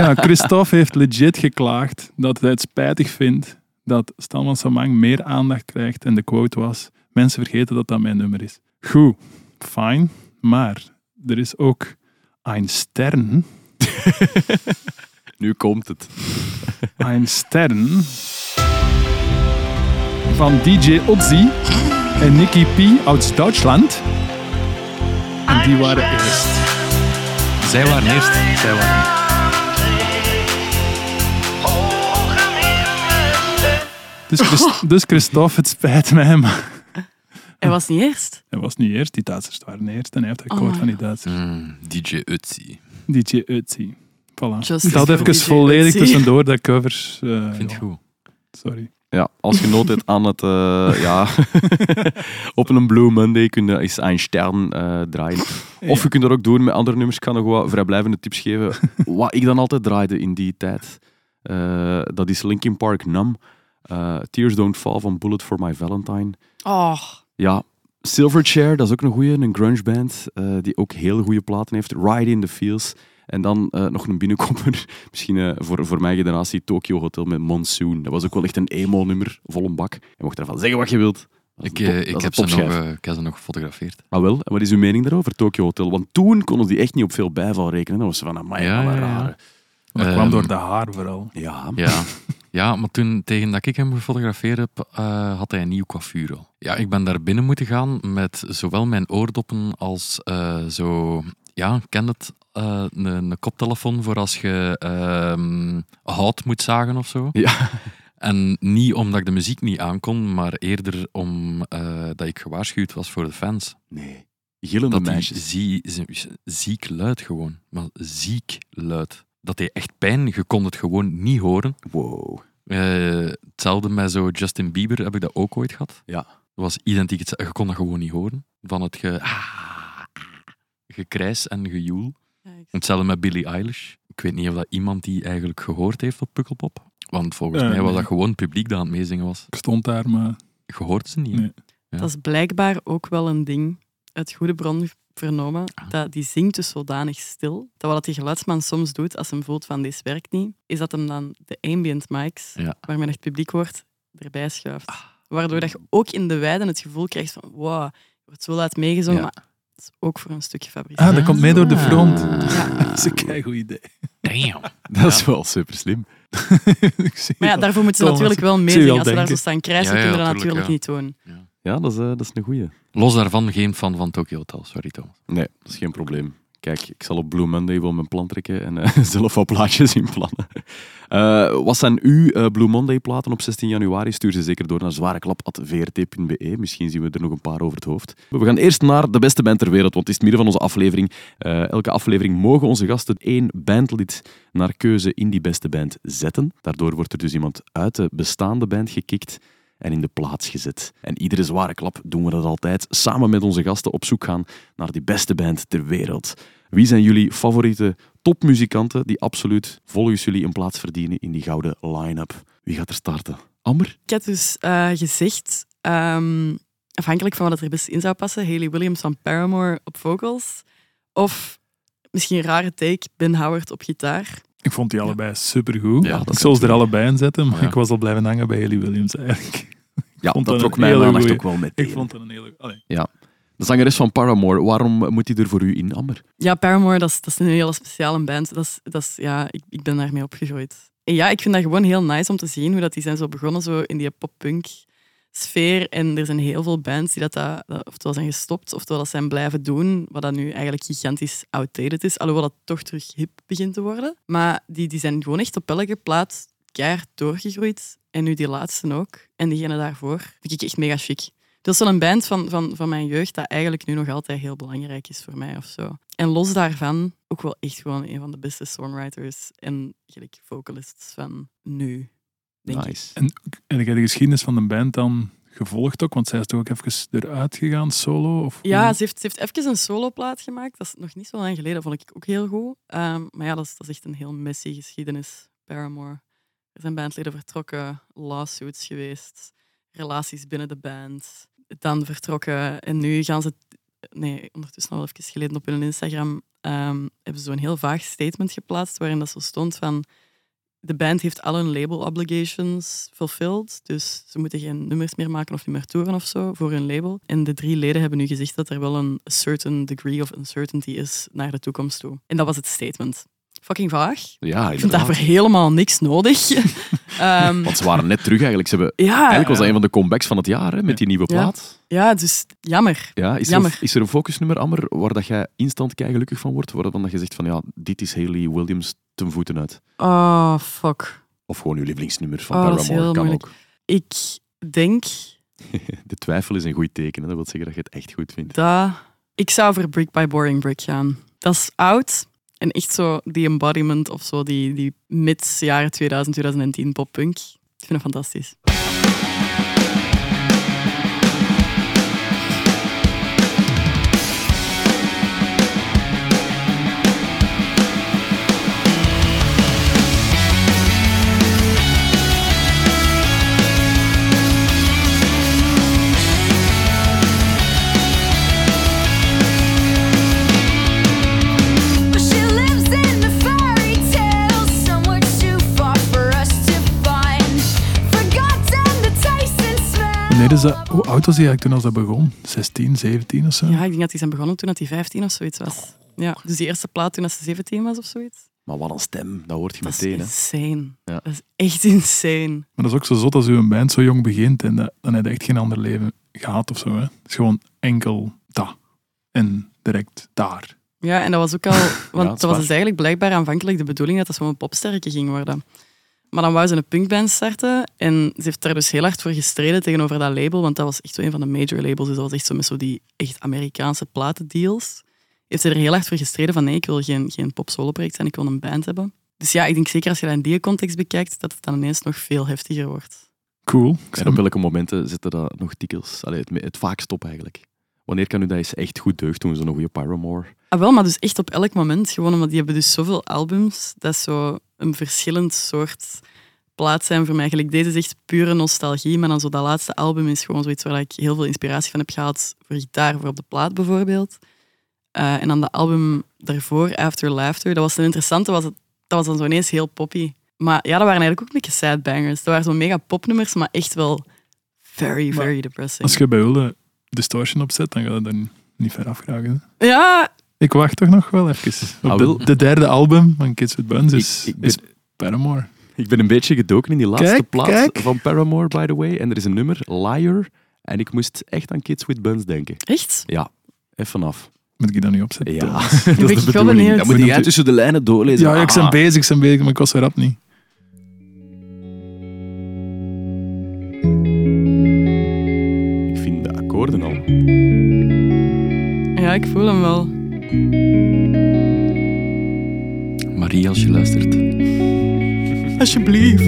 ja, Christophe heeft legit geklaagd dat hij het spijtig vindt dat Stan van Samang meer aandacht krijgt. En de quote was, mensen vergeten dat dat mijn nummer is. Goed, fijn, maar er is ook een stern, Nu komt het. een stern van DJ Ozzy en Nicky P uit Duitsland. En die waren eerst. Zij waren eerst. Zij waren eerst. Dus, Christ- dus Christophe, het spijt mij, maar Hij was niet eerst. hij was niet eerst. Die Duitsers waren eerst en hij heeft akkoord Oh, van die Duitsers. Mm, DJ Utsi. DJ Ötzi. Voilà. Justice dat even DJ volledig tussendoor, dat covers. eh, Vind ja, het goed. Sorry. Ja, als je nood hebt aan het... eh, ja, op een Blue Monday kun je eens een stern eh, draaien. Of je kunt dat ook doen met andere nummers. Ik kan nog wat vrijblijvende tips geven. Wat ik dan altijd draaide in die tijd, eh, dat is Linkin Park Numb. Eh, Tears Don't Fall van Bullet for My Valentine. Oh, Ja, Silverchair, dat is ook een goeie, een grunge band eh, die ook hele goede platen heeft. Ride in the Fields. En dan eh, nog een binnenkomer, misschien eh, voor, voor mijn generatie, Tokyo Hotel met Monsoon. Dat was ook wel echt een emo-nummer, vol een bak. Je mocht ervan zeggen wat je wilt. Ik, top- eh, ik, heb ze nog, eh, ik heb ze nog gefotografeerd. Maar wel, en wat is uw mening daarover, Tokyo Hotel? Want toen konden die echt niet op veel bijval rekenen. Dat was van, amai, Ja, ja, ja, rare. Dat Ehm, kwam door de haar vooral. Ja, Ja. Ja, maar toen, tegen dat ik hem gefotografeerd heb, eh, had hij een nieuw coiffure al. Ja, ik ben daar binnen moeten gaan met zowel mijn oordoppen als eh, zo... Ja, ken het, eh, een, een koptelefoon voor als je ehm, hout moet zagen of zo. Ja. En niet omdat ik de muziek niet aankon, maar eerder omdat ik gewaarschuwd was voor de fans. Nee. Gillende Dat meisjes. zie- ziek luid gewoon. Maar ziek luid. Dat hij echt pijn, je kon het gewoon niet horen. Wow. Eh, hetzelfde met zo Justin Bieber heb ik dat ook ooit gehad. Ja. Dat was identiek hetzelfde. Je kon dat gewoon niet horen. Van het ge... gekrijs en gejoel. Ja, Hetzelfde met Billie Eilish. Ik weet niet of dat iemand die eigenlijk gehoord heeft op Pukkelpop. Want volgens Eh, mij was nee. dat gewoon het publiek dat aan het meezingen was. Ik stond daar, maar Je hoort ze niet. Nee. Ja. Dat is blijkbaar ook wel een ding uit goede bron vernomen. Ah. Dat die zingt dus zodanig stil. Dat wat die geluidsman soms doet als hem voelt van deze werkt niet, is dat hem dan de ambient mics, Ja. waarmee het publiek wordt, erbij schuift. Waardoor dat je ook in de weiden het gevoel krijgt van wow, je wordt zo laat meegezongen, Ja. maar het is ook voor een stukje gefabriceerd. ah, dat komt mee door de front. Ja. Dat is een keigoed idee. Damn. Dat is wel super slim. Ik zie Maar ja, daarvoor moeten ze natuurlijk wel meezingen. al Als ze daar zo staan ja, kunnen we dat tuurlijk, natuurlijk ja. niet doen. Ja, dat is, eh, dat is een goeie. Los daarvan geen fan van Tokyo Hotel. Sorry, Thomas. Nee, dat is geen probleem. Kijk, ik zal op Blue Monday wel mijn plan trekken en eh, zelf wat plaatjes inplannen. Eh wat zijn uw eh, Blue Monday platen op 16 januari? Stuur ze zeker door naar zwareklap.vrt.be. Misschien zien we er nog een paar over het hoofd. We gaan eerst naar de beste band ter wereld, want het is het midden van onze aflevering. Eh, elke aflevering mogen onze gasten één bandlid naar keuze in die beste band zetten. Daardoor wordt er dus iemand uit de bestaande band gekikt en in de plaats gezet. En iedere zware klap doen we dat altijd samen met onze gasten op zoek gaan naar die beste band ter wereld. Wie zijn jullie favoriete topmuzikanten die absoluut volgens jullie een plaats verdienen in die gouden line-up? Wie gaat er starten? Amber? Ik had dus eh, gezegd, ehm, afhankelijk van wat er best in zou passen, Hayley Williams van Paramore op vocals. Of misschien een rare take, Ben Howard op gitaar. Ik vond die allebei supergoed. Ja, ik dat zou ze er allebei in zetten, maar Ja. ik was al blijven hangen bij Haley Williams eigenlijk. Ja, vond dat trok mijn aandacht goeie. ook wel meteen. Ik vond dat een hele... Allee. De zangeres van Paramore, waarom moet die er voor u in, Amber? Ja, Paramore, dat is, dat is een hele speciale band. Dat is, dat is, ja, ik, ik ben daarmee opgegroeid. En ja, ik vind dat gewoon heel nice om te zien hoe dat die zijn zo begonnen zo in die pop-punk sfeer. En er zijn heel veel bands die dat, dat, dat oftewel zijn gestopt, oftewel dat zijn blijven doen, wat dat nu eigenlijk gigantisch outdated is, alhoewel dat toch terug hip begint te worden. Maar die, die zijn gewoon echt op elke plaat keihard doorgegroeid. En nu die laatste ook. En diegene daarvoor vind ik echt mega chic. Dat is zo'n band van, van, van mijn jeugd dat eigenlijk nu nog altijd heel belangrijk is voor mij of zo. En los daarvan ook wel echt gewoon een van de beste songwriters en gelijk vocalists van nu, denk ik. Nice. En, en heb de geschiedenis van de band dan gevolgd ook, want zij is toch ook even eruit gegaan, solo? Of Ja, ze heeft, ze heeft even een soloplaat gemaakt. Dat is nog niet zo lang geleden, vond ik ook heel goed. Ehm, maar ja, dat is, dat is echt een heel messy geschiedenis, Paramore. Er zijn bandleden vertrokken, lawsuits geweest, relaties binnen de band. Dan vertrokken en nu gaan ze... Nee, ondertussen al even geleden op hun Instagram ehm, hebben ze zo'n heel vaag statement geplaatst waarin dat zo stond van de band heeft al hun label obligations fulfilled, dus ze moeten geen nummers meer maken of niet meer toeren of zo voor hun label. En de drie leden hebben nu gezegd dat er wel een certain degree of uncertainty is naar de toekomst toe. En dat was het statement. Fucking vaag. Ja, Ik vind daarvoor helemaal niks nodig. Ehm, Want ze waren net terug eigenlijk. Ze hebben, ja, eigenlijk was dat een van de comebacks van het jaar, hè, met die nieuwe plaat. ja, dus jammer. Ja, is, er Jammer. een, is er een focusnummer, Amber, waar dat jij instant kei gelukkig van wordt? Waarvan dat je zegt van, ja, dit is Hayley Williams ten voeten uit. Oh, fuck. Of gewoon je lievelingsnummer van Oh, Paramore, kan moeilijk. ook. Ik denk De twijfel is een goed teken, hè. dat wil zeggen dat je het echt goed vindt. dat... Ik zou voor Brick by Boring Brick gaan. Dat is oud en echt zo die embodiment of zo, die, die mid jaren 2000, 2010 poppunk. Ik vind het fantastisch. Dat, hoe oud was hij eigenlijk toen als dat begon? 16, 17 of zo? Ja, ik denk dat die zijn begonnen toen dat hij 15 of zoiets was. Ja, dus die eerste plaat toen dat ze 17 was of zoiets. Maar wat een stem, dat hoort je Dat is meteen. Hè. insane. Ja. Dat is echt insane. Maar dat is ook zo zot als uw band zo jong begint en dat, dan heb je echt geen ander leven gehad of zo. Hè. Het is gewoon enkel dat. En direct daar. Ja, en dat was ook al... Want dat is dat was dus eigenlijk blijkbaar aanvankelijk de bedoeling dat dat zo'n popsterretje ging worden. Maar dan wou ze een punkband starten en ze heeft daar dus heel hard voor gestreden tegenover dat label, want dat was echt zo een van de major labels. Dus dat was echt zo met zo die echt Amerikaanse platendeals. Heeft ze er heel hard voor gestreden van nee, ik wil geen, geen pop-solo-project zijn, ik wil een band hebben. Dus ja, ik denk zeker als je dat in die context bekijkt, dat het dan ineens nog veel heftiger wordt. Cool. Ik En op welke momenten zitten dat nog dikwijls? Allee, het, het vaakst op eigenlijk. Wanneer kan u dat eens echt goed deugd doen, zo'n goede Paramore? Ah, wel, maar dus echt op elk moment. Gewoon omdat die hebben dus zoveel albums. Dat is zo een verschillend soort plaat zijn voor mij. Gelijk deze is echt pure nostalgie. Maar dan zo dat laatste album is gewoon zoiets waar ik heel veel inspiratie van heb gehaald. Voor gitaar, voor op de plaat bijvoorbeeld. Eh, en dan de album daarvoor, After Laughter. Dat was een interessante. Was het, dat was dan zo ineens heel poppy. Maar ja, dat waren eigenlijk ook een beetje sad bangers. Dat waren zo mega popnummers, maar echt wel very, Maar very depressing. Als je bij Hulde Distortion opzet, dan gaat het er niet ver afgeraken. hè. Ja, Ik wacht toch nog wel even. Op Ah, de, wel. de derde album van Kids with Buns is, Ik- ik ben- is Paramore. Ik ben een beetje gedoken in die laatste Kijk, plaat kijk. van Paramore, by the way. En er is een nummer, Liar. En ik moest echt aan Kids with Buns denken. echt? Ja, even af. Moet ik dat niet opzetten? Ja, dat is de bedoeling. Dan moet jij tussen de lijnen doorlezen. Ja, ik ben Ah. bezig, ik ben bezig, maar ik was weer rap niet. Ja, ik voel hem wel. Marie, als je luistert. Alsjeblieft.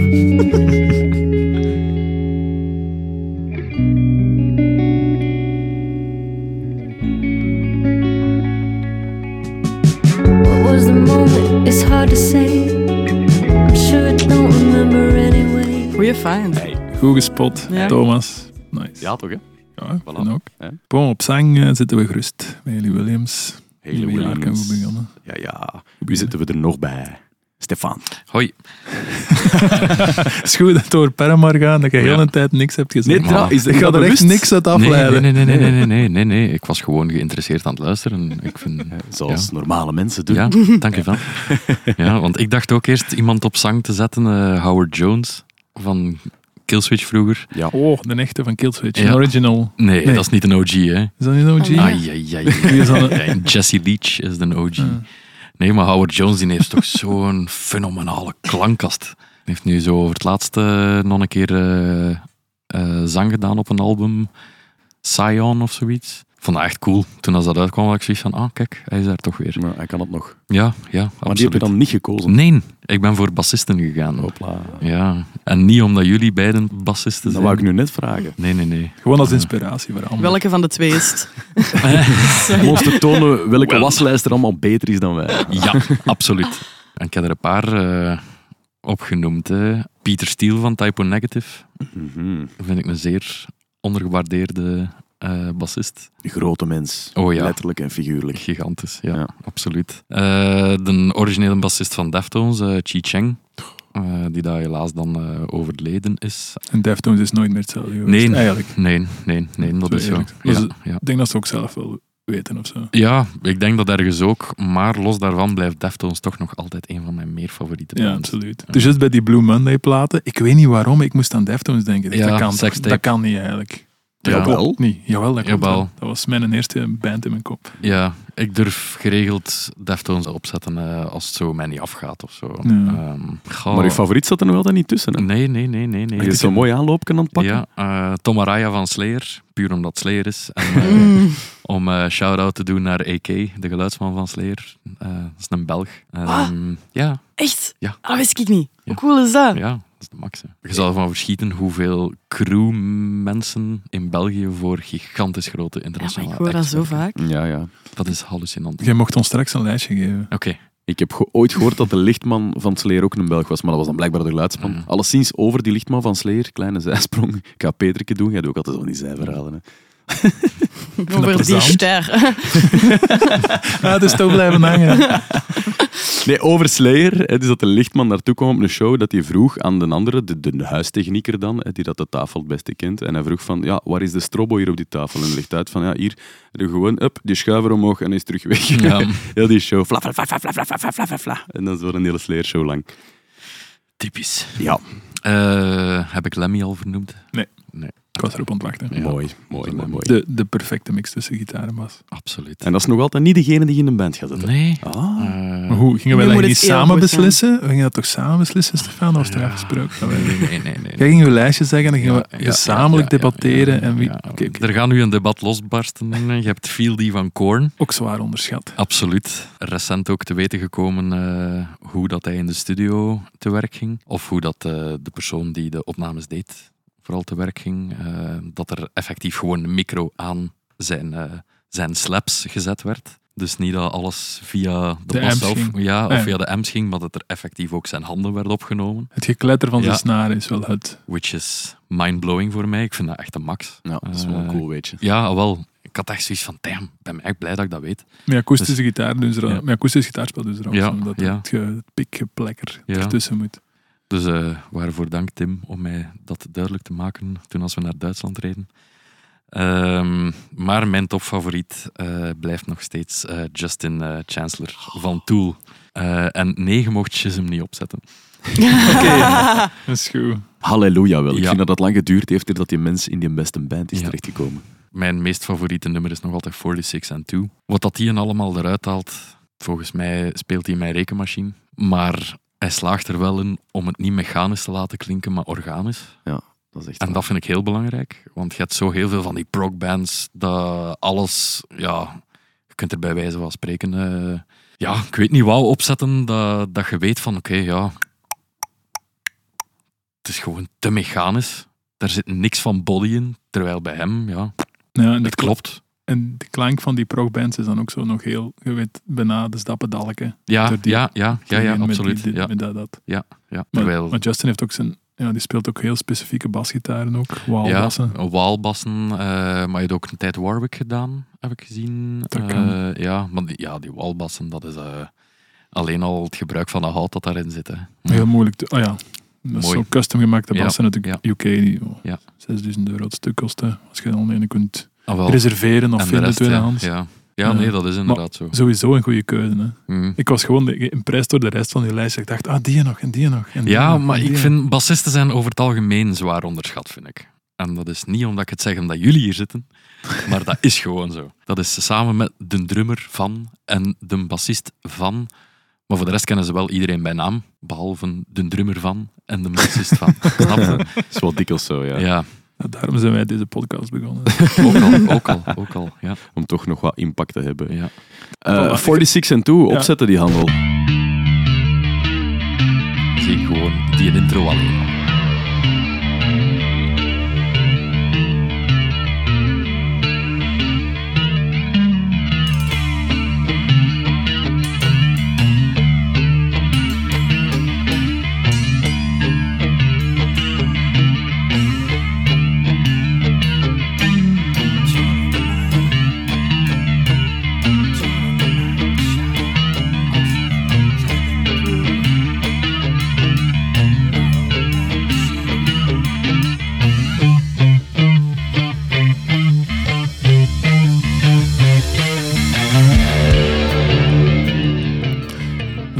What was the moment? It's hard to say. I'm sure I don't remember anyway. Goeie find. Goed gespot, Ja. Thomas. Nice. Ja, toch hè? Ja, ik Voilà. vind ook. Bon, op zang eh, zitten we gerust. Bij Haley Williams. Kan Williams. Ja, ja. Wie zitten we er nog bij? Stefan. Hoi. Het is goed dat het over Paramore gaat, dat je heel Ja. een tijd niks hebt gezegd. Nee, is ik ga er echt niks uit Nee, afleiden. nee, nee, nee, nee, nee, nee, nee, nee. Ik was gewoon geïnteresseerd aan het luisteren. Ik vind, Zoals Ja. normale mensen doen. ja, dank je wel. Ja, want ik dacht ook eerst iemand op zang te zetten, eh, Howard Jones van Killswitch vroeger. Ja. Oh, de echte van Killswitch. Ja. Een original. Nee, Nee. dat is niet een OG, hè. Is dat niet een OG? Ah, ja. Ai, ai, ai. Wie is dat? Ja, Jesse Leach is de OG. Ah. Nee, maar Howard Jones die heeft toch zo'n fenomenale klankkast. Hij heeft nu zo over het laatste nog een keer eh, eh, zang gedaan op een album. Scion of zoiets. Vond dat echt cool. Toen als dat uitkwam, had ik zoiets van, ah kijk, hij is daar toch weer. Maar hij kan het nog. Ja, ja, Maar die heb je dan niet gekozen. Nee, ik ben voor bassisten gegaan. Hopla. Ja, en niet omdat jullie beiden bassisten Dat zijn. wou ik nu net vragen. Nee, nee, nee. Gewoon als inspiratie voor anderen. Welke van de twee is het? Om ons te tonen welke Wel. waslijst er allemaal beter is dan wij. Ja, absoluut. En ik heb er een paar eh, opgenoemd. Hè. Peter Steele van Typo Negative. Mhm. vind ik een zeer ondergewaardeerde eh, bassist. Grote mens. Oh ja. Letterlijk en figuurlijk. Gigantisch, ja, Ja. absoluut. Eh, de originele bassist van Deftones, eh Chi Cheng, eh, die daar helaas dan eh, overleden is. En Deftones is nooit meer hetzelfde geweest. Nee. Eigenlijk. Nee, nee, nee, dat Zo is zo. eerlijk. Ja, ja. Ik denk dat ze ook zelf wel weten of zo. ja, ik denk dat ergens ook, maar los daarvan blijft Deftones toch nog altijd een van mijn meer favoriete Ja, bands. absoluut. Dus juist bij die Blue Monday platen, ik weet niet waarom, ik moest aan Deftones denken. Ja, dat, kan, dat kan niet eigenlijk. Ja. Dat klopt niet. Jawel, dat Jawel. wel. Dat was mijn eerste band in mijn kop. Ja, ik durf geregeld Deftones opzetten eh, als het zo mij niet afgaat of zo. Ja. Ehm. Maar je favoriet zat er nog altijd niet tussen. Hè? Nee, nee, nee, nee. nee. Je is zo'n mooi aanloopje aan het pakken. Ja, eh Tom Araya van Slayer, puur omdat Slayer is. En, eh, om eh shout-out te doen naar AK, de geluidsman van Slayer. Eh, dat is een Belg. En, Ah. ehm, ja, Echt? Ja. Ah, wist ik niet. Ja. Hoe cool is dat? ja, max. hè. Je zal ervan verschieten hoeveel crewmensen in België voor gigantisch grote Ja, maar internationale ik hoor dat zo vaak. Ja, ja. Dat is hallucinant. Oké. Jij mocht ons straks een lijstje geven. Ik heb ge- ooit gehoord dat de lichtman van Sleer ook een Belg was, maar dat was dan blijkbaar de geluidsman. Mm. Alleszins over die lichtman van Sleer, kleine zijsprong. Ik ga Peterke doen, jij doet ook altijd zo van die zijverhalen. Hè. Dat Over die ster. Ah, het is toch blijven hangen. Nee, over Slayer, dus dat de lichtman naartoe kwam op een show, dat hij vroeg aan de andere, de, de huistechnieker dan, die dat de tafel het beste kent, en hij vroeg van, ja, waar is de strobo hier op die tafel? En hij legt uit van, ja, hier, er gewoon, up, die schuiver omhoog en hij is terug weg. Ja. Heel die show, fla, fla, fla, fla, fla, fla, fla, fla, fla, fla. En dan is het een hele Slayer show lang. Typisch. Ja, Eh, heb ik Lemmy al vernoemd? Nee. Nee, Ik was erop aan het wachten. Ja. mooi, mooi, mooi, mooi. De, de perfecte mix tussen gitaar en bas. absoluut. En dat is nog altijd niet degene die je in een band gaat zetten. Nee. Ah. Eh, Maar hoe, gingen wij dat niet samen beslissen? We gingen dat toch samen beslissen, Stefan? Of was er afgesproken? nee, nee, nee. nee, nee. Jij ging je lijstje zeggen en dan gingen Ja, we gezamenlijk ja, ja, debatteren. ja, en wie... Er gaat nu een debat losbarsten. Je hebt Fieldy van Korn. Ook zwaar onderschat. Absoluut. Recent ook te weten gekomen eh, hoe dat hij in de studio te werk ging. Of hoe dat eh, de persoon die de opnames deed vooral te werk ging. eh, dat er effectief gewoon een micro aan zijn, eh, zijn slaps gezet werd. Dus niet dat alles via de, De zelf, ging. ja, of via de amps ging, maar dat er effectief ook zijn handen werden opgenomen. Het gekletter van Ja. de snaren is wel het. Which is mind-blowing voor mij. Ik vind dat echt een max. Ja, dat is wel Eh, cool, weet je. Ja, wel. Ik had echt zoiets van, damn, ik ben echt blij dat ik dat weet. Met akoestische gitaar doen ze er, Dus- Ja. met akoestische gitaarspel doen ze er ook Ja, omdat ja. het, ge- het pikgeplekker Ja. ertussen moet. Dus eh, waarvoor dank Tim om mij dat duidelijk te maken toen als we naar Duitsland reden. Ehm, maar mijn topfavoriet eh, blijft nog steeds eh, Justin Chancellor van Tool. Eh, en negen mocht je hem niet opzetten. Dat is goed. Halleluja wel. Ik Ja. vind dat het lang geduurd heeft dat die mens in die beste band is Ja. terechtgekomen. Mijn meest favoriete nummer is nog altijd 46 and 2. Wat dat hij allemaal eruit haalt, volgens mij speelt hij mijn rekenmachine. Maar hij slaagt er wel in om het niet mechanisch te laten klinken, maar organisch. Dat is echt En waar. dat vind ik heel belangrijk, want je hebt zo heel veel van die prog-bands dat alles, ja, je kunt er bij wijze van spreken, eh, ja, ik weet niet wou opzetten dat, dat je weet van, oké, ja, het is gewoon te mechanisch. Daar zit niks van body in, terwijl bij hem, ja, Ja, het klopt. En de klank van die progbands is dan ook zo nog heel, je weet, bijna de stappendalken. Ja, ja, ja, ja, ja, Met absoluut. die- Ja, Met dat, dat. ja, Maar, terwijl, maar Justin heeft ook zijn, ja, die speelt ook heel specifieke basgitaren ook, ja, waalbassen. eh, maar je hebt ook een tijd Warwick gedaan, heb ik gezien. Kan. ja, maar die, ja, die waalbassen, dat is eh, alleen al het gebruik van de hout dat daarin zit. Hè. Heel moeilijk. Te, oh ja, dat is custom gemaakte Ja, bassen natuurlijk. UK die oh, Ja. 6000 euro het stuk kosten. Als je dan ene kunt Ah, wel. reserveren of En de vinden tweedehands. Ja, ja, Ja. nee, dat is inderdaad zo. Sowieso een goede keuze. Hè. Mm. Ik was gewoon impressed door de rest van die lijst. Ik dacht, ah, die nog en die nog. En die Ja, nog, maar en die ik nog. vind bassisten zijn over het algemeen zwaar onderschat, vind ik. En dat is niet omdat ik het zeg omdat jullie hier zitten, maar dat is gewoon zo. Dat is samen met de drummer van en de bassist van. Maar voor de rest kennen ze wel iedereen bij naam, behalve de drummer van en de bassist van. Snap je? Dat is wel dikwijls zo, ja. Ja, Ja, daarom zijn wij deze podcast begonnen. ook al, ook al, ook al. Ja, Om toch nog wat impact te hebben. ja. Eh, 46 en 2, Ja. opzetten die handel. Zie ik gewoon die intro alleen.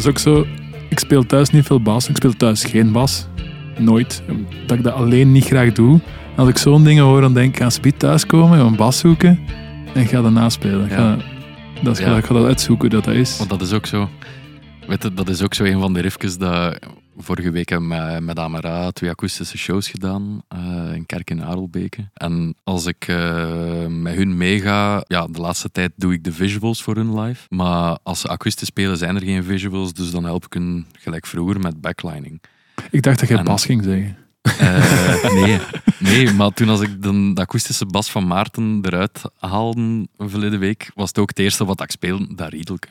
Is ook zo. Ik speel thuis niet veel bas. Ik speel thuis geen bas. Nooit. Dat ik dat alleen niet graag doe. Als ik zo'n dingen hoor, dan denk ik, ga speed thuiskomen, een bas zoeken en ga daarna spelen. Ja. Ga, dat is, Ja. Ik ga dat uitzoeken hoe dat, dat is. Want dat is ook zo. Weet je, dat is ook zo een van de riffjes dat vorige week hebben we met, Amara twee akoestische shows gedaan eh, in Kerk in Adelbeke. En als ik eh, met hun meega, ja, de laatste tijd doe ik de visuals voor hun live. Maar als ze akoestisch spelen zijn er geen visuals, dus dan help ik hun gelijk vroeger met backlining. Ik dacht dat je En- bas ging zeggen. Eh, nee, nee, maar toen als ik de, de akoestische bas van Maarten eruit haalde verleden week, was het ook het eerste wat ik speelde, dat riedelke.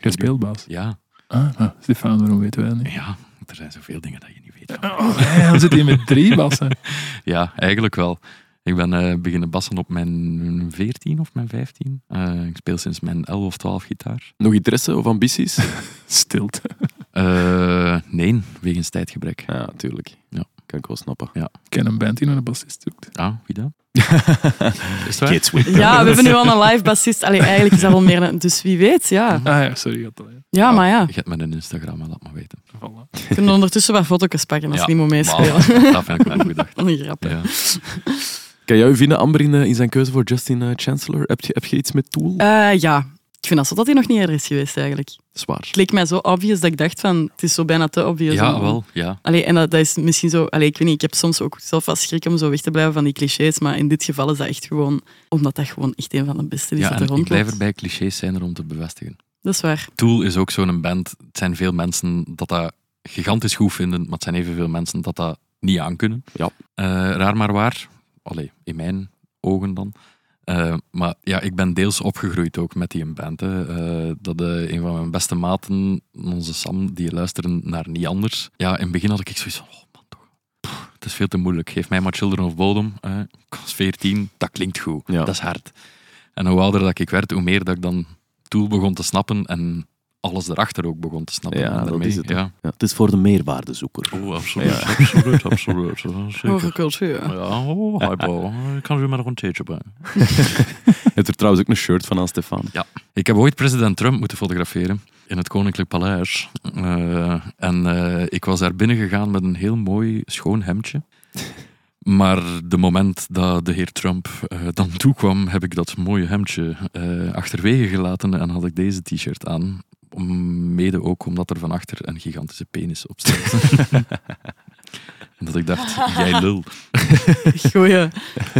Je speelt bas. Ja, Ah, ah, Stefan, waarom weten wij dat niet? ja, er zijn zoveel dingen dat je niet weet. van. Oh, dan zit hij met drie bassen. Ja, eigenlijk wel. Ik ben eh, beginnen bassen op mijn 14 of mijn 15. Eh, ik speel sinds mijn 11 of 12 gitaar. Nog interesse of ambities? Stilte. Eh, nee, wegens tijdgebrek. Ja, tuurlijk. Ja. Kan ik wel snappen. Ik ken een band die naar een bassist zoekt. Ah, wie dan? Is het waar? Kids with Ja, we hebben nu al een live bassist. Allee, eigenlijk is dat wel meer een... Dus wie weet, ja. Ah ja, sorry. Ik had al, ja. Ja, maar ja. Je hebt met een Instagram, en laat maar weten. Voilà. We kunnen ondertussen wat foto's pakken als Ja. niet moet meespelen. Maar, dat vind ik wel een goede dag. Wat een grap. Ja. Kan jij u vinden, Amber, in, eh, in zijn keuze voor Justin eh, Chancellor? Heb je, heb je iets met Tool? Eh, ja, ik vind dat zo dat hij nog niet eerder is geweest eigenlijk. Zwaar. Het leek mij zo obvious dat ik dacht van, het is zo bijna te obvious. ja, om- wel. Ja. Allee, en dat, dat is misschien zo... Allee, ik weet niet, ik heb soms ook zelf wat schrik om zo weg te blijven van die clichés, maar in dit geval is dat echt gewoon... Omdat dat gewoon echt een van de beste is ja dat en er ik rondloopt. blijf erbij, clichés zijn er om te bevestigen. Dat is waar. Tool is ook zo'n band. Het zijn veel mensen dat dat gigantisch goed vinden, maar het zijn evenveel mensen dat dat niet aankunnen. Ja. Eh, raar maar waar. Allee, in mijn ogen dan. Eh, maar ja, ik ben deels opgegroeid ook met die band. Hè. Eh, dat eh, een van mijn beste maten, onze Sam, die luisteren naar niet anders. Ja, in het begin had ik zoiets van, oh man toch, Pff, het is veel te moeilijk. Geef mij maar Children of Bodom. Ik was 14, dat klinkt goed. Ja. Dat is hard. En hoe ouder dat ik werd, hoe meer dat ik dan Tool begon te snappen en alles erachter ook begon te snappen. Ja, dat is het. Ja. Ja, het is voor de meerwaardezoeker. Oh, absoluut, absoluut, absoluut. Zeker. Cultuur. Ja, oh, hypo. Ik kan u maar nog een theetje bij. Je hebt er trouwens ook een shirt van aan Stefan. Ja. Ik heb ooit president Trump moeten fotograferen in het Koninklijk Paleis. Eh, en eh, ik was daar binnen gegaan met een heel mooi, schoon hemdje. Maar de moment dat de heer Trump eh, dan toekwam, heb ik dat mooie hemdje eh, achterwege gelaten en had ik deze t-shirt aan. Om, mede ook omdat er van achter een gigantische penis op staat. en dat ik dacht, jij lul. Goeie.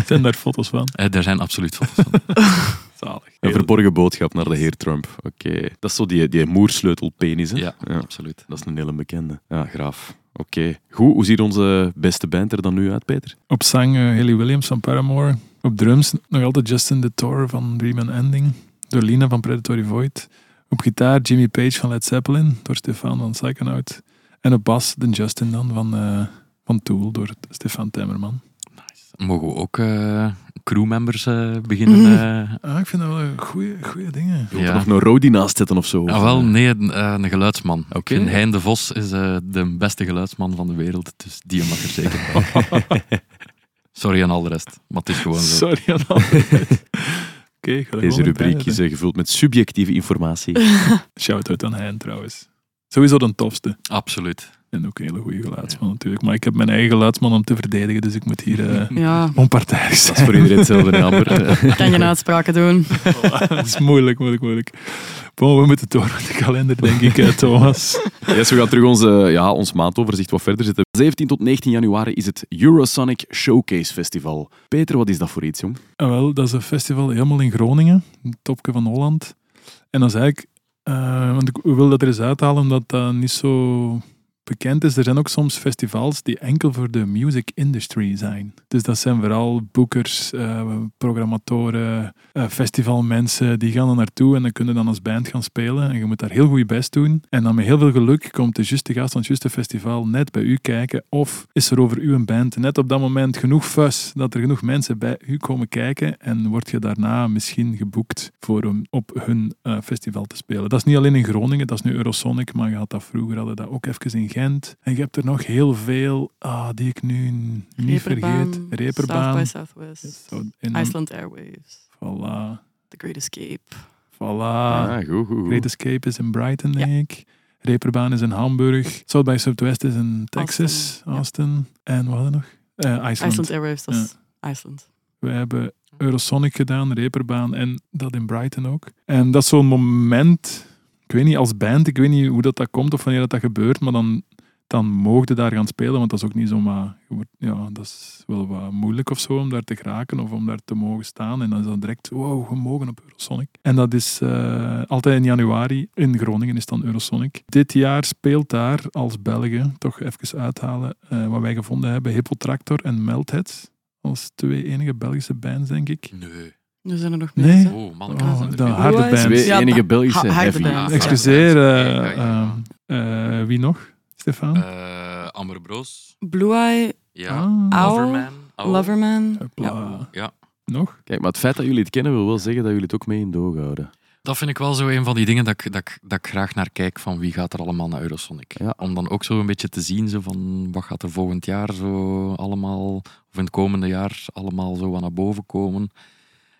Zijn daar foto's van? Eh, er zijn absoluut foto's van. Zalig. Een verborgen boodschap naar de heer Trump. Oké. Dat is zo die, die moersleutelpenis, hè? Ja, absoluut. Dat is een hele bekende. Ja, graaf. Oké. Goed, hoe ziet onze beste band er dan nu uit, Peter? Op zang eh, Haley Williams van Paramore. Op drums nog altijd Justin DeTore van Dream and Ending. Door Lina van Predatory Void. Op gitaar Jimmy Page van Led Zeppelin. Door Stefan van Psychonaut. En op bas de Justin dan van, eh, van Tool. Door Stefan Timmerman. Mogen we ook eh, crewmembers eh, beginnen? eh? Ah, ik vind dat wel goede goede dingen. Je wilt er Ja. nog een roadie naast zetten of zo? Ah, wel, nee, een, eh, een geluidsman. Oké. En Hein de Vos is eh, de beste geluidsman van de wereld, dus die mag er zeker bij. Sorry aan al de rest, maar het is gewoon zo. Sorry aan Oké, ik ga er Deze rubriek is gevuld met subjectieve informatie. Shout-out aan hen trouwens. Sowieso de tofste. Absoluut. En ook een hele goede geluidsman natuurlijk. Maar ik heb mijn eigen geluidsman om te verdedigen, dus ik moet hier eh, Ja, onpartijdig Dat is voor iedereen hetzelfde, Amber. kan je uitspraken doen. dat is moeilijk, moeilijk, moeilijk. Bon, we moeten door met de kalender, denk ik, eh, Thomas. Yes, we gaan terug onze, ja, ons maandoverzicht wat verder zetten. 17 tot 19 januari is het Eurosonic Showcase Festival. Peter, wat is dat voor iets, jong? Ah, wel, dat is een festival helemaal in Groningen, het topje van Holland. En dat is eigenlijk, eh, want ik wil dat er eens uithalen omdat dat niet zo bekend is. Er zijn ook soms festivals die enkel voor de music industry zijn. Dus dat zijn vooral boekers, eh, programmatoren, eh, festivalmensen, die gaan er naartoe en dan kunnen dan als band gaan spelen. En je moet daar heel goed je best doen. En dan met heel veel geluk komt de juiste gast van het juiste festival net bij u kijken. Of is er over uw band net op dat moment genoeg fuss dat er genoeg mensen bij u komen kijken en word je daarna misschien geboekt voor om op hun eh, festival te spelen. Dat is niet alleen in Groningen, dat is nu Eurosonic, maar je had dat vroeger hadden dat ook even in Gent. En je hebt er nog heel veel ah, die ik nu niet vergeet. Reeperbaan. South by Southwest. Iceland Airwaves. Voilà. The Great Escape. Voilà. Ah, goed, goed, goed. Great Escape is in Brighton, denk ik. Reeperbaan is in Hamburg. South by Southwest is in Texas, Austin, Austin. ja. En wat hadden we nog? Eh, Iceland. Iceland Airwaves, dat is Iceland. We hebben Eurosonic gedaan, Reeperbaan en dat in Brighton ook. En dat is zo'n moment, ik weet niet, als band, ik weet niet hoe dat, dat komt of wanneer dat, dat gebeurt, maar dan, dan mogen je daar gaan spelen, want dat is ook niet zomaar, ja, dat is wel wat moeilijk of zo om daar te geraken of om daar te mogen staan. En dan is dat direct, wow, we mogen op Eurosonic. En dat is eh, altijd in januari, in Groningen is dan Eurosonic. Dit jaar speelt daar als Belgen, toch even uithalen, eh, wat wij gevonden hebben, Hippotractor en Meltheads. Als twee enige Belgische bands, denk ik. Nee. Er zijn er nog meer. Nee. Oh man, Oh, er de harde. Twee Ja, enige Belgische ha- heavy. Excuseer, Ja, eh, ja, ehm, eh, wie nog, Stefan? Eh, Amber Bros. Blue Eye, Ja. Ah. Owl. Loverman. Hopla. Ja. Ja. Nog? Kijk, maar het feit dat jullie het kennen wil wel zeggen dat jullie het ook mee in doog houden. Dat vind ik wel zo een van die dingen dat ik, dat, ik, dat ik graag naar kijk van wie gaat er allemaal naar Eurosonic. Ja. Om dan ook zo een beetje te zien zo van wat gaat er volgend jaar zo allemaal, of in het komende jaar allemaal zo wat naar boven komen.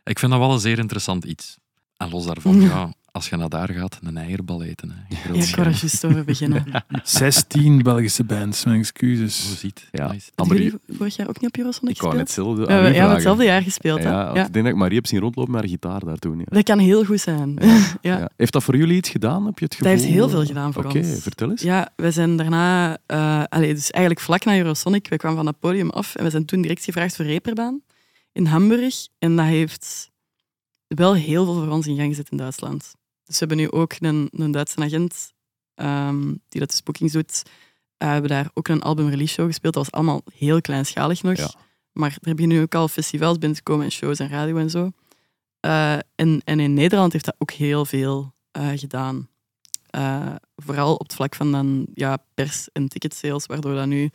Ik vind dat wel een zeer interessant iets. En los daarvan, Ja. ja, als je naar daar gaat, een eierbal eten. Hè. Ja, ik wou er juist over beginnen. 16 Belgische bands, mijn Hoe excuses. ziet. Ja. Nice. Jullie vorig jaar ook niet op Eurosonic ik wou net gespeeld? hetzelfde Ja, we ja, hetzelfde jaar gespeeld. hè? Ja, ik denk dat ik Marie heb zien rondlopen met haar gitaar daar toen. Ja. Dat kan heel goed zijn. Ja. Ja. Heeft dat voor jullie iets gedaan? Heb je het Dat gevoel? heeft heel veel gedaan voor Oké, ons. vertel eens. Ja, we zijn daarna, eh allee, dus eigenlijk vlak na Eurosonic, we kwamen van het podium af en we zijn toen direct gevraagd voor Reeperbaan in Hamburg. En dat heeft wel heel veel voor ons in gang gezet in Duitsland. Dus we hebben nu ook een, een Duitse agent ehm, die dat dus bookings doet. Eh, we hebben daar ook een album-release show gespeeld. Dat was allemaal heel kleinschalig nog. Ja. Maar er beginnen nu ook al festivals binnen te komen en shows en radio en zo. Eh, en, en in Nederland heeft dat ook heel veel eh, gedaan. Vooral op het vlak van dan, ja, pers- en ticketsales, waardoor dat nu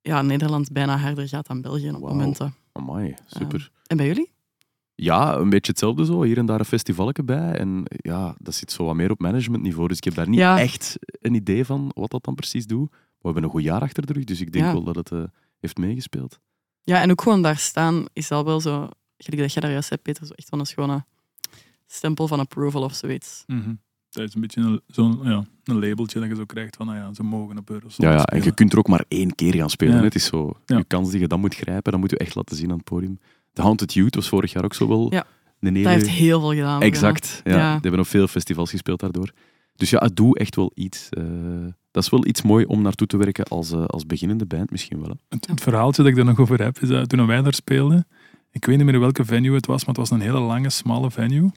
ja, Nederland bijna harder gaat dan België op Wauw. momenten. Amai, super. En bij jullie? Ja, een beetje hetzelfde zo. Hier en daar een festivaletje bij. En ja, dat zit zo wat meer op managementniveau. Dus ik heb daar niet Ja. echt een idee van wat dat dan precies doet. Maar we hebben een goed jaar achter de rug, dus ik denk Ja. wel dat het eh, heeft meegespeeld. Ja, en ook gewoon daar staan is al wel zo, gelijk dat jij daar juist hebt, Peter, zo echt wel een schone stempel van approval of zoiets. Mhm. Dat is een beetje een, zo'n ja, een labeltje dat je zo krijgt van, nou ja, ze mogen op Eurosonic Ja, ja, en je kunt er ook maar één keer gaan spelen. Ja. Het is zo, Ja. je kans die je dan moet grijpen, dat moet je echt laten zien aan het podium. The Haunted Youth was vorig jaar ook zo wel Ja, een hele... Dat heeft heel veel gedaan. Exact, ja. Ja. Die hebben op veel festivals gespeeld daardoor. Dus ja, het doet echt wel iets. eh, dat is wel iets mooi om naartoe te werken als, eh, als beginnende band misschien wel. Hè. Het, het verhaaltje dat ik er nog over heb, is dat toen wij daar speelden, ik weet niet meer welke venue het was, maar het was een hele lange, smalle venue,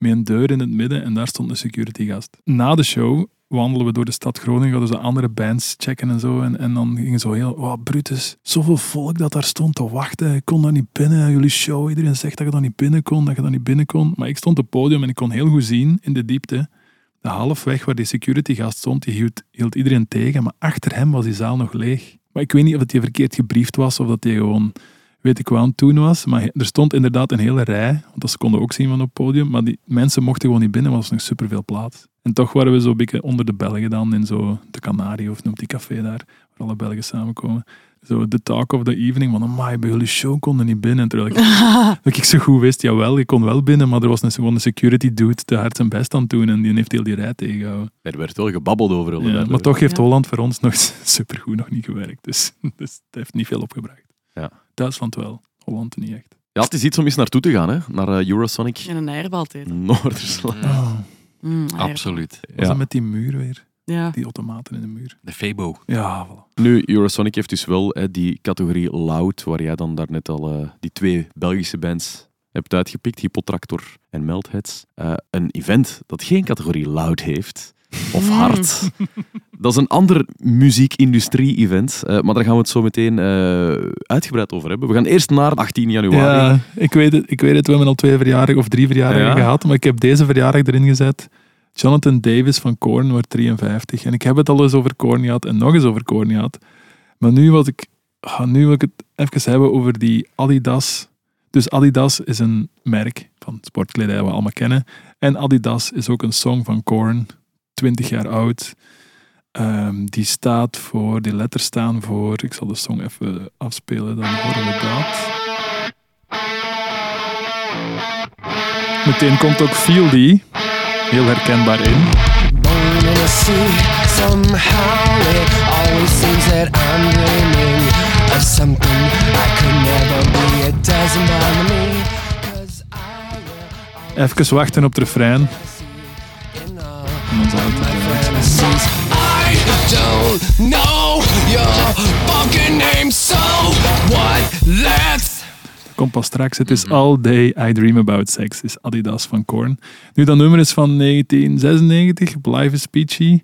met een deur in het midden en daar stond een security gast. Na de show wandelen we door de stad Groningen, hadden ze andere bands checken en zo, en, en dan gingen zo heel, oh Brutus, zoveel volk dat daar stond te wachten, ik kon daar niet binnen, jullie show, iedereen zegt dat je daar niet binnen kon, dat je daar niet binnen kon, maar ik stond op het podium en ik kon heel goed zien, in de diepte, de halfweg waar die security gast stond, die hield, hield iedereen tegen, maar achter hem was die zaal nog leeg. Maar ik weet niet of het die verkeerd gebriefd was of dat die gewoon, weet ik wel, aan het doen was. Maar er stond inderdaad een hele rij, want dat ze konden ook zien van op het podium, maar die mensen mochten gewoon niet binnen, want er was nog superveel plaats. En toch waren we zo een beetje onder de Belgen dan in zo de Canarie of noemt die café daar, waar alle Belgen samenkomen. Zo de talk of the evening, van amai, bij jullie show konden niet binnen. Terwijl ik, dat ik zo goed wist, jawel, ik kon wel binnen, maar er was een, gewoon een security dude te hard zijn best aan het doen en die heeft heel die rij tegengehouden. Er werd wel gebabbeld over Ja, maar toch heeft Ja. Holland voor ons nog supergoed nog niet gewerkt. Dus, dus het heeft niet veel opgebracht. Ja. Duitsland wel, Holland niet echt. Ja, het is iets om eens naartoe te gaan, hè? naar eh, Eurosonic En een eierbal eten. Noorderslag. Oh, Mm. Absoluut. was dat met die muur weer? Ja. Die automaten in de muur. De Febo. Ja, voilà. Nu, Eurosonic heeft dus wel hè, die categorie Loud, waar jij dan daarnet al eh, die twee Belgische bands hebt uitgepikt, Hypotractor en Meltheads. Eh, een event dat geen categorie Loud heeft, of hard. Dat is een ander muziekindustrie-event, eh, maar daar gaan we het zo meteen eh, uitgebreid over hebben. We gaan eerst naar 18 januari. Ja, ik weet, het, ik weet het, we hebben al twee verjaardagen of drie verjaardagen Ja. gehad, maar ik heb deze verjaardag erin gezet. Jonathan Davis van Korn wordt 53. En ik heb het al eens over Korn gehad en nog eens over Korn gehad. Maar nu, was ik, ah, nu wil ik het even hebben over die Adidas. Dus Adidas is een merk van sportkledij dat we allemaal kennen. En Adidas is ook een song van Korn, 20 jaar oud. Ehm, die staat voor, die letters staan voor, ik zal de song even afspelen, dan horen we dat. Meteen komt ook Feel Die, heel herkenbaar in. Born in a sea, somehow komt pas straks. Het is All Day I Dream About Sex, is Adidas van Korn. Nu, dat nummer is van 1996, Life is Peachy.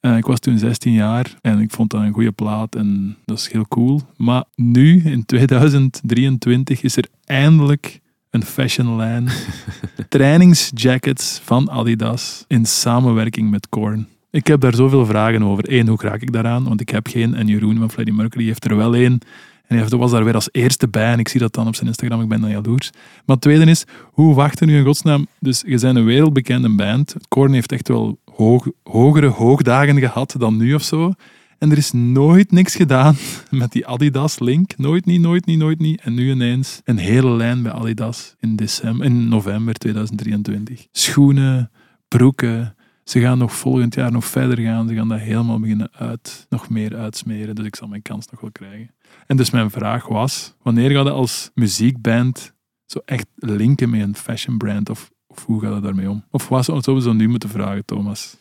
Eh, ik was toen 16 jaar en ik vond dat een goede plaat en dat is heel cool. Maar nu, in 2023, is er eindelijk een fashionlijn. Trainingsjackets van Adidas in samenwerking met Korn. Ik heb daar zoveel vragen over. Eén, hoe raak ik daaraan? Want ik heb geen. En Jeroen van Freddie Mercury heeft er wel één. En hij was daar weer als eerste bij en ik zie dat dan op zijn Instagram, ik ben dan jaloers. Maar het tweede is, hoe wachten nu in godsnaam? Dus je bent een wereldbekende band. Korn heeft echt wel hoog, hogere hoogdagen gehad dan nu of zo. En er is nooit niks gedaan met die Adidas link. Nooit niet, nooit niet, nooit niet. En nu ineens een hele lijn bij Adidas in, december, in november 2023. Schoenen, broeken. Ze gaan nog volgend jaar nog verder gaan. Ze gaan dat helemaal beginnen uit, nog meer uitsmeren. Dus ik zal mijn kans nog wel krijgen. En dus mijn vraag was, wanneer ga je als muziekband zo echt linken met een fashion brand? Of, of hoe gaat het daarmee om? Of zouden we zo nu moeten vragen, Thomas?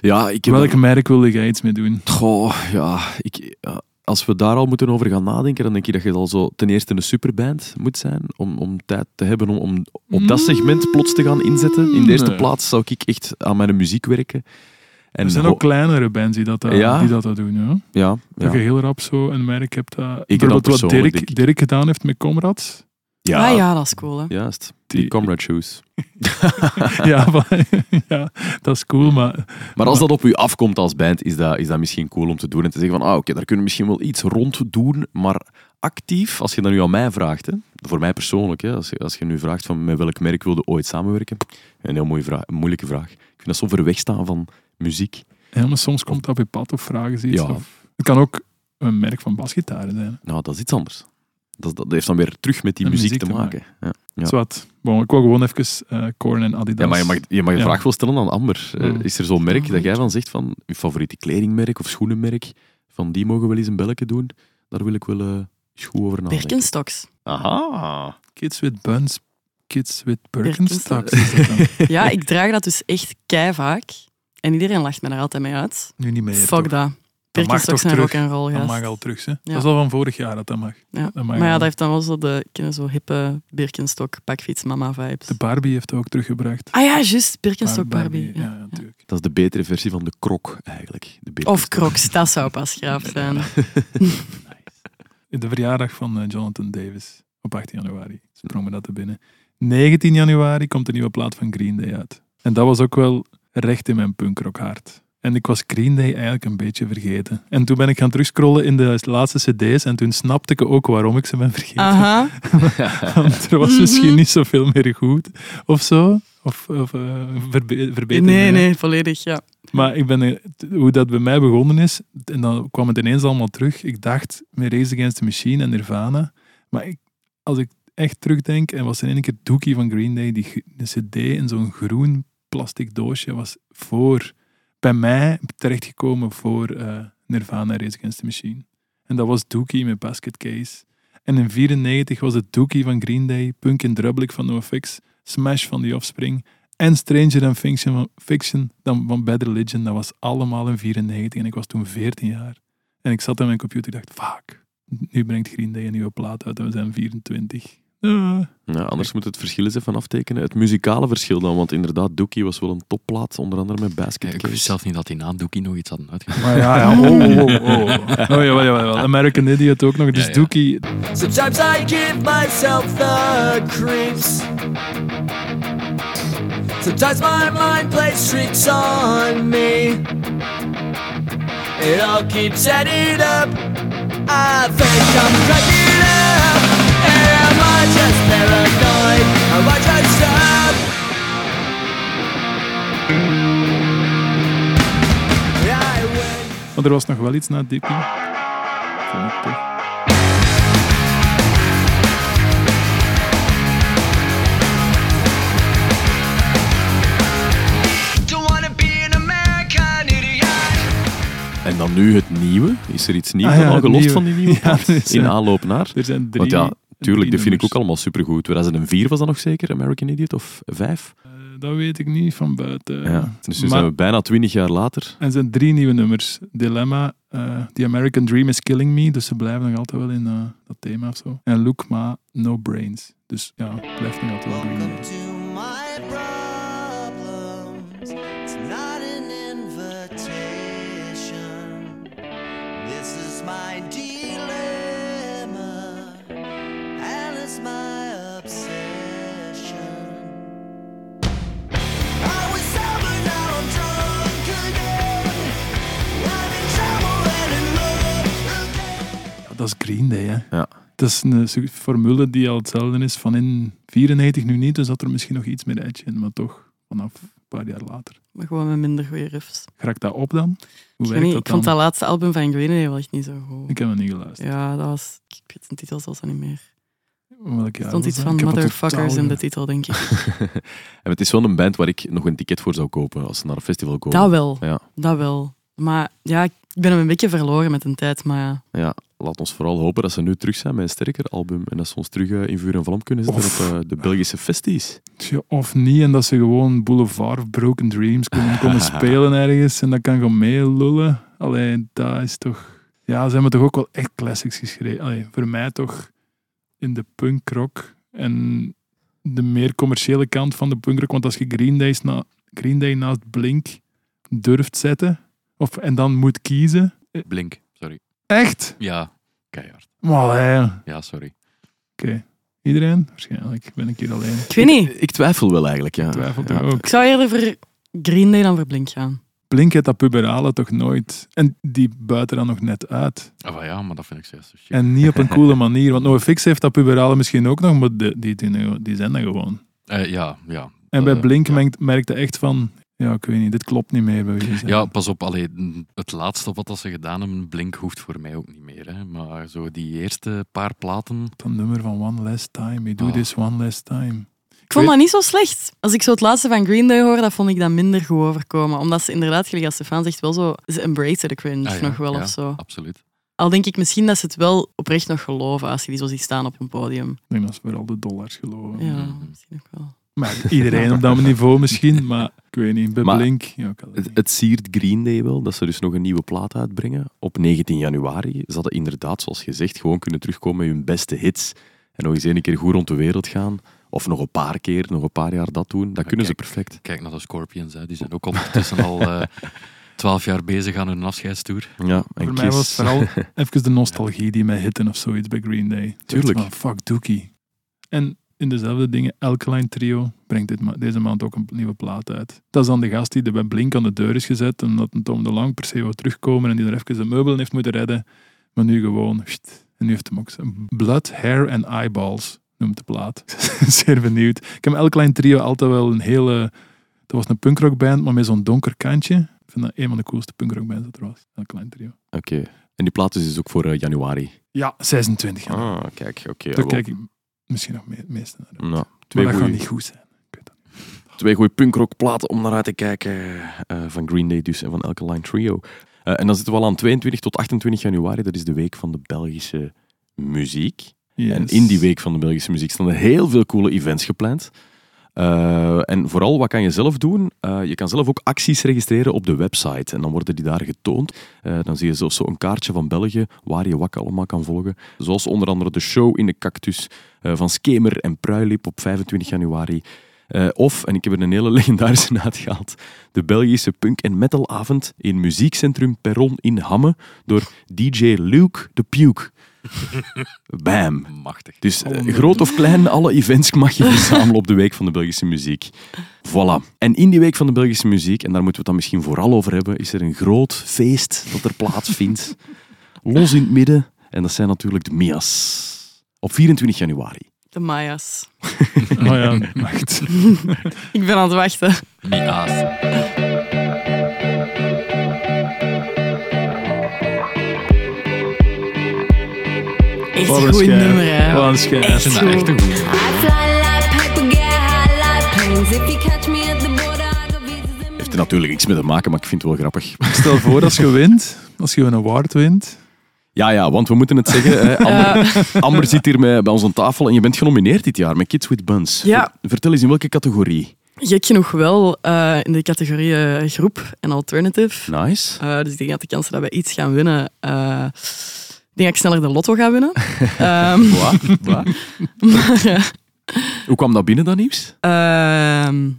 Ja, ik heb Welk merk wilde jij iets mee doen? Goh, ja, ik, ja, als we daar al moeten over gaan nadenken, dan denk ik dat je al zo ten eerste een superband moet zijn om, om tijd te hebben om, om op dat segment plots te gaan inzetten. In de eerste Nee. plaats zou ik echt aan mijn muziek werken. En er zijn ook kleinere bands die dat, eh, Ja. die dat, dat doen. Ja? Ja, Dat ja. je heel rap zo een merk hebt. dat Ik dan bijvoorbeeld wat Dirk. Dirk gedaan heeft met Comrades. ja, Ah ja, dat is cool. Hè. juist. Die, comrade shoes. ja, maar- ja, dat is cool, maar Maar als dat op u afkomt als band, is dat, is dat misschien cool om te doen. En te zeggen van, ah, oké, daar kunnen we misschien wel iets rond doen, maar actief, als je dat nu aan mij vraagt, hè, voor mij persoonlijk, hè, als, je, als je nu vraagt van met welk merk wilde ooit samenwerken, een heel mooie vraag, een moeilijke vraag. Ik vind dat zo ver weg staan van muziek. Ja, maar soms komt dat op je pad of vragen ze iets. Ja. Of, het kan ook een merk van basgitaren zijn. Nou, dat is iets anders. Dat, dat heeft dan weer terug met die muziek, muziek te maken. Ja. Ja. Zwat. Bon, ik wil gewoon even eh Korn en Adidas. Ja, maar je mag, je mag Ja. vraag wel stellen aan Amber. Eh, Ja. Is er zo'n merk dat jij van zegt van je favoriete kledingmerk of schoenenmerk, van die mogen wel eens een belletje doen? Daar wil ik wel eh, eens goed over nadenken. Birkenstocks. Aha. Kids with buns, kids with Birkenstocks. Ja, ik draag dat dus echt kei vaak. En iedereen lacht me daar altijd mee uit. Nu niet meer. Fuck toch? dat. Dat toch zijn terug? rock en roll, Dat mag al terug, hè? Ja. Dat is al van vorig jaar dat dat mag. Ja. Dat mag Maar ja, dat heeft dan wel zo de ken je, zo hippe Birkenstock pakfiets mama vibes. De Barbie heeft het ook teruggebracht. Ah ja, juist. Birkenstock Barbie. Ja, ja. ja, natuurlijk. Dat is de betere versie van de krok, eigenlijk. De Of Crocs, dat zou pas graaf zijn. De verjaardag van eh, Jonathan Davis op 18 januari. Sprong me dat te binnen. 19 januari komt de nieuwe plaat van Green Day uit. En dat was ook wel recht in mijn punkrockhart. En ik was Green Day eigenlijk een beetje vergeten. En toen ben ik gaan terugscrollen in de laatste cd's en toen snapte ik ook waarom ik ze ben vergeten. Aha. Want er was Mhm. misschien niet zoveel meer goed of zo. Of, of eh, verbe- verbetering. Nee, nee, volledig, ja. Maar ik ben, t- hoe dat bij mij begonnen is, en dan kwam het ineens allemaal terug. Ik dacht met Race Against the Machine en Nirvana. Maar ik, als ik echt terugdenk, en was in één keer Dookie van Green Day, die de cd in zo'n groen plastic doosje, was voor, bij mij terechtgekomen voor eh, Nirvana en Race Against the Machine. En dat was Dookie met Basket Case. En in 94 was het Dookie van Green Day, Punk in Drublic van NoFX, Smash van The Offspring en Stranger Than Fiction, Fiction dan van Bad Religion. Dat was allemaal in 94 en ik was toen 14 jaar. En ik zat aan mijn computer en dacht, fuck, nu brengt Green Day een nieuwe plaat uit en we zijn 24. Ah. Ja, anders moet het verschil eens even aftekenen. Het muzikale verschil dan, want inderdaad, Dookie was wel een topplaat, onder andere met Basket Ik Case. wist zelf niet dat die na Dookie nog iets hadden uitgebracht. Maar ja, ja, oh, oh, oh. oh. Oh, jawel, jawel. American Idiot ook nog. Dus Ja, ja. Dookie, Sometimes I give myself the creeps. Sometimes my mind plays tricks on me. It all keeps adding up. I think I'm cracking maar er was nog wel iets na Dookie. Vond ik toch. En dan nu het nieuwe. Is er iets nieuws Ah ja, al gelost nieuwe. van die nieuwe Ja, zijn- In aanloop naar? Er zijn drie. Want ja, tuurlijk, dat vind ik ook allemaal supergoed. 2004 was dat nog zeker, American Idiot, of vijf? Eh, dat weet ik niet van buiten. Ja. Dus nu Maar- zijn we bijna twintig jaar later. En er zijn drie nieuwe nummers. Dilemma, eh The American Dream is Killing Me. Dus ze blijven nog altijd wel in eh, dat thema of zo. En Look Ma, No Brains. Dus ja, blijft nog altijd wel Green Dat is Green Day, hè. Ja. Dat is een su- formule die al hetzelfde is van in 94 nu niet, dus dat er misschien nog iets meer edge in, maar toch vanaf een paar jaar later. Maar gewoon met minder goede riffs. Raakt dat op dan? Hoe Ik, werkt niet, dat ik vond dat laatste album van Green Day wel echt niet zo goed. Ik heb het niet geluisterd. Ja, dat was... Ik weet zijn titel zelfs al niet meer. Welk Er jaar stond iets dat? van Motherfuckers in de titel, denk ik. En het is wel een band waar ik nog een ticket voor zou kopen als ze naar een festival komen. Dat wel. Ja, Dat wel. Maar ja, ik ben hem een beetje verloren met een tijd. Maar ja. ja, laat ons vooral hopen dat ze nu terug zijn met een sterker album en dat ze ons terug eh, in vuur en vlam kunnen zetten Of- op eh, de Belgische festies. Tja, Of niet, en dat ze gewoon Boulevard of Broken Dreams komen, komen spelen ergens en dat kan gewoon meelullen. Alleen, dat is toch... Ja, ze hebben toch ook wel echt classics geschreven. Allee, voor mij toch in de punkrock en de meer commerciële kant van de punkrock. Want als je Green, Day's na, Green Day naast Blink durft zetten, of, en dan moet kiezen... eh, Blink, sorry. Echt? Ja, keihard. Allee, Ja, sorry. Oké. Iedereen? Waarschijnlijk ben ik hier alleen. Ik weet niet. Ik twijfel wel eigenlijk, ja. Ik twijfel Ja. ook. Ik zou eerder voor Green Day dan voor Blink gaan. Blink heeft dat puberale toch nooit. En die buiten dan nog net uit. Ah, ja, maar dat vind ik zo chic. En niet op een coole manier. Want NoFX heeft dat puberale misschien ook nog, maar die, die, die, zijn er gewoon. Eh, ja, ja. En bij Eh, Blink ja. merkt- merkte echt van... Ja, ik weet niet, dit klopt niet meer bij. Ja, pas op. Allee, het laatste wat dat ze gedaan hebben, Blink hoeft voor mij ook niet meer. Hè. Maar zo die eerste paar platen... Dat nummer van One Last Time. We do Ah. this one last time. Ik vond dat niet zo slecht. Als ik zo het laatste van Green Day hoor, dat vond ik dat minder goed overkomen. Omdat ze inderdaad, gelijk als Stefan zegt, wel zo... Ze embracen de cringe Ah, ja, nog wel ja, of zo. Absoluut. Al denk ik misschien dat ze het wel oprecht nog geloven als je die zo ziet staan op een podium. Ik denk dat ze vooral de dollars geloven. Ja, Mhm. misschien ook wel. Maar iedereen op dat niveau misschien. Maar ik weet niet, bij Maar Blink... Ja, het Het, niet. het siert Green Day wel, dat ze dus nog een nieuwe plaat uitbrengen. Op 19 januari. Ze hadden inderdaad, zoals gezegd, gewoon kunnen terugkomen met hun beste hits. En nog eens een keer goed rond de wereld gaan. Of nog een paar keer, nog een paar jaar dat doen. Dat kunnen ze perfect. Kijk naar de Scorpions. Hè. Die zijn ook ondertussen al eh, twaalf jaar bezig aan hun afscheidstour. Ja, en Voor mij was vooral even de nostalgie die mij hitte of zoiets bij Green Day. Tuurlijk. Van, fuck Dookie. En in dezelfde dingen, Alkaline Trio brengt dit deze maand ook een nieuwe plaat uit. Dat is dan de gast die er bij Blink aan de deur is gezet, omdat een Tom de Lang per se wou terugkomen en die er even de meubelen heeft moeten redden. Maar nu gewoon, en nu heeft hem ook zijn Blood, Hair and Eyeballs, noemt de plaat. Zeer benieuwd. Ik heb Alkaline Trio altijd wel een hele... Dat was een punkrockband, maar met zo'n donker kantje. Ik vind dat een van de coolste punkrockbands dat er was. Alkaline Trio. Oké. En die plaat is dus ook voor eh, januari. Ja, 26 jaar. Ah, kijk, oké. Daar kijk ik misschien nog me meeste naar. Nou, Maar twee dat gaat goeie- niet goed zijn. Twee goede punkrockplaten om naar uit te kijken. eh, van Green Day dus en van Alkaline Trio. Eh, en dan zitten we al aan 22 tot 28 januari. Dat is de week van de Belgische muziek. Yes. En in die week van de Belgische muziek staan er heel veel coole events gepland. Eh, en vooral, wat kan je zelf doen? Eh, je kan zelf ook acties registreren op de website. En dan worden die daar getoond. Eh, dan zie je zelfs zo een kaartje van België waar je wat allemaal kan volgen. Zoals onder andere de show in de Cactus van Skemer en Pruilip op 25 januari. Of, en ik heb er een hele legendarische uitgehaald, de Belgische punk- en metalavond in Muziekcentrum Perron in Hamme door DJ Luke de Puke. Bam. Machtig. Dus eh, groot of klein, alle events mag je verzamelen op de Week van de Belgische Muziek. Voilà. En in die Week van de Belgische Muziek, en daar moeten we het dan misschien vooral over hebben, is er een groot feest dat er plaatsvindt. Los in het midden. En dat zijn natuurlijk de Mias. Op 24 januari. De Maya's. Oh ja, wacht. Ik ben aan het wachten. Mia's. Echt Wat een goed nummer, hè. Wat een schijf. Dat echt een goeie. I fly like paper, get high like planes. If you catch me at the border, I go visas in Heeft er natuurlijk niks mee te maken, maar ik vind het wel grappig. Stel voor als je wint, als je een award wint. Ja, ja, want we moeten het zeggen. Hè. Amber, Amber zit hier met, bij ons aan tafel en je bent genomineerd dit jaar met Kids with Buns. Ja. Ver- Vertel eens in welke categorie? Gek genoeg wel eh, in de categorie eh, groep en alternative. Nice. Eh, dus ik denk dat de kansen dat wij iets gaan winnen. Ik denk dat ik sneller de lotto ga winnen. Wat? maar eh, Hoe kwam dat binnen, dat nieuws? ehm,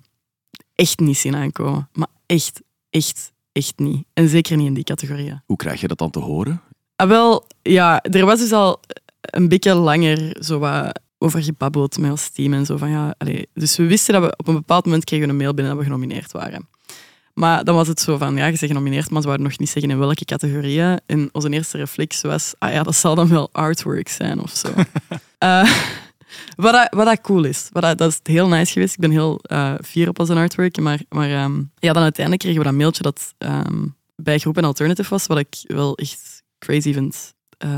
echt niet zien aankomen. Maar echt, echt, echt niet. En zeker niet in die categorieën. Hoe krijg je dat dan te horen? Ah, wel, ja, er was dus al een beetje langer zo wat over gebabbeld met ons team en zo van ja, allee, dus we wisten dat we op een bepaald moment kregen we een mail binnen dat we genomineerd waren. Maar dan was het zo van, ja, je bent genomineerd, maar ze wouden nog niet zeggen in welke categorieën. En onze eerste reflex was, ah ja, dat zal dan wel artwork zijn of zo. Eh, wat, dat, wat dat cool is. Wat dat, dat is heel nice geweest. Ik ben heel eh fier op onze artwork. Maar, maar ehm, ja, dan uiteindelijk kregen we dat mailtje dat ehm, bij Groep en Alternative was, wat ik wel echt crazy vind. Eh,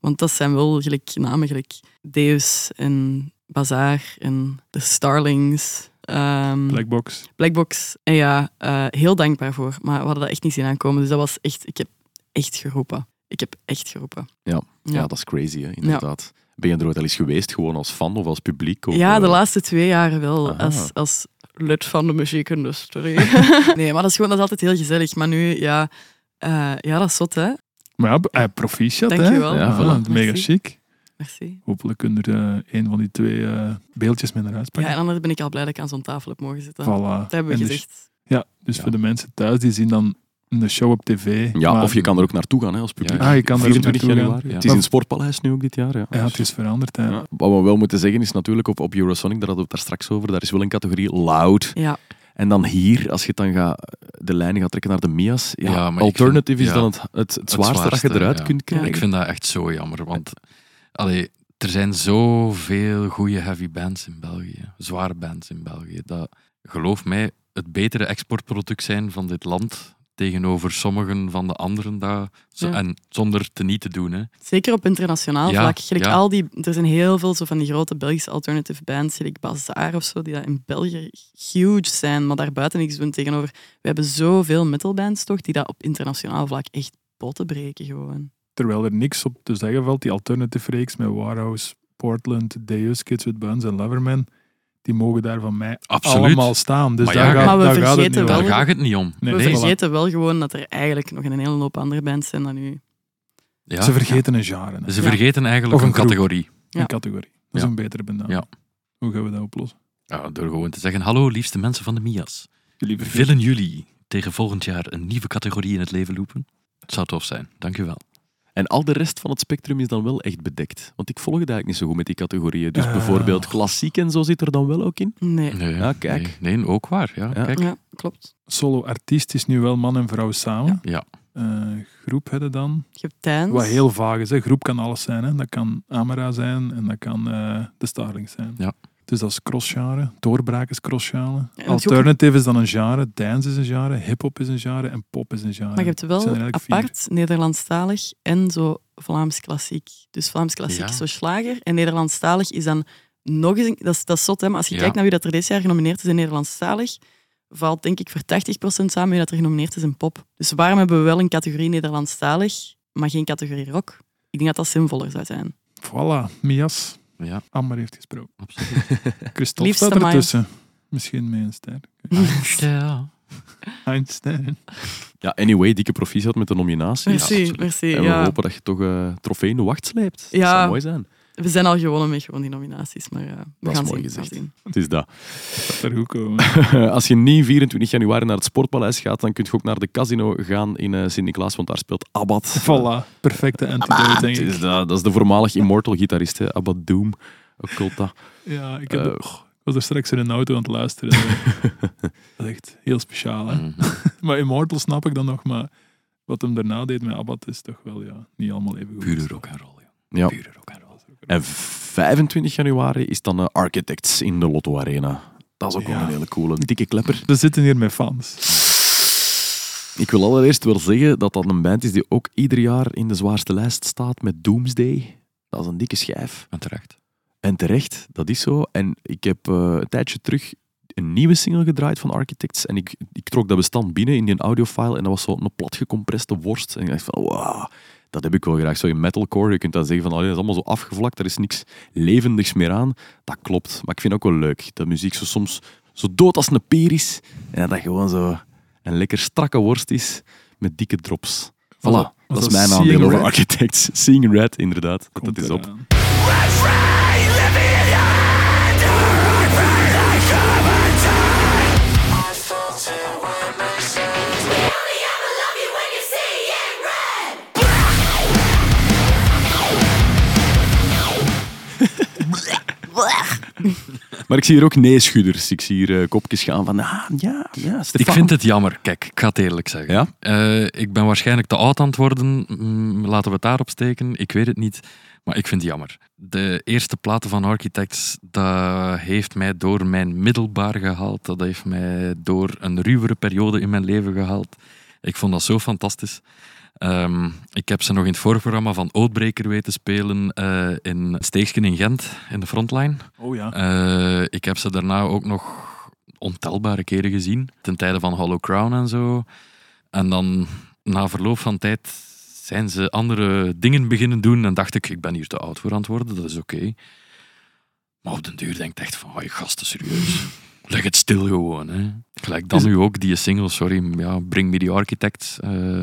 want dat zijn wel gelijk namen, gelijk Deus en Bazaar en de Starlings. Ehm, Blackbox. Blackbox. En ja, eh, heel dankbaar voor. Maar we hadden dat echt niet zien aankomen. Dus dat was echt... Ik heb echt geroepen. Ik heb echt geroepen. Ja, ja. Ja. dat is crazy, hè, inderdaad. Ben je er ooit al eens geweest, gewoon als fan of als publiek? Of, Ja, de eh, laatste twee jaren wel. Aha. Als, als lid van de muziekindustrie. nee, maar dat is gewoon dat is altijd heel gezellig. Maar nu, ja, eh, ja dat is zot, hè. Maar ja, proficiat, hè? Dankjewel. Ja, Voilà. voilà, mega chic. Merci. Hopelijk kunnen er eh, een van die twee eh, beeldjes mee naar huis Ja, pakken. en anders ben ik al blij dat ik aan zo'n tafel heb mogen zitten. Voilà. Dat hebben we En dus- gezegd. Ja, dus Ja. voor de mensen thuis, die zien dan de show op tv. Ja, maar- of je kan er ook naartoe gaan hè, als publiek. Ja. Ah, je kan er ook 24 naartoe gaan. januari. Ja. Het is in het Sportpaleis nu ook dit jaar. Ja. Ja, het is veranderd. Hè. Ja. Wat we wel moeten zeggen is natuurlijk op, op Eurosonic, daar hadden we het daar straks over, daar is wel een categorie loud. Ja, En dan hier, als je dan gaat, de lijnen gaat trekken naar de Mia's, ja, Ja, maar ik alternative vind- is dan ja. het, het, het zwaarste dat je eruit ja. kunt krijgen. Ik vind dat echt zo jammer, want allee, er zijn zoveel goede heavy bands in België, zware bands in België, dat geloof mij het betere exportproduct zijn van dit land tegenover sommigen van de anderen, dat, Ja. en zonder te niet te doen. Hè. zeker op internationaal Ja, vlak. Gelijk ja. al die, er zijn heel veel zo van die grote Belgische alternative bands, gelijk Bazaar of zo, die dat in België huge zijn, maar daarbuiten niks doen tegenover. We hebben zoveel metalbands toch, die dat op internationaal vlak echt potten breken gewoon. Terwijl er niks op te zeggen valt, die alternative reeks met Warhouse, Portland, Deus, Kids with Buns en Loverman, die mogen daar van mij Absoluut. allemaal staan. Dus Maar daar, ja, gaat, Maar we daar gaat het vergeten niet wel- om. Daar gaat het niet om. Nee, we nee, voilà. vergeten wel gewoon dat er eigenlijk nog een hele hoop andere bands zijn dan nu. Ja. Ze vergeten een genre. hè. Ze Ja. vergeten eigenlijk Of een een categorie. Ja. Een categorie. Dat is Ja. een betere benaming. Ja. Hoe gaan we dat oplossen? Ja, door gewoon te zeggen, hallo liefste mensen van de Mia's. Willen jullie tegen volgend jaar een nieuwe categorie in het leven lopen? Het zou tof zijn, dank u wel. En al de rest van het spectrum is dan wel echt bedekt. Want ik volg het eigenlijk niet zo goed met die categorieën. Dus Eh. bijvoorbeeld klassiek en zo zit er dan wel ook in. Nee. Nee, Ja, kijk. Nee, nee, ook waar. Ja, Ja. Kijk. Ja, klopt. Solo-artiest is nu wel man en vrouw samen. Ja. Eh, groep hebben dan. Je hebt. Wat heel vaag is. Hè. Groep kan alles zijn. Hè. Dat kan Amara zijn en dat kan eh, de Starlings zijn. Ja. Dus dat is crossgenre. Doorbraak is crossgenre. ook- Alternative is dan een genre. Dance is een genre. Hip-hop is een genre. En pop is een genre. Maar je hebt wel zijn eigenlijk vier. apart Nederlandstalig en zo Vlaams klassiek. Dus Vlaams klassiek Ja. is zo slager en Nederlandstalig is dan nog eens... een- Dat is, dat is zot, hè? Maar als je Ja. kijkt naar wie dat er dit jaar genomineerd is in Nederlandstalig, valt denk ik voor 80% samen wie dat er genomineerd is in pop. Dus waarom hebben we wel een categorie Nederlandstalig, maar geen categorie rock? Ik denk dat dat zinvoller zou zijn. Voilà. Mias. Ja, Amber heeft gesproken. absoluut. Christophe Liefste staat ertussen. Misschien mee een ster. ja. Einstein. Ja, anyway, dikke proficiat met de nominatie. Merci, merci. En we Ja. hopen dat je toch eh trofee in de wacht sleept. Dat Ja. zou mooi zijn. We zijn al gewonnen met gewoon die nominaties, maar ja, we is gaan mooi zien. gezegd. we gaan zien. Het is dat. Dat er goed komen. Als je niet 24 januari naar het Sportpaleis gaat, dan kun je ook naar de casino gaan in eh Sint-Niklaas, want daar speelt Abad. Voilà. Perfecte antidote, denk ik. is dat, dat is de voormalig Immortal-gitarist, Abad Doom. Occulta. Ja, ik, heb Eh, de- was er straks in een auto aan het luisteren. dat is echt heel speciaal. Hè? Mhm. Maar Immortal snap ik dan nog, maar wat hem daarna deed met Abbat is toch wel ja, niet allemaal even goed. Pure rock and roll. Ja. Ja. Pure rock and roll. En 25 januari is dan eh, Architects in de Lotto Arena. Dat is ook wel een hele coole, een dikke klepper. We zitten hier met fans. Ik wil allereerst wel zeggen dat dat een band is die ook ieder jaar in de zwaarste lijst staat met Doomsday. Dat is een dikke schijf. En terecht. En terecht, dat is zo. En ik heb eh, een tijdje terug een nieuwe single gedraaid van Architects. En ik, ik trok dat bestand binnen in die audiofile. En dat was zo een platgecompreste worst. En ik dacht van, wauw, dat heb ik wel graag. Zo in metalcore, je kunt dan zeggen van, dat is allemaal zo afgevlakt. Er is niks levendigs meer aan. Dat klopt. Maar ik vind het ook wel leuk dat muziek zo soms zo dood als een peer is. En dat dat gewoon zo een lekker strakke worst is met dikke drops. Voilà, dat, is mijn aandeel over? Architects. Seeing Red, inderdaad. Dat, Komt dat is op. Maar ik zie hier ook nee-schudders. Ik zie hier eh, kopjes gaan van, ah, ja, ja, Ik vind het jammer. Kijk, ik ga het eerlijk zeggen. Ja? Eh, ik ben waarschijnlijk te oud aan het worden. Mm, laten we het daarop steken. Ik weet het niet. Maar ik vind het jammer. De eerste platen van Architects, dat heeft mij door mijn middelbaar gehaald. Dat heeft mij door een ruwere periode in mijn leven gehaald. Ik vond dat zo fantastisch. Ehm, ik heb ze nog in het voorprogramma van Oudbreker weten spelen eh, in Steegschen in Gent, in de frontline. Oh ja. Eh, ik heb ze daarna ook nog ontelbare keren gezien, ten tijde van Hollow Crown en zo. En dan, na verloop van tijd, zijn ze andere dingen beginnen doen en dacht ik, ik ben hier te oud voor aan het worden, dat is oké. Maar op den duur denk ik echt van, oh, je gasten, serieus. Leg het stil gewoon. Hè. Gelijk dan nu ook, die single, sorry, ja, Bring Me The Architects. Eh,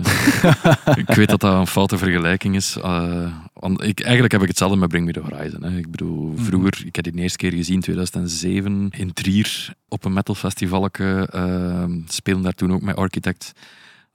ik weet dat dat een foute vergelijking is. eh, want ik, eigenlijk heb ik hetzelfde met Bring Me The Horizon. Hè. Ik bedoel, vroeger, ik heb die de eerste keer gezien in 2007 in Trier op een metalfestivalke. eh spelen daar toen ook met Architects.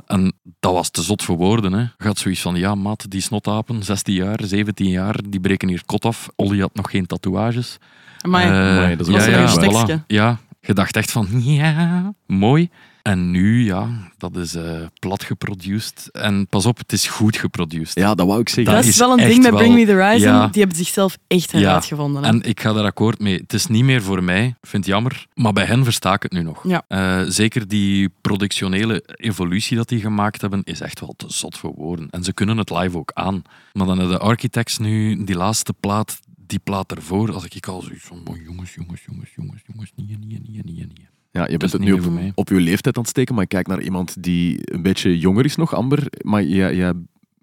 En dat was te zot voor woorden. Hè. Je had zoiets van, ja maat, die snotapen, 16 jaar, 17 jaar, die breken hier kot af. Olly had nog geen tatoeages. Amai, dat is ja, een ja, voilà. Ja, je dacht echt van, ja, mooi. En nu, ja, dat is eh, plat geproduced. En pas op, het is goed geproduced. Ja, dat wou ik zeggen. dat is is wel een ding met Bring Me The Horizon. Ja. Die hebben zichzelf echt Ja. heruitgevonden. hè. En ik ga daar akkoord mee. Het is niet meer voor mij. Vind het jammer. Maar bij hen versta ik het nu nog. Ja. Eh, zeker die productionele evolutie dat die gemaakt hebben, is echt wel te zot voor woorden. En ze kunnen het live ook aan. Maar dan hebben de Architects nu, die laatste plaat, die plaat ervoor, als ik al zoiets van, oh, jongens, jongens, jongens, jongens, jongens, niet, niet, niet, niet, niet, niet. Ja, je bent het nu op, je leeftijd aan het steken, maar ik kijk naar iemand die een beetje jonger is nog, Amber. Maar jij, jij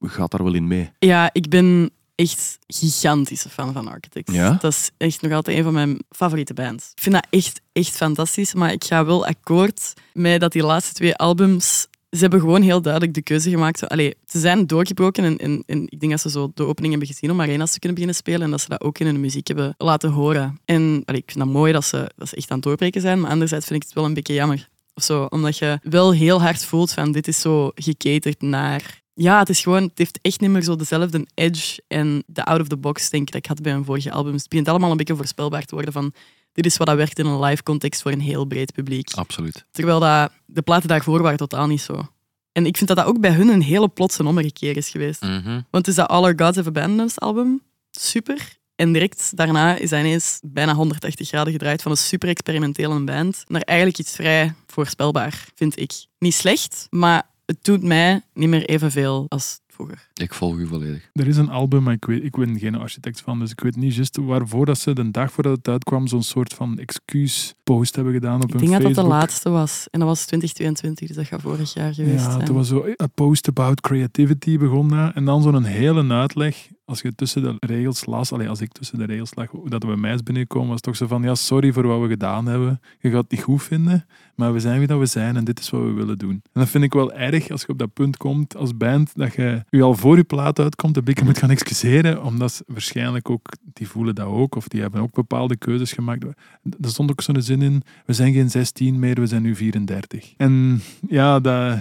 gaat daar wel in mee. Ja, ik ben echt gigantische fan van Architects. Ja? Dat is echt nog altijd een van mijn favoriete bands. Ik vind dat echt, echt fantastisch, maar ik ga wel akkoord met dat die laatste twee albums... Ze hebben gewoon heel duidelijk de keuze gemaakt. Allee, ze zijn doorgebroken en, en, en ik denk dat ze zo de opening hebben gezien om arena's te kunnen beginnen spelen en dat ze dat ook in hun muziek hebben laten horen. En ik vind dat mooi dat ze, dat echt aan het doorbreken zijn, maar anderzijds vind ik het wel een beetje jammer. Of zo, omdat je wel heel hard voelt van dit is zo gecaterd naar ja, het is gewoon, het heeft echt niet meer zo dezelfde edge en de out-of-the-box denk ik dat ik had bij hun vorige albums. Het begint allemaal een beetje voorspelbaar te worden van dit is wat dat werkt in een live context voor een heel breed publiek. Absoluut. Terwijl dat, de platen daarvoor waren totaal niet zo. En ik vind dat dat ook bij hun een hele plotse ommekeer is geweest. Mhm. Want het is dat All Our Gods Have Abandoned Us album. Super. En direct daarna is hij ineens bijna 180 graden gedraaid van een super experimentele band naar eigenlijk iets vrij voorspelbaar, vind ik. Niet slecht, maar het doet mij niet meer evenveel als vroeger. Ik volg u volledig. Er is een album, maar ik, weet, ik ben geen architect van, dus ik weet niet juist waarvoor dat ze de dag voordat het uitkwam zo'n soort van excuus-post hebben gedaan op Ik hun denk dat dat de Facebook. laatste was. En dat was 2022, dus dat gaat vorig jaar geweest Ja, zijn. het was zo een post about creativity begon dat. En dan zo'n hele uitleg. Als je tussen de regels las, allee, als ik tussen de regels lag, dat we bij mij is binnengekomen, was het toch zo van, ja, sorry voor wat we gedaan hebben. Je gaat het niet goed vinden, maar we zijn wie dat we zijn en dit is wat we willen doen. En dat vind ik wel erg als je op dat punt komt als band, dat je je al voor je plaat uitkomt, een beetje moet gaan excuseren, omdat waarschijnlijk ook, die voelen dat ook, of die hebben ook bepaalde keuzes gemaakt. Er stond ook zo'n zin in, we zijn geen 16 meer, we zijn nu 34. En ja, dat,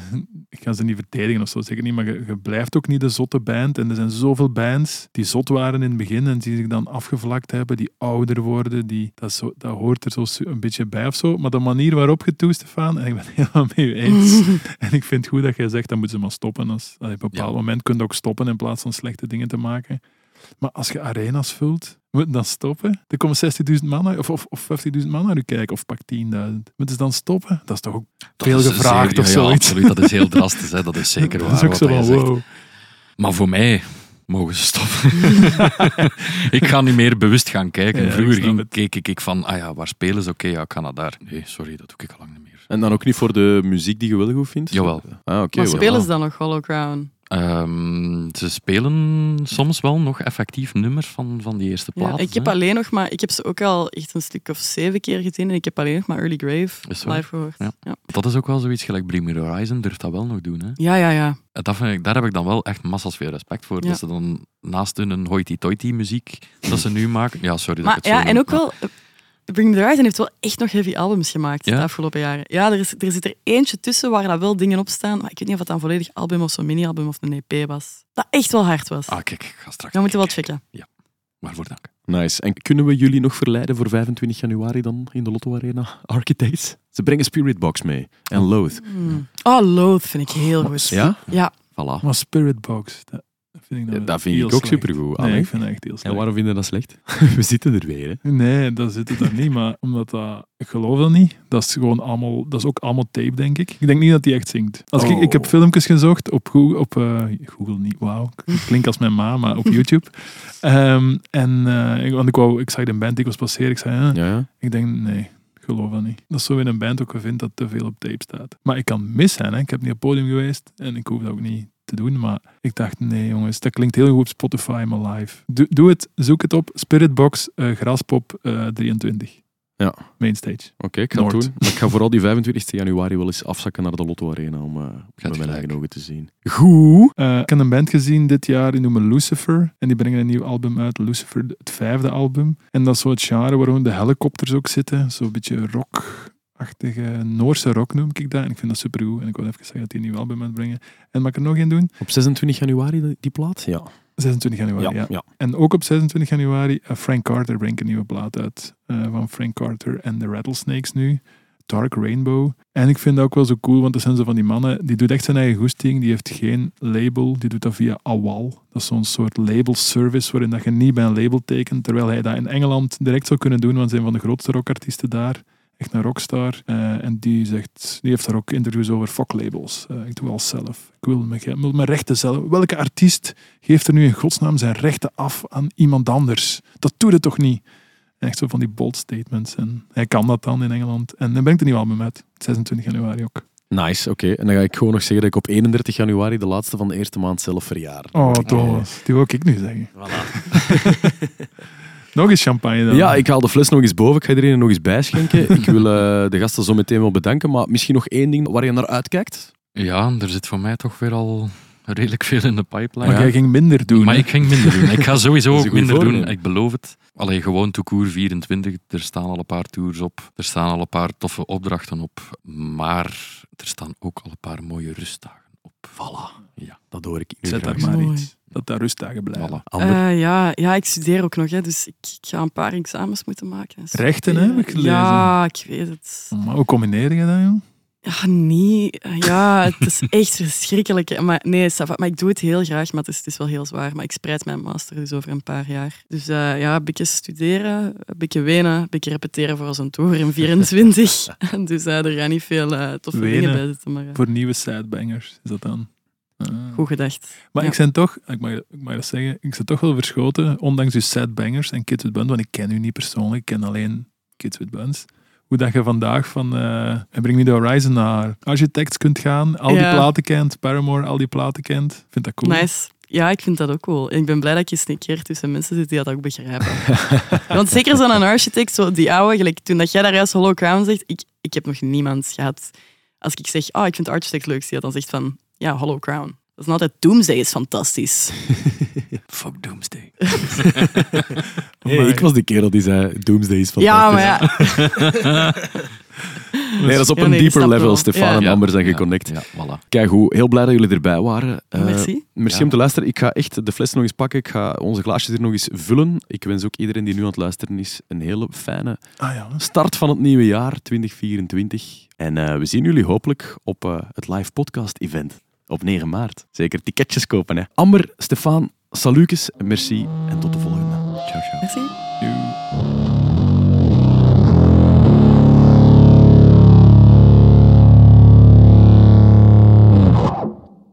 ik ga ze niet verdedigen of zo, zeker niet, maar je, blijft ook niet de zotte band. En er zijn zoveel bands die zot waren in het begin en die zich dan afgevlakt hebben, die ouder worden, die, dat, dat hoort er zo een beetje bij of zo. Maar de manier waarop je toe, Stefan, en ik ben het helemaal met je eens. en ik vind het goed dat jij zegt, dan moeten ze maar stoppen. Als, op een bepaald Ja. moment kun je ook stoppen in plaats van slechte dingen te maken. Maar als je arena's vult, moet je dan stoppen? Er komen 60.000 man naar- of, of, of 50.000 man naar u kijken, of pak 10.000. Moeten ze dan stoppen? Dat is toch ook Dat veel gevraagd zeer- of ja, ja, zoiets? absoluut, dat is heel drastisch. Hè. Dat is zeker waar. Dat is ook wat zo dat je van, zegt. wow. Maar voor mij mogen ze stoppen. ik ga niet meer bewust gaan kijken. Ja, Vroeger ging, keek ik van, ah ja, waar spelen ze? Oké, ja, ik ga naar daar. Nee, sorry, dat doe ik al lang niet meer. En dan ook niet voor de muziek die je wel goed vindt? Jawel. Ah, oké. maar wel. spelen ze dan nog Hollow Crown? Ehm, ze spelen soms wel nog effectief nummers van, van die eerste Ja, platen. ik heb hè. alleen nog maar, ik heb ze ook al echt een stuk of zeven keer gezien en ik heb alleen nog maar Early Grave live gehoord. Ja. Ja. Dat is ook wel zoiets gelijk Bring Me Horizon, durft dat wel nog doen. Hè? ja, ja, ja. Dat vind ik, daar heb ik dan wel echt massas veel respect voor. Dat ze dan naast hun hoity-toity muziek dat ze nu maken... Ja, sorry dat ik het zo ja, en ook wel, Bring Me The Horizon heeft wel echt nog heavy albums gemaakt Ja? de afgelopen jaren. Ja, er, is, er zit er eentje tussen waar dat wel dingen op staan, maar ik weet niet of het dan een volledig album of zo'n mini-album of een EP was. Dat echt wel hard was. Ah, kijk, ik ga straks We moeten wel kijken. checken. Waarvoor dank. Nice. En kunnen we jullie nog verleiden voor 25 januari dan in de Lotto Arena Architects? Ze brengen Spirit Box mee. En Loath. Hmm. Oh, Loath vind ik heel goed. Ja? Ja. Voilà. Maar Spirit Box, dat vind ik, nou Ja, dat vind heel ik ook slecht. supergoed. Nee, ik vind dat echt heel En slecht. waarom vind je dat slecht? we zitten er weer, hè? Nee, dat zit het daar niet, maar omdat dat, ik geloof dat niet. Dat is gewoon allemaal, dat is ook allemaal tape, denk ik. Ik denk niet dat hij echt zingt. Als ik, Oh. ik heb filmpjes gezocht op Google, op eh, Google niet, wauw, ik klink als mijn ma, maar op YouTube. Ehm, en eh, ik, want ik, wou, ik zag de band, ik was passeren, ik zei, eh, Ja, ja. ik denk, nee, ik geloof dat niet. Dat is zo in een band ook gevind dat te veel op tape staat. Maar ik kan mis zijn, hè. ik heb niet op het podium geweest en ik hoef dat ook niet te doen. Maar ik dacht, nee jongens, dat klinkt heel goed op Spotify, maar live. Doe, doe het, zoek het op. Spiritbox, eh Graspop eh, 23. Ja. Mainstage. Oké, ik ga het doen. Maar ik ga vooral die 25 januari wel eens afzakken naar de Lotto Arena om eh, met mijn eigen ogen te zien. Goed. Eh, ik heb een band gezien dit jaar, die noemen Lucifer. En die brengen een nieuw album uit, Lucifer, het vijfde album. En dat is zo het genre waarom de helikopters ook zitten. Zo'n beetje rock-achtige, Noorse rock noem ik dat. En ik vind dat supergoed. En ik wil even zeggen dat die een nieuw album uitbrengen. En mag ik er nog één doen? Op 26 januari die- plaat? Ja. 26 januari, ja. ja. En ook op 26 januari, eh, Frank Carter brengt een nieuwe plaat uit. eh, van Frank Carter en de Rattlesnakes nu. Dark Rainbow. En ik vind dat ook wel zo cool, want er zijn zo van die mannen, die doet echt zijn eigen goesting, die heeft geen label, die doet dat via AWAL. Dat is zo'n soort label service, waarin dat je niet bij een label tekent, terwijl hij dat in Engeland direct zou kunnen doen, want zijn van de grootste rockartiesten daar. Echt een rockstar. Eh, en die, zegt, die heeft daar ook interviews over fuck labels. Eh, ik doe alles zelf. Ik wil mijn, wil mijn rechten zelf. Welke artiest geeft er nu in godsnaam zijn rechten af aan iemand anders? Dat doet het toch niet? Echt zo van die bold statements. En hij kan dat dan in Engeland. En dan brengt een nieuw album uit. 26 januari ook. Nice, oké. En dan ga ik gewoon nog zeggen dat ik op 31 januari, de laatste van de eerste maand, zelf verjaar. Oh, Thomas. Die wil ik nu zeggen. Nog eens champagne dan. Ja, ik haal de fles nog eens boven. Ik ga iedereen nog eens bijschenken. ik wil eh, de gasten zo meteen wel bedanken. Maar misschien nog één ding waar je naar uitkijkt. Ja, er zit voor mij toch weer al redelijk veel in de pipeline. Maar jij ging minder doen. Maar hè? ik ging minder doen. Ik ga sowieso ook minder doen. Ik beloof het. Alleen gewoon toekoer 24. Er staan al een paar tours op. Er staan al een paar toffe opdrachten op. Maar er staan ook al een paar mooie rustdagen op. Voilà. Ja. Dat hoor ik Zet daar maar Mooi. iets. Dat daar rustdagen blijven. Voilà. Eh, ja, ja, ik studeer ook nog, hè, dus ik, ik ga een paar examens moeten maken. en Rechten, hè, heb ik gelezen. Ja, ik weet het. Maar hoe combineer je dat, jong? Ja, niet. Ja, het is echt verschrikkelijk. Maar nee, maar ik doe het heel graag, maar het is, het is wel heel zwaar. Maar ik spreid mijn master dus over een paar jaar. Dus eh, ja, een beetje studeren, een beetje wenen, een beetje repeteren voor zo'n tour in 24. dus eh, er gaan niet veel eh, toffe dingen Wenen. bij zitten. Maar Voor nieuwe sidebangers is dat dan? Ah. goed gedacht. Maar Ja. ik ben toch, ik mag, ik mag dat zeggen, ik ben toch wel verschoten, ondanks uw sidebangers en Kids with Buns, want ik ken u niet persoonlijk, ik ken alleen Kids with Buns. Hoe dat je vandaag van eh Bring Me The Horizon naar Architects kunt gaan, al die Ja. platen kent, Paramore, al die platen kent. vind dat cool. Nice. Ja, ik vind dat ook cool. En ik ben blij dat ik eens een keer tussen mensen zit die dat ook begrijpen. Want zeker zo'n architect, zo die oude, gelijk toen dat jij daar juist Hollow Crown zegt, ik, ik heb nog niemand gehad. Als ik zeg, oh, ik vind architect leuk, die dat dan zegt van, ja, Hollow Crown. Dat is altijd Doomsday is fantastisch. Fuck Doomsday. Hey, ik was de kerel die zei Doomsday is fantastisch. Ja, maar ja. Nee, dat is op Ja, een nee, dieper level. Stefan Ja. en. Amber zijn Ja. geconnect. Ja, voilà. Kijk goed, heel blij dat jullie erbij waren. Eh, Merci. Merci Ja. om te luisteren. Ik ga echt de fles nog eens pakken. Ik ga onze glaasjes hier nog eens vullen. Ik wens ook iedereen die nu aan het luisteren is een hele fijne Ah ja. start van het nieuwe jaar 2024. En eh, we zien jullie hopelijk op eh, het live podcast event op 9 maart. Zeker ticketjes kopen. Hè. Amber, Stefan, salutjes, merci en tot de volgende. Ciao, ciao. Merci.